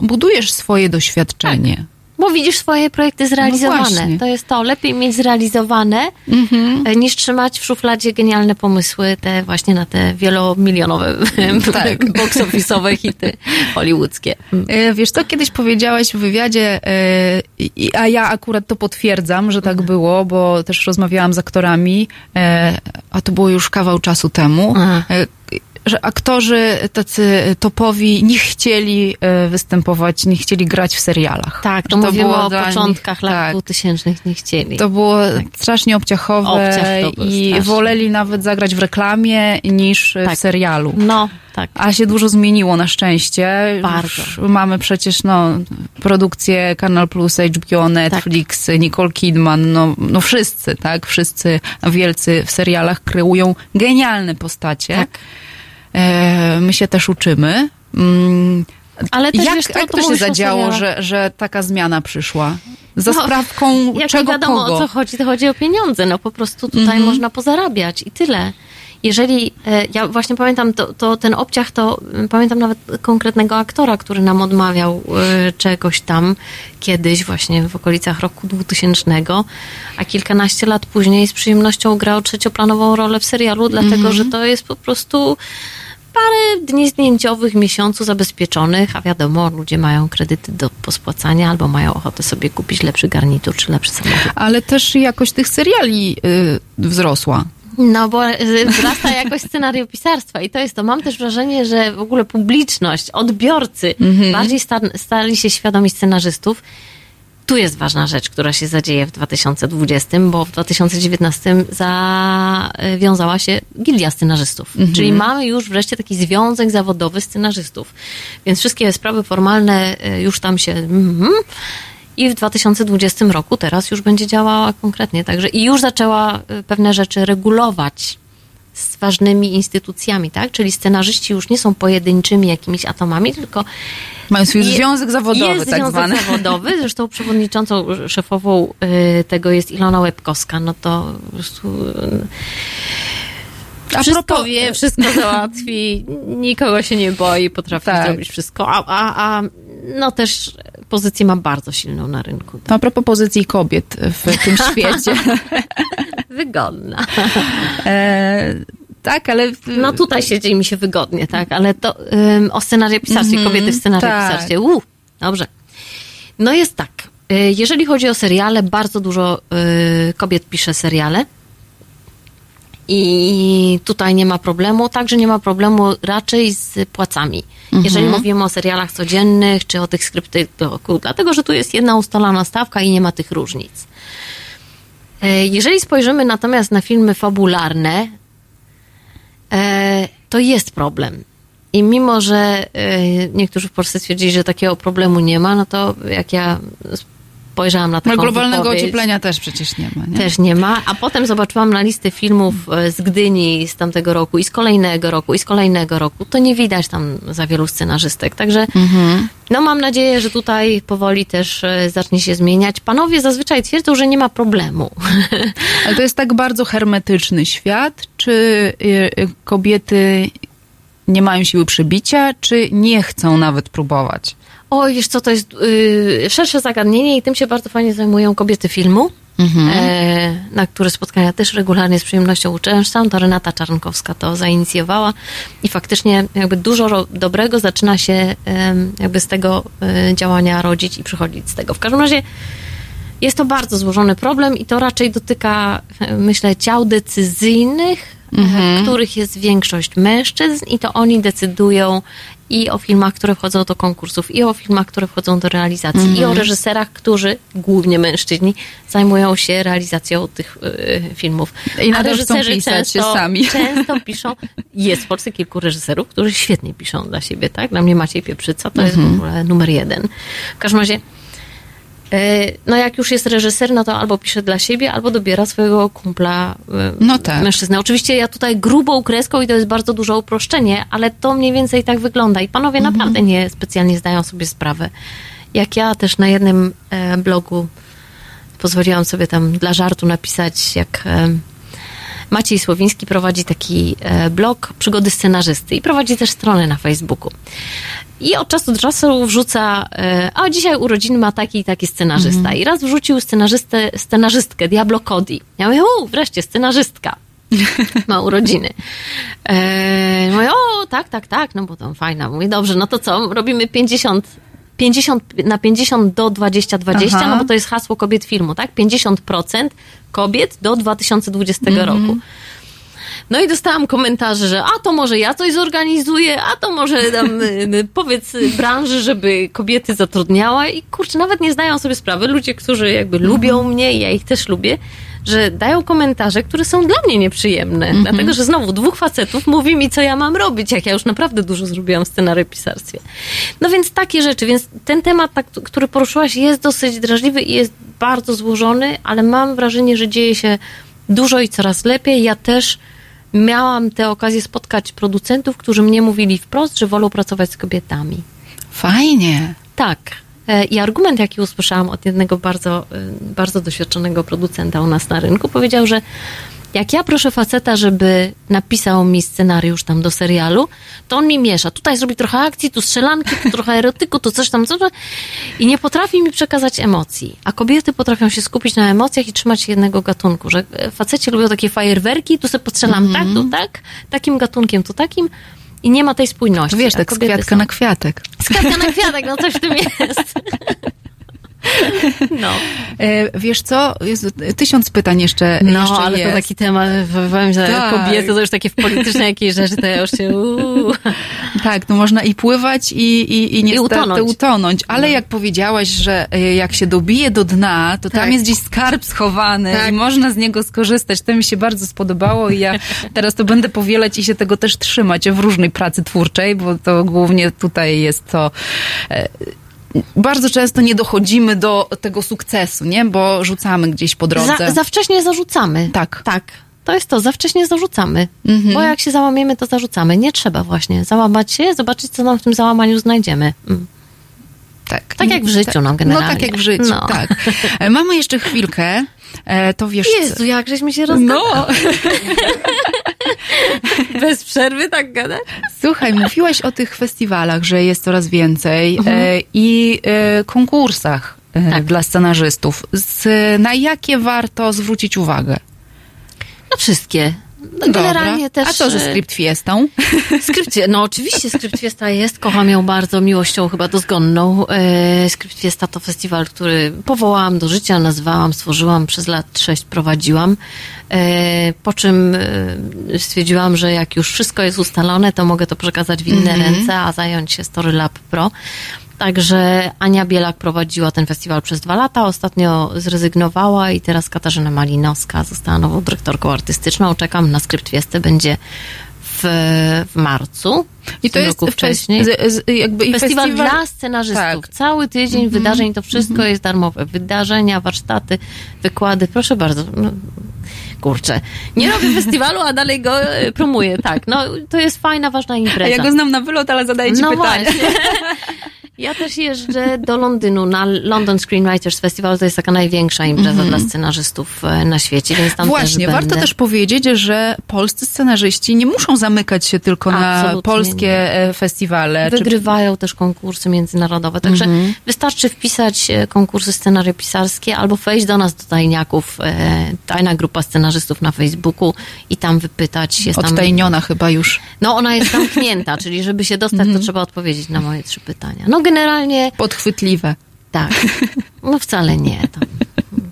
e, budujesz swoje doświadczenie. Bo widzisz swoje projekty No zrealizowane. właśnie. to jest to. Lepiej mieć zrealizowane, Mhm. e, niż trzymać w szufladzie genialne pomysły, te właśnie na te wielomilionowe <laughs> Tak. <laughs> box office'owe hity hollywoodzkie. E, Wiesz co, kiedyś powiedziałaś w wywiadzie, e, a ja akurat to potwierdzam, że tak było, bo też rozmawiałam z aktorami, a to było już kawał czasu temu, Aha. E, że aktorzy tacy topowi nie chcieli e, występować, nie chcieli grać w serialach. Tak, to, Że mówimy było o początkach nich- lat tak. 2000 nie chcieli. To było strasznie obciachowe Obciach to i straszny. woleli nawet zagrać w reklamie niż w serialu. No, tak. A się dużo zmieniło na szczęście. Bardzo. Już mamy przecież no, produkcje Kanal Plus, HBO, Netflix, Nicole Kidman, no, no wszyscy, tak? Wszyscy wielcy w serialach kreują genialne postacie. Tak. E, my się też uczymy. Mm, Ale też jak, wiesz co, jak to to się zadziało, że, że taka zmiana przyszła? Za No, sprawką Jak czego nie wiadomo kogo? o co chodzi, to chodzi o pieniądze. No po prostu tutaj Mhm. można pozarabiać i tyle. Jeżeli, e, ja właśnie pamiętam, to, to ten obciach, to mm, pamiętam nawet konkretnego aktora, który nam odmawiał e, czegoś tam kiedyś, właśnie w okolicach roku 2000, a kilkanaście lat później z przyjemnością grał trzecioplanową rolę w serialu, dlatego Mhm. że to jest po prostu parę dni zdjęciowych miesiącu zabezpieczonych, a wiadomo, ludzie mają kredyty do pospłacania albo mają ochotę sobie kupić lepszy garnitur czy lepszy samochód. Ale też jakość tych seriali y, wzrosła. No bo y, wzrasta jakość scenariopisarstwa i to jest to. Mam też wrażenie, że w ogóle publiczność, odbiorcy Mhm. bardziej sta, stali się świadomi scenarzystów. Tu jest ważna rzecz, która się zadzieje w 2020, bo w 2019 zawiązała się Gildia Scenarzystów. Mhm. Czyli mamy już wreszcie taki związek zawodowy scenarzystów. Więc wszystkie sprawy formalne y, już tam się... mhm. I w 2020 roku teraz już będzie działała konkretnie. Także i już zaczęła y, pewne rzeczy regulować z ważnymi instytucjami, tak? Czyli scenarzyści już nie są pojedynczymi jakimiś atomami, tylko Mają swój związek zawodowy, jest tak związek zwany. zawodowy. Zresztą przewodniczącą, szefową y, tego jest Ilona Łebkowska. No to po prostu... y, A wszystko propos- wie, wszystko załatwi, nikogo się nie boi, potrafi Tak. zrobić wszystko, a, a, a no też pozycję ma bardzo silną na rynku. To a propos pozycji kobiet w tym <laughs> świecie. Wygodna. E, tak, ale... No tutaj siedzi mi się wygodnie, tak, ale to ym, o scenariopisarstwie, Mhm, kobiety w scenariopisarstwie. tak. Uh, dobrze. No jest tak, y, jeżeli chodzi o seriale, bardzo dużo y, kobiet pisze seriale. I tutaj nie ma problemu, także nie ma problemu raczej z płacami. Mhm. Jeżeli mówimy o serialach codziennych, czy o tych skryptach, dlatego że tu jest jedna ustalona stawka i nie ma tych różnic. E, Jeżeli spojrzymy natomiast na filmy fabularne, to jest problem. I mimo, że e, niektórzy w Polsce stwierdzili, że takiego problemu nie ma, no to jak ja spojrzałam na No, taką globalnego wypowiedź, ocieplenia też przecież nie ma. Nie? też nie ma, a potem zobaczyłam na listę filmów e, z Gdyni z tamtego roku i z kolejnego roku i z kolejnego roku, to nie widać tam za wielu scenarzystek, także Mhm. no mam nadzieję, że tutaj powoli też e, zacznie się zmieniać. Panowie zazwyczaj twierdzą, że nie ma problemu. <laughs> Ale to jest tak bardzo hermetyczny świat, czy y, kobiety nie mają siły przebicia, czy nie chcą nawet próbować? Oj, wiesz co, to jest yy, szersze zagadnienie i tym się bardzo fajnie zajmują kobiety filmu, Mhm. e, na które spotkania też regularnie z przyjemnością uczęszczam. To Renata Czarnkowska to zainicjowała i faktycznie jakby dużo dobrego zaczyna się jakby z tego e, działania rodzić i przychodzić z tego. W każdym razie jest to bardzo złożony problem i to raczej dotyka, e, myślę, ciał decyzyjnych, e, Mhm. których jest większość mężczyzn i to oni decydują i o filmach, które wchodzą do konkursów, i o filmach, które wchodzą do realizacji, Mhm. i o reżyserach, którzy, głównie mężczyźni, zajmują się realizacją tych e, filmów. I A reżyserzy często, sami. <laughs> często piszą, jest w Polsce kilku reżyserów, którzy świetnie piszą dla siebie, tak? Dla mnie Maciej Pieprzyca to jest w Mhm. ogóle numer jeden. W każdym razie No jak już jest reżyser, no to albo pisze dla siebie, albo dobiera swojego kumpla e, No tak. mężczyznę. Oczywiście ja tutaj grubą kreską i to jest bardzo duże uproszczenie, ale to mniej więcej tak wygląda i panowie Mhm. naprawdę nie specjalnie zdają sobie sprawę. Jak ja też na jednym e, blogu pozwoliłam sobie tam dla żartu napisać, jak e, Maciej Słowiński prowadzi taki e, blog Przygody scenarzysty i prowadzi też stronę na Facebooku. I od czasu do czasu wrzuca, e, a dzisiaj urodziny ma taki i taki scenarzysta. Mhm. I raz wrzucił scenarzystę, scenarzystkę Diablo Cody. Ja mówię, o, wreszcie scenarzystka. <laughs> Ma urodziny. E, mówię, o, tak, tak, tak, no bo tam fajna. Mówię, dobrze, no to co, robimy 50, 50 na 50 do 2020, Aha. no bo to jest hasło kobiet filmu, tak? 50% kobiet do 2020 Mhm. roku. No i dostałam komentarze, że a to może ja coś zorganizuję, a to może tam <laughs> y, y, powiedz y, branży, żeby kobiety zatrudniała i kurczę, nawet nie zdają sobie sprawy, ludzie, którzy jakby lubią mnie i ja ich też lubię, że dają komentarze, które są dla mnie nieprzyjemne. Mhm. Dlatego, że znowu dwóch facetów mówi mi, co ja mam robić, jak ja już naprawdę dużo zrobiłam w scenariopisarstwie. No więc takie rzeczy, więc ten temat, tak, który poruszyłaś, jest dosyć drażliwy i jest bardzo złożony, ale mam wrażenie, że dzieje się dużo i coraz lepiej. Ja też miałam tę okazję spotkać producentów, którzy mnie mówili wprost, że wolą pracować z kobietami. Fajnie. Tak. E, I argument, jaki usłyszałam od jednego bardzo, e, bardzo doświadczonego producenta u nas na rynku, powiedział, że jak ja proszę faceta, żeby napisał mi scenariusz tam do serialu, to on mi miesza. Tutaj zrobi trochę akcji, tu strzelanki, tu trochę erotyku, tu coś tam, coś tam. I nie potrafi mi przekazać emocji. A kobiety potrafią się skupić na emocjach i trzymać się jednego gatunku. Że e, faceci lubią takie fajerwerki, tu sobie postrzelam tak, tu tak, takim gatunkiem, tu takim. I nie ma tej spójności. Wiesz, tak z kwiatka są- na kwiatek. z kwiatka na kwiatek, no coś w tym <laughs> jest. <laughs> No. E, Wiesz co, jest tysiąc pytań jeszcze, No, jeszcze ale jest. to taki temat, powiem, że Tak. kobiety to już takie w polityczne jakieś rzeczy, to ja już się... Uuu. Tak, no można i pływać i, i, i niestety utonąć. utonąć. Ale jak powiedziałaś, że e, jak się dobije do dna, to tam Tak. jest gdzieś skarb schowany Tak. i można z niego skorzystać. To mi się bardzo spodobało i ja teraz to będę powielać i się tego też trzymać w różnej pracy twórczej, bo to głównie tutaj jest to... Bardzo często nie dochodzimy do tego sukcesu, nie? Bo rzucamy gdzieś po drodze. Za, za wcześnie zarzucamy. Tak. Tak. To jest to, za wcześnie zarzucamy. Mhm. Bo jak się załamiemy, to zarzucamy. Nie trzeba właśnie załamać się, zobaczyć, co nam w tym załamaniu znajdziemy. Mm. Tak. Tak jak w życiu, no, generalnie. No tak jak w życiu, No. tak. <laughs> Mamy jeszcze chwilkę, to wiesz... Jezu, jak żeśmy się rozgadali. No. <laughs> Bez przerwy tak gadać? Słuchaj, mówiłaś o tych festiwalach, że jest coraz więcej Mhm. e, i e, konkursach e, Tak. dla scenarzystów. Z, na jakie warto zwrócić uwagę? No wszystkie. No. Generalnie też... A co ze e, Script Fiestą? <laughs> Skrypcie, no oczywiście Skrypt Fiesta jest, kocham ją bardzo, miłością chyba dozgonną. E, Skrypt Fiesta to festiwal, który powołałam do życia, nazwałam, stworzyłam, przez lat sześć prowadziłam. E, po czym e, stwierdziłam, że jak już wszystko jest ustalone, to mogę to przekazać w inne Mhm. ręce, a zająć się Story Lab Pro. Także Ania Bielak prowadziła ten festiwal przez dwa lata, ostatnio zrezygnowała i teraz Katarzyna Malinowska została nową dyrektorką artystyczną. Czekam na skrypt Fiesty, będzie w, w marcu. I to jest wcześniej. z- z- jakby festiwal, festiwal- dla scenarzystów. Tak. Cały tydzień Mhm. wydarzeń, to wszystko jest darmowe. Wydarzenia, warsztaty, wykłady. Proszę bardzo. No, kurczę. Nie robię festiwalu, a dalej go e, promuję. Tak, no to jest fajna, ważna A impreza. ja go znam na wylot, ale zadaję ci no pytanie. Właśnie. <laughs> Ja też jeżdżę do Londynu na London Screenwriters Festival. To jest taka największa impreza Mhm. dla scenarzystów e, na świecie, więc tam Właśnie, też warto będę. też powiedzieć, że polscy scenarzyści nie muszą zamykać się tylko na Absolutnie polskie nie. e, festiwale. czy- Wygrywają też konkursy międzynarodowe. Także Mhm. wystarczy wpisać e, konkursy scenariopisarskie albo wejść do nas do tajniaków, tajna grupa scenarzystów na Facebooku i tam wypytać. Jest tam, Odtajniona chyba już. no ona jest <laughs> zamknięta, czyli żeby się dostać, Mhm. to trzeba odpowiedzieć na moje trzy pytania. No generalnie Podchwytliwe. tak. <laughs> No wcale nie. To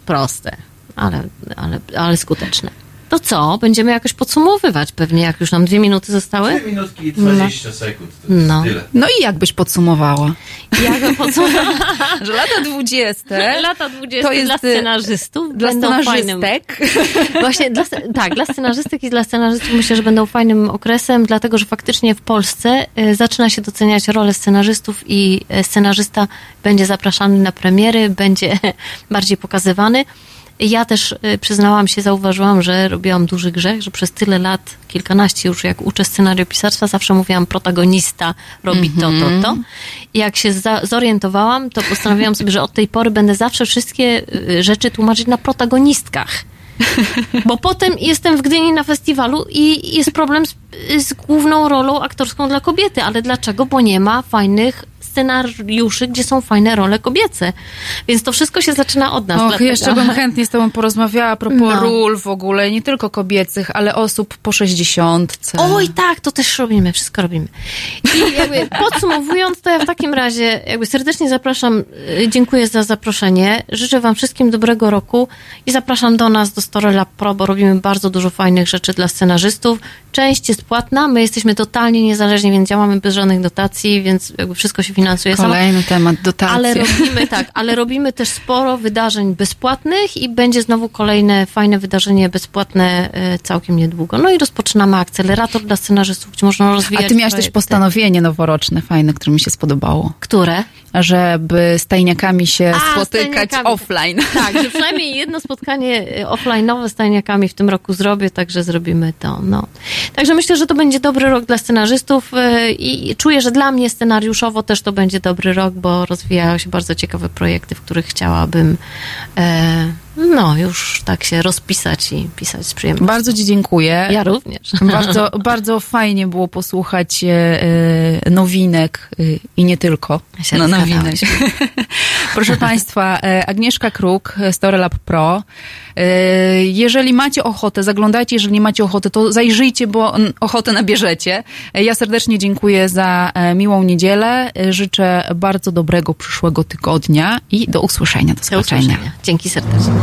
proste, ale, ale, ale skuteczne. To co? Będziemy jakoś podsumowywać pewnie, jak już nam dwie minuty zostały? Dwie minutki i 20 sekund. To jest No. tyle. No i jak byś podsumowała? Jak bym podsumowała? <laughs> Że lata dwudzieste Lata 20 to jest dla y, scenarzystów dla będą fajnym. scenarzystek. <laughs> Właśnie, dla, tak, dla scenarzystek i dla scenarzystów myślę, że będą fajnym okresem, dlatego że faktycznie w Polsce y, zaczyna się doceniać rolę scenarzystów i y, scenarzysta będzie zapraszany na premiery, będzie <laughs> bardziej pokazywany. Ja też y, przyznałam się, zauważyłam, że robiłam duży grzech, że przez tyle lat, kilkanaście już jak uczę scenariopisarstwa, zawsze mówiłam protagonista robi to, to, to. I jak się zorientowałam, to postanowiłam sobie, że od tej pory będę zawsze wszystkie y, rzeczy tłumaczyć na protagonistkach. <laughs> Bo potem jestem w Gdyni na festiwalu i jest problem z y, z główną rolą aktorską dla kobiety. Ale dlaczego? Bo nie ma fajnych scenariuszy, gdzie są fajne role kobiece. Więc to wszystko się zaczyna od nas. Och, dlatego- jeszcze bym chętnie z tobą porozmawiała a propos No. ról w ogóle, nie tylko kobiecych, ale osób po sześćdziesiątce. Oj, tak, to też robimy, wszystko robimy. I jakby <laughs> podsumowując, to ja w takim razie jakby serdecznie zapraszam, y, dziękuję za zaproszenie. Życzę Wam wszystkim dobrego roku i zapraszam do nas, do Story Lab Pro, bo robimy bardzo dużo fajnych rzeczy dla scenarzystów. Część jest płatna, my jesteśmy totalnie niezależni, więc działamy bez żadnych dotacji, więc jakby wszystko się finansuje samo. Kolejny temat, dotacje. Ale robimy tak, ale robimy też sporo wydarzeń bezpłatnych i będzie znowu kolejne fajne wydarzenie bezpłatne e, całkiem niedługo. No i rozpoczynamy akcelerator dla scenarzystów, gdzie można rozwijać A ty miałaś też projekty. postanowienie noworoczne, fajne, które mi się spodobało. Które? Żeby z tajniakami się A, spotykać offline. Tak, że <laughs> przynajmniej jedno spotkanie e, offline'owe z tajniakami w tym roku zrobię, także zrobimy to. No. Także myślę, że to będzie dobry rok dla scenarzystów e, i czuję, że dla mnie scenariuszowo też to będzie dobry rok, bo rozwijają się bardzo ciekawe projekty, w których chciałabym e, no już tak się rozpisać i pisać z przyjemnością. Bardzo Ci dziękuję. Ja również. Bardzo, bardzo fajnie było posłuchać e, e, nowinek e, i nie tylko. się no, nowinek. <laughs> Proszę Państwa, e, Agnieszka Kruk, Storylab Pro. E, Jeżeli macie ochotę, zaglądajcie, jeżeli nie macie ochoty, to zajrzyjcie, bo ochotę nabierzecie. E, Ja serdecznie dziękuję za miłą niedzielę. Życzę bardzo dobrego przyszłego tygodnia i do usłyszenia, do Do zobaczenia. usłyszenia. Dzięki serdecznie.